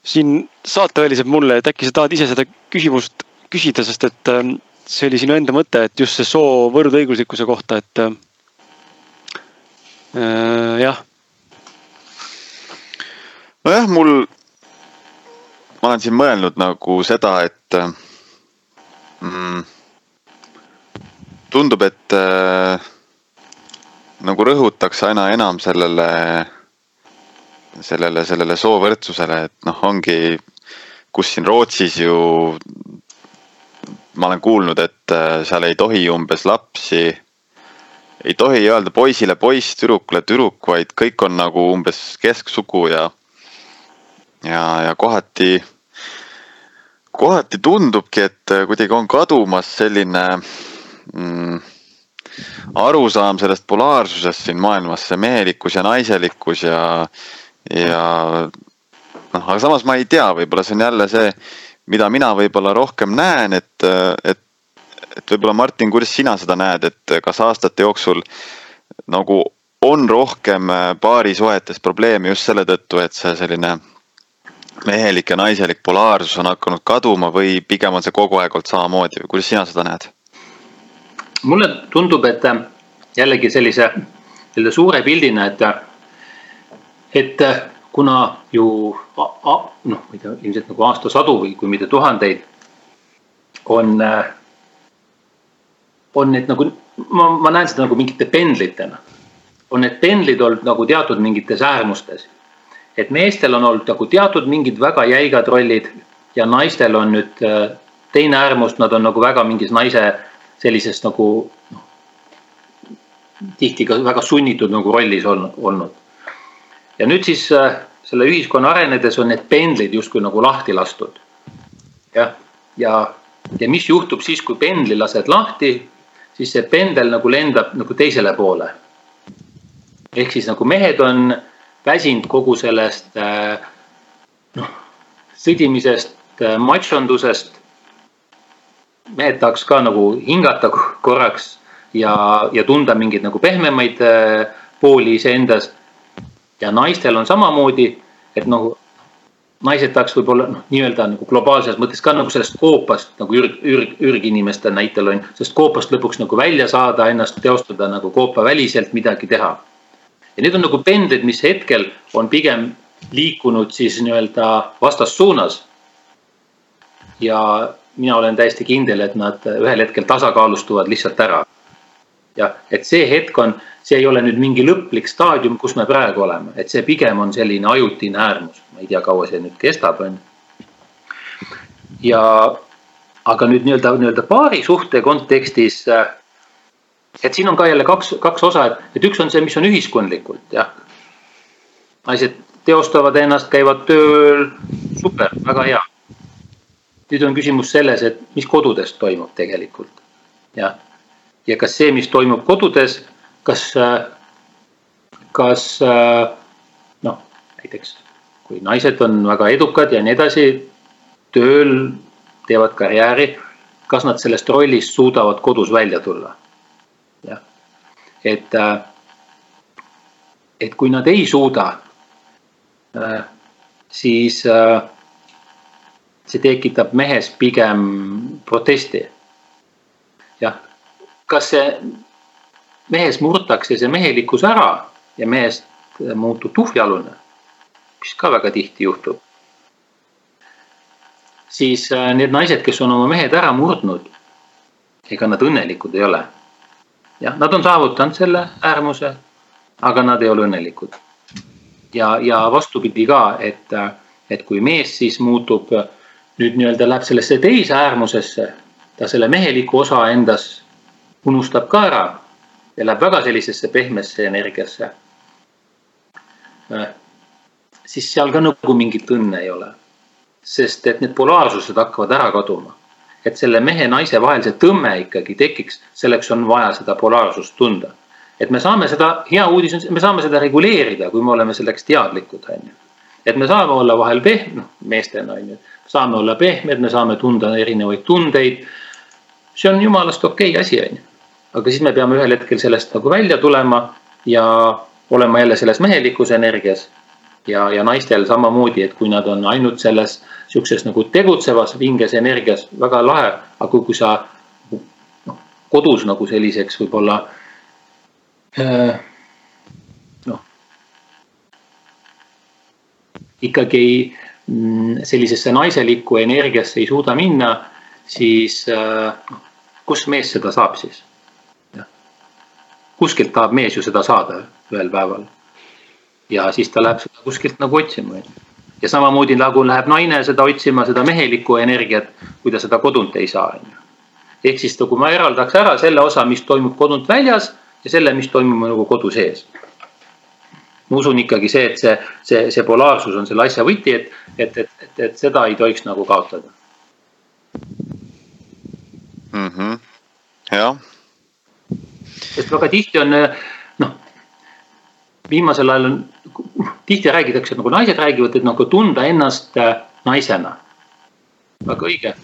siin saateväliselt mulle, et äkki sa tahad ise seda küsimust küsida, sest et ähm, see oli sinu enda mõte, et just see soo võrdõiguslikkuse kohta, et äh, äh jah. nojah, mul ma olen siin mõelnud nagu seda, et mm, tundub, et äh, nagu rõhutakse aina enam sellele, sellele, sellele soovõrdsusele, et noh, ongi, kus siin Rootsis ju ma olen kuulnud, et äh, seal ei tohi umbes lapsi, ei tohi öelda poisile poiss, tüdrukule tüdruk, vaid kõik on nagu umbes kesksugu ja ja, ja kohati kohati tundubki, et äh, kuidagi on kadumas selline mm, arusaam sellest polaarsusest siin maailmas, see mehelikkus ja naiselikkus ja, ja noh, aga samas ma ei tea, võib-olla see on jälle see, mida mina võib-olla rohkem näen, et, et, et võib-olla Martin, kuidas sina seda näed, et kas aastate jooksul nagu on rohkem paarisuhetes probleeme just selle tõttu, et see selline mehelik ja naiselik polaarsus on hakanud kaduma või pigem on see kogu aeg olnud samamoodi või kuidas sina seda näed? Mulle tundub, et äh, jällegi sellise, selle suure pildina, et, äh, et äh, kuna ju noh, ma ei tea, ilmselt nagu aastasadu või kui mitte tuhandeid on, on need nagu, ma, ma näen seda nagu mingite pendlitena. on need pendlid olnud nagu teatud mingites äärmustes et meestel on olnud nagu teatud mingid väga jäigad rollid ja naistel on nüüd teine äärmus, nad on nagu väga mingis naise sellises nagu noh, tihti ka väga sunnitud nagu rollis olnud. ja nüüd siis äh, selle ühiskonna arenedes on need pendlid justkui nagu lahti lastud. jah, ja, ja mis juhtub siis, kui pendli lased lahti, siis see pendel nagu lendab nagu teisele poole. ehk siis nagu mehed on väsinud kogu sellest äh, noh, sõdimisest, äh, matšondusest. Mehed tahaks ka nagu hingata korraks ja, ja tunda mingeid nagu pehmemaid äh, pooli iseendas. ja naistel on samamoodi, et nagu naised tahaks võib-olla noh, nii-öelda nagu globaalses mõttes ka nagu sellest koopast nagu ürg, ürg, ürginimeste näitel on, sest koopast lõpuks nagu välja saada, ennast teostada nagu koopaväliselt midagi teha ja need on nagu pendlid, mis hetkel on pigem liikunud siis nii-öelda vastassuunas. ja mina olen täiesti kindel, et nad ühel hetkel tasakaalustuvad lihtsalt ära. jah, et see hetk on, see ei ole nüüd mingi lõplik staadium, kus me praegu oleme, et see pigem on selline ajutine äärmus, ma ei tea, kaua see nüüd kestab, on ju. ja aga nüüd nii-öelda, nii-öelda paarisuhte kontekstis äh, et siin on ka jälle kaks, kaks osa, et, et üks on see, mis on ühiskondlikult, jah. naised teostavad ennast, käivad tööl, super, väga hea. Nüüd on küsimus selles, et mis kodudes toimub tegelikult, jah. ja kas see, mis toimub kodudes, kas, kas noh, näiteks kui naised on väga edukad ja nii edasi, tööl, teevad karjääri, kas nad sellest rollist suudavad kodus välja tulla et, äh, et kui nad ei suuda, siis, äh, see tekitab mehes pigem protesti. jah, kas see mehes murtakse see mehelikkus ära ja mehest muutub tuhjalune, mis ka väga tihti juhtub. siis äh, need naised, kes on oma mehed ära murdnud, ega nad õnnelikud ei ole. jah, nad on saavutanud selle äärmuse, aga nad ei ole õnnelikud. ja, ja vastupidi ka, et, et kui mees siis muutub nüüd nii-öelda läheb sellesse teise äärmusesse, ta selle meheliku osa endas unustab ka ära ja läheb väga sellisesse pehmesse energiasse. Äh, siis seal ka nagu mingit õnne ei ole. sest et need polaarsused hakkavad ära kaduma. et selle mehe-naise vahel see tõmme ikkagi tekiks, selleks on vaja seda polaarsust tunda. et me saame seda, hea uudis on, me saame seda reguleerida, kui me oleme selleks teadlikud, on ju. et me saame olla vahel pehme, noh meestena on ju, saame olla pehmed, me saame tunda erinevaid tundeid. see on jumalast okei okay asi, on ju aga siis me peame ühel hetkel sellest nagu välja tulema ja olema jälle selles mehelikus energias. ja, ja naistel samamoodi, et kui nad on ainult selles sihukeses nagu tegutsevas vinges energias, väga lahe, aga kui, kui sa noh, kodus nagu selliseks võib-olla äh, noh, ikkagi mm, sellisesse naiselikku energiasse ei suuda minna, siis äh, noh, kus mees seda saab siis kuskilt tahab mees ju seda saada ühel päeval. ja siis ta läheb seda kuskilt nagu otsima. ja samamoodi nagu läheb naine seda otsima, seda mehelikku energiat, kui ta seda kodunt ei saa. ehk siis kui ma eraldaks ära selle osa, mis toimub kodunt väljas ja selle, mis toimub nagu kodu sees. Ma usun ikkagi see, et see, see, see polaarsus on selle asja võti, et, et, et, et, et seda ei tohiks nagu kaotada mm. -hmm. jah sest väga tihti on noh, viimasel ajal on, tihti räägitakse nagu naised räägivad, et nagu tunda ennast äh, naisena. väga õige.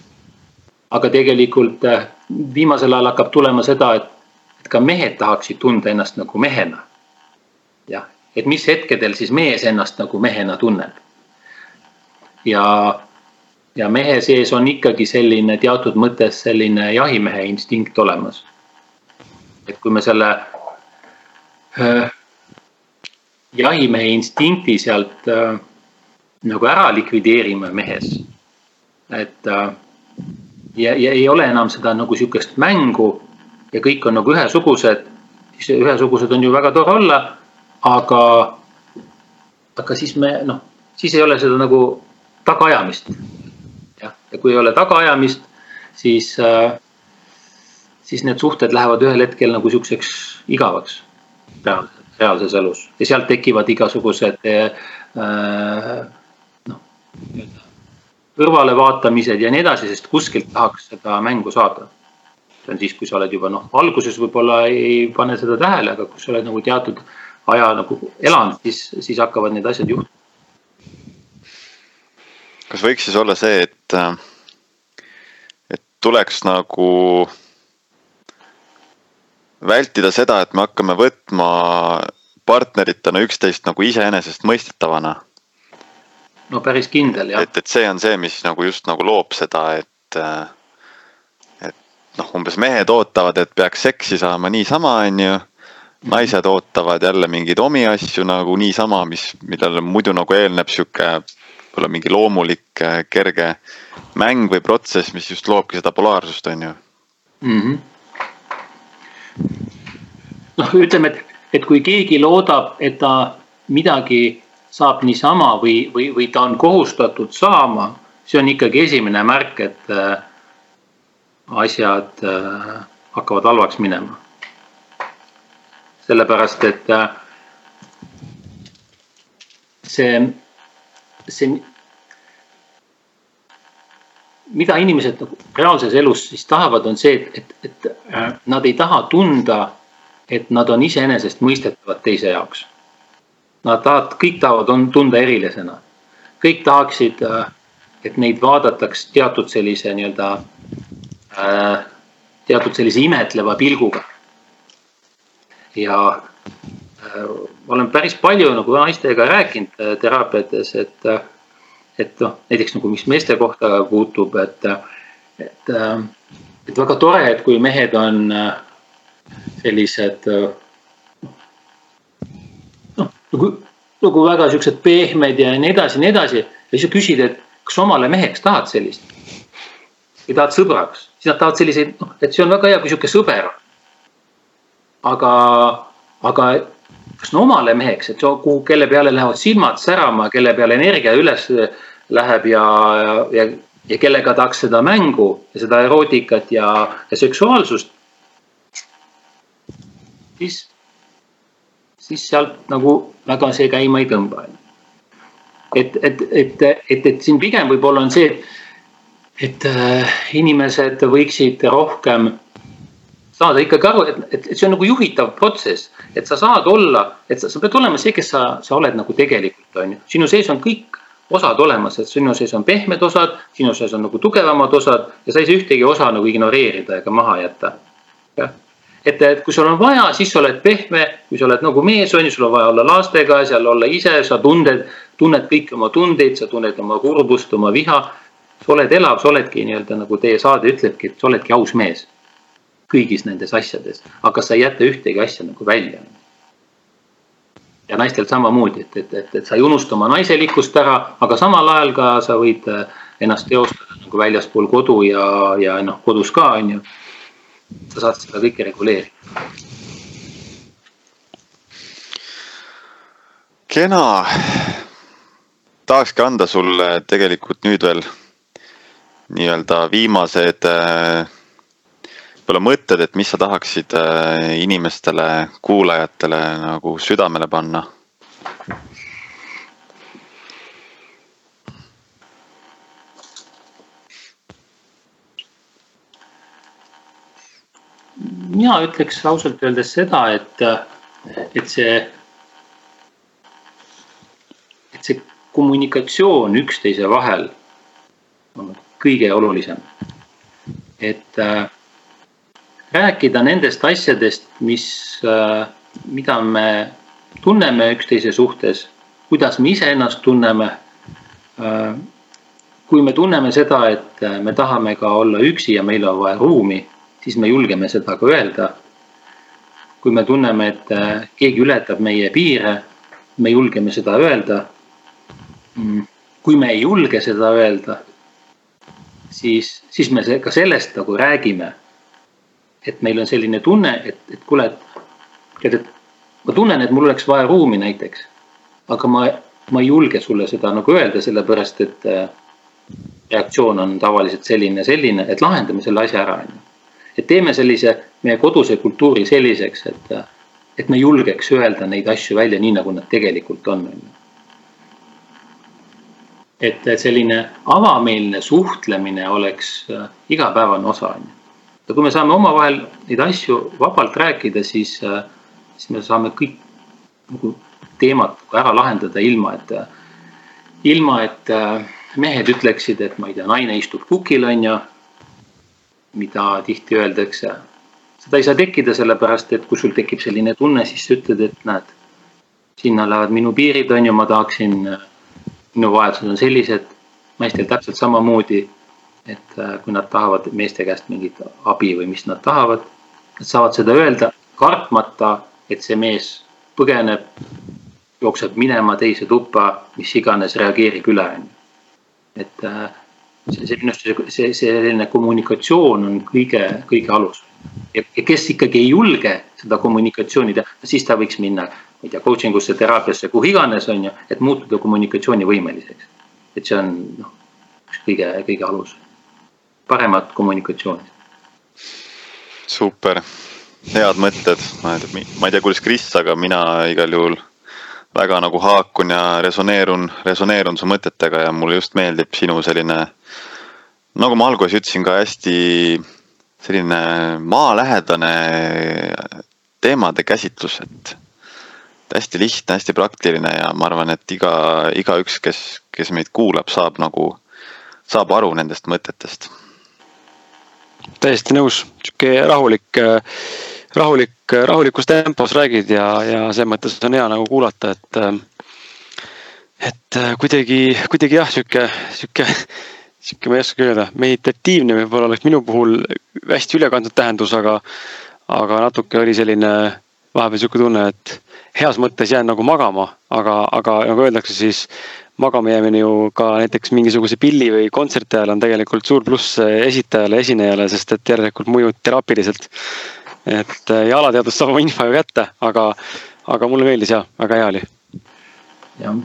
aga tegelikult äh, viimasel ajal hakkab tulema seda, et, et ka mehed tahaksid tunda ennast nagu mehena. jah, et mis hetkedel siis mees ennast nagu mehena tunneb. ja, ja mehe sees on ikkagi selline teatud mõttes selline jahimehe instinkt olemas et kui me selle äh, jahimehe instinkti sealt äh, nagu ära likvideerime mehes, et äh, ja, ja ei ole enam seda nagu sihukest mängu ja kõik on nagu ühesugused, siis ühesugused on ju väga tore olla, aga, aga siis me noh, siis ei ole seda nagu tagaajamist. jah, ja kui ei ole tagaajamist, siis äh, siis need suhted lähevad ühel hetkel nagu siukseks igavaks reaalses elus ja sealt tekivad igasugused äh, noh, kõrvalevaatamised ja nii edasi, sest kuskilt tahaks seda mängu saada. see on siis, kui sa oled juba noh, alguses võib-olla ei pane seda tähele, aga kui sa oled nagu teatud aja nagu elanud, siis, siis hakkavad need asjad juhtuma. kas võiks siis olla see, et, et tuleks nagu vältida seda, et me hakkame võtma partneritena üksteist nagu iseenesestmõistetavana. no päris kindel jah. et, et see on see, mis nagu just nagu loob seda, et, et noh, umbes mehed ootavad, et peaks seksi saama niisama, on ju. Naised ootavad jälle mingeid omi asju nagu niisama, mis, millele muidu nagu eelneb sihuke võib-olla mingi loomulik kerge mäng või protsess, mis just loobki seda polaarsust, on ju mm. -hmm noh, ütleme, et, et kui keegi loodab, et ta midagi saab niisama või, või, või ta on kohustatud saama, see on ikkagi esimene märk, et äh, asjad äh, hakkavad halvaks minema. Sellepärast, et äh, see, see, mida inimesed reaalses elus siis tahavad, on see, et, et, et nad ei taha tunda et nad on iseenesestmõistetavad teise jaoks. Nad tahavad, kõik tahavad on tunda erilisena. kõik tahaksid, äh, et neid vaadataks teatud sellise nii-öelda, äh, teatud sellise imetleva pilguga. Ja äh, olen päris palju nagu naistega rääkinud teraapiates, et, et noh, näiteks nagu mis meeste kohta puutub, et, et, et väga tore, et kui mehed on sellised noh, nagu, nagu väga siuksed pehmed ja nii edasi nii edasi. ja siis sa küsid, et kas omale meheks tahad sellist? või tahad sõbraks, siis nad tahavad selliseid, noh, et see on väga hea, kui sihuke sõber on. Aga, aga kas no omale meheks, et kuhu, kelle peale lähevad silmad särama, kelle peale energia üles läheb ja, ja, ja kellega tahaks seda mängu ja seda erootikat ja, ja seksuaalsust. siis, siis sealt nagu väga see käima ei tõmba. et, et, et, et, et siin pigem võib-olla on see, et äh, inimesed võiksid rohkem saada ikkagi aru, et, et, et see on nagu juhitav protsess, et sa saad olla, et sa, sa pead olema see, kes sa, sa oled nagu tegelikult on ju, sinu sees on kõik osad olemas, et sinu sees on pehmed osad, sinu sees on nagu tugevamad osad ja sa ei saa ühtegi osa nagu ignoreerida ega maha jätta. jah, et, et kui sul on vaja, siis sa oled pehme, kui sa oled nagu mees on ju, sul on vaja olla lastega, seal olla ise, sa tunded, tunned kõiki oma tundeid, sa tunned oma kurbust, oma viha. sa oled elav, sa oledki nii-öelda nagu teie saade ütlebki, et sa oledki aus mees kõigis nendes asjades, aga sa ei jäta ühtegi asja nagu välja. ja naistel samamoodi, et, et, et, et sa ei unusta oma naiselikkust ära, aga samal ajal ka sa võid äh, ennast teostada nagu väljaspool kodu ja, ja noh, kodus ka on ju. sa saad seda kõike reguleerida. kena, tahakski anda sulle tegelikult nüüd veel nii-öelda viimased äh, võib-olla mõtted, et mis sa tahaksid äh, inimestele, kuulajatele nagu südamele panna? mina ütleks ausalt öeldes seda, et, et see, et see kommunikatsioon üksteise vahel on kõige olulisem. et äh, rääkida nendest asjadest, mis, äh, mida me tunneme üksteise suhtes, kuidas me iseennast tunneme. Äh, kui me tunneme seda, et äh, me tahame ka olla üksi ja meil on vaja ruumi, siis me julgeme seda ka öelda. kui me tunneme, et keegi ületab meie piire, me julgeme seda öelda. Kui me ei julge seda öelda, siis, siis me ka sellest nagu räägime et meil on selline tunne, et, et kuule, et tead, et ma tunnen, et mul oleks vaja ruumi näiteks. aga ma, ma ei julge sulle seda nagu öelda, sellepärast et äh, reaktsioon on tavaliselt selline, selline, et lahendame selle asja ära, onju. et teeme sellise meie koduse kultuuri selliseks, et, et me julgeks öelda neid asju välja nii, nagu nad tegelikult on, onju. et selline avameelne suhtlemine oleks äh, igapäevane osa, onju ja kui me saame omavahel neid asju vabalt rääkida, siis, äh, siis me saame kõik nagu teemad ära lahendada ilma, et, ilma, et äh, mehed ütleksid, et ma ei tea, naine istub kukil, on ju. mida tihti öeldakse. seda ei saa tekkida, sellepärast et kui sul tekib selline tunne, siis sa ütled, et näed, sinna lähevad minu piirid, on ju, ma tahaksin, minu vajadused on sellised, naistel täpselt samamoodi et äh, kui nad tahavad meeste käest mingit abi või mis nad tahavad, nad saavad seda öelda, kartmata, et see mees põgeneb, jookseb minema teise tuppa, mis iganes, reageerib üle, on ju. et äh, see, see minu arust see, selline kommunikatsioon on kõige, kõige alus. ja kes ikkagi ei julge seda kommunikatsiooni teha, siis ta võiks minna, ma ei tea, coaching usse, teraapiasse, kuhu iganes, on ju, et muutuda kommunikatsioonivõimeliseks. et see on noh, üks kõige, kõige alus paremat kommunikatsiooni. super, head mõtted, ma ei tea, kuidas Kris, aga mina igal juhul väga nagu haakun ja resoneerun, resoneerun su mõtetega ja mulle just meeldib sinu selline, nagu ma alguses ütlesin ka hästi selline maalähedane teemade käsitlus, et hästi lihtne, hästi praktiline ja ma arvan, et iga, igaüks, kes, kes meid kuulab, saab nagu, saab aru nendest mõtetest täiesti nõus, sihuke rahulik, rahulik, rahulikus tempos räägid ja, ja selles mõttes on hea nagu kuulata, et. et äh, kuidagi, kuidagi jah, sihuke, sihuke, sihuke, ma ei oskagi öelda, meditatiivne võib-olla oleks minu puhul hästi ülekantud tähendus, aga, aga natuke oli selline vahepeal sihuke tunne, et heas mõttes jään nagu magama, aga, aga nagu öeldakse, siis magama jäämine ju ka näiteks mingisuguse pilli või kontserti ajal on tegelikult suur pluss esitajale, esinejale, sest et järelikult mõjub teraapiliselt. et äh, ja alateadvus saab oma info ju kätte, aga, aga mulle meeldis ja väga hea oli. jah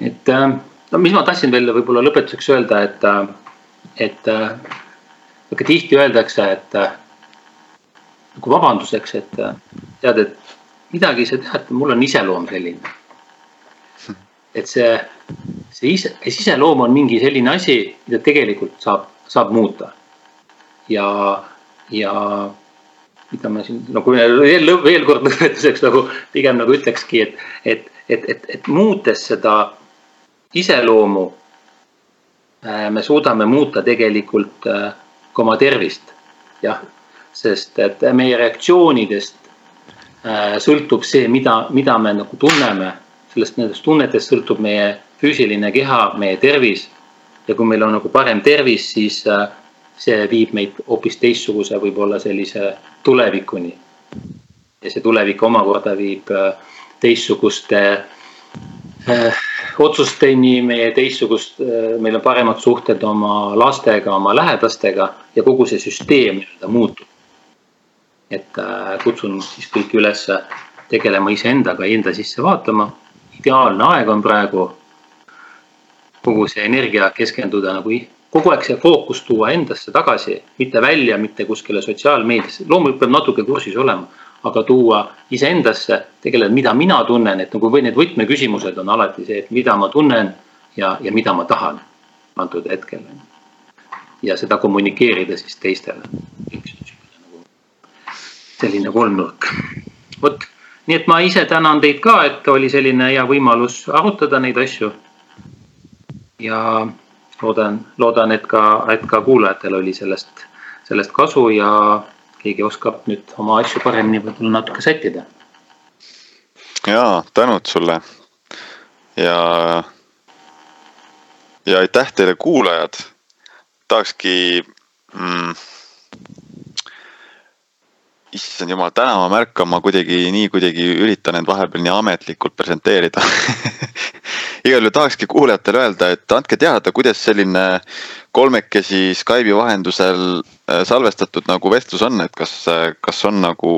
et äh, no mis ma tahtsin veel võib-olla lõpetuseks öelda, et, äh, et väga tihti öeldakse, et nagu vabanduseks, et tead, et midagi sa tead, mul on iseloom selline. Et see, see ise, siseloom on mingi selline asi, mida tegelikult saab, saab muuta. ja, ja mida ma siin nagu veel, veel kord lõpetuseks nagu pigem nagu ütlekski, et, et, et, et, et muutes seda iseloomu äh, me suudame muuta tegelikult äh, ka oma tervist, jah, sest et meie reaktsioonidest äh, sõltub see, mida, mida me nagu tunneme, sellest nendest tunnetest sõltub meie füüsiline keha, meie tervis. ja kui meil on nagu parem tervis, siis see viib meid hoopis teistsuguse, võib-olla sellise tulevikuni. ja see tulevik omakorda viib teistsuguste äh, otsusteni, meie teistsugust, meil on paremad suhted oma lastega, oma lähedastega ja kogu see süsteem nii-öelda muutub. et äh, kutsun siis kõiki üles tegelema iseendaga, enda sisse vaatama. Ideaalne aeg on praegu kogu see energia keskenduda nagu kogu aeg see fookus tuua endasse tagasi, mitte välja, mitte kuskile sotsiaalmeediasse, loomulikult peab natuke kursis olema aga tuua iseendasse, tegeleda, mida mina tunnen, et nagu või need võtmeküsimused on alati see, et mida ma tunnen ja, ja mida ma tahan antud hetkel. ja seda kommunikeerida siis teistele. selline kolmnurk. vot, nii et ma ise tänan teid ka, et oli selline hea võimalus arutada neid asju. ja loodan, loodan, et ka, et ka kuulajatel oli sellest, sellest kasu ja keegi oskab nüüd oma asju paremini võib-olla natuke sättida. ja tänud sulle ja, ja aitäh teile, kuulajad. tahakski mm,. Issand jumal, täna ma märkan, ma kuidagi nii kuidagi üritan end vahepeal nii ametlikult presenteerida igal juhul tahakski kuulajatele öelda, et andke teada, kuidas selline kolmekesi Skype'i vahendusel äh, salvestatud nagu vestlus on, et kas, kas on nagu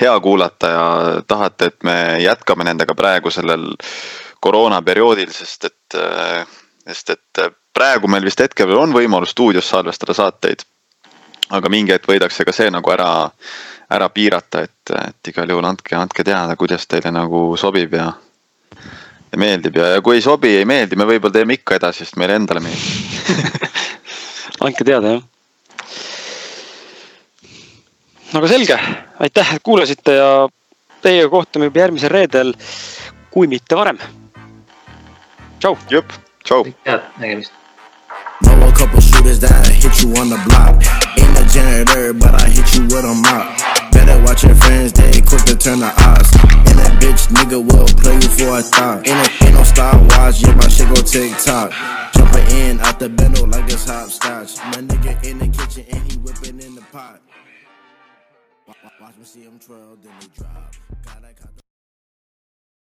hea kuulata ja tahate, et me jätkame nendega praegu sellel koroonaperioodil, sest et, äh, sest et praegu meil vist hetkel on võimalus stuudios salvestada saateid. Aga mingi hetk võidakse ka see nagu ära, ära piirata, et, et igal juhul andke, andke teada, kuidas teile nagu sobib ja ja meeldib ja, ja kui ei sobi, ei meeldi, me võib-olla teeme ikka edasi, sest meile endale meeldib andke teada, jah. no aga selge, aitäh, et kuulasite ja teiega kohtume juba järgmisel reedel, kui mitte varem. tšau. jep, tšau. head nägemist. Blow a couple shooters that hit you on the block. Janitor, but I hit you with a mop. Better watch your friends, they quick to turn the odds. And that bitch nigga will play you for a thought. Ain't, a, ain't no style watch, yeah, my shit go TikTok. Jumping in out the bendo like it's hopscotch. My nigga in the kitchen and he whipping in the pot. Watch me see him twirl, then he drop.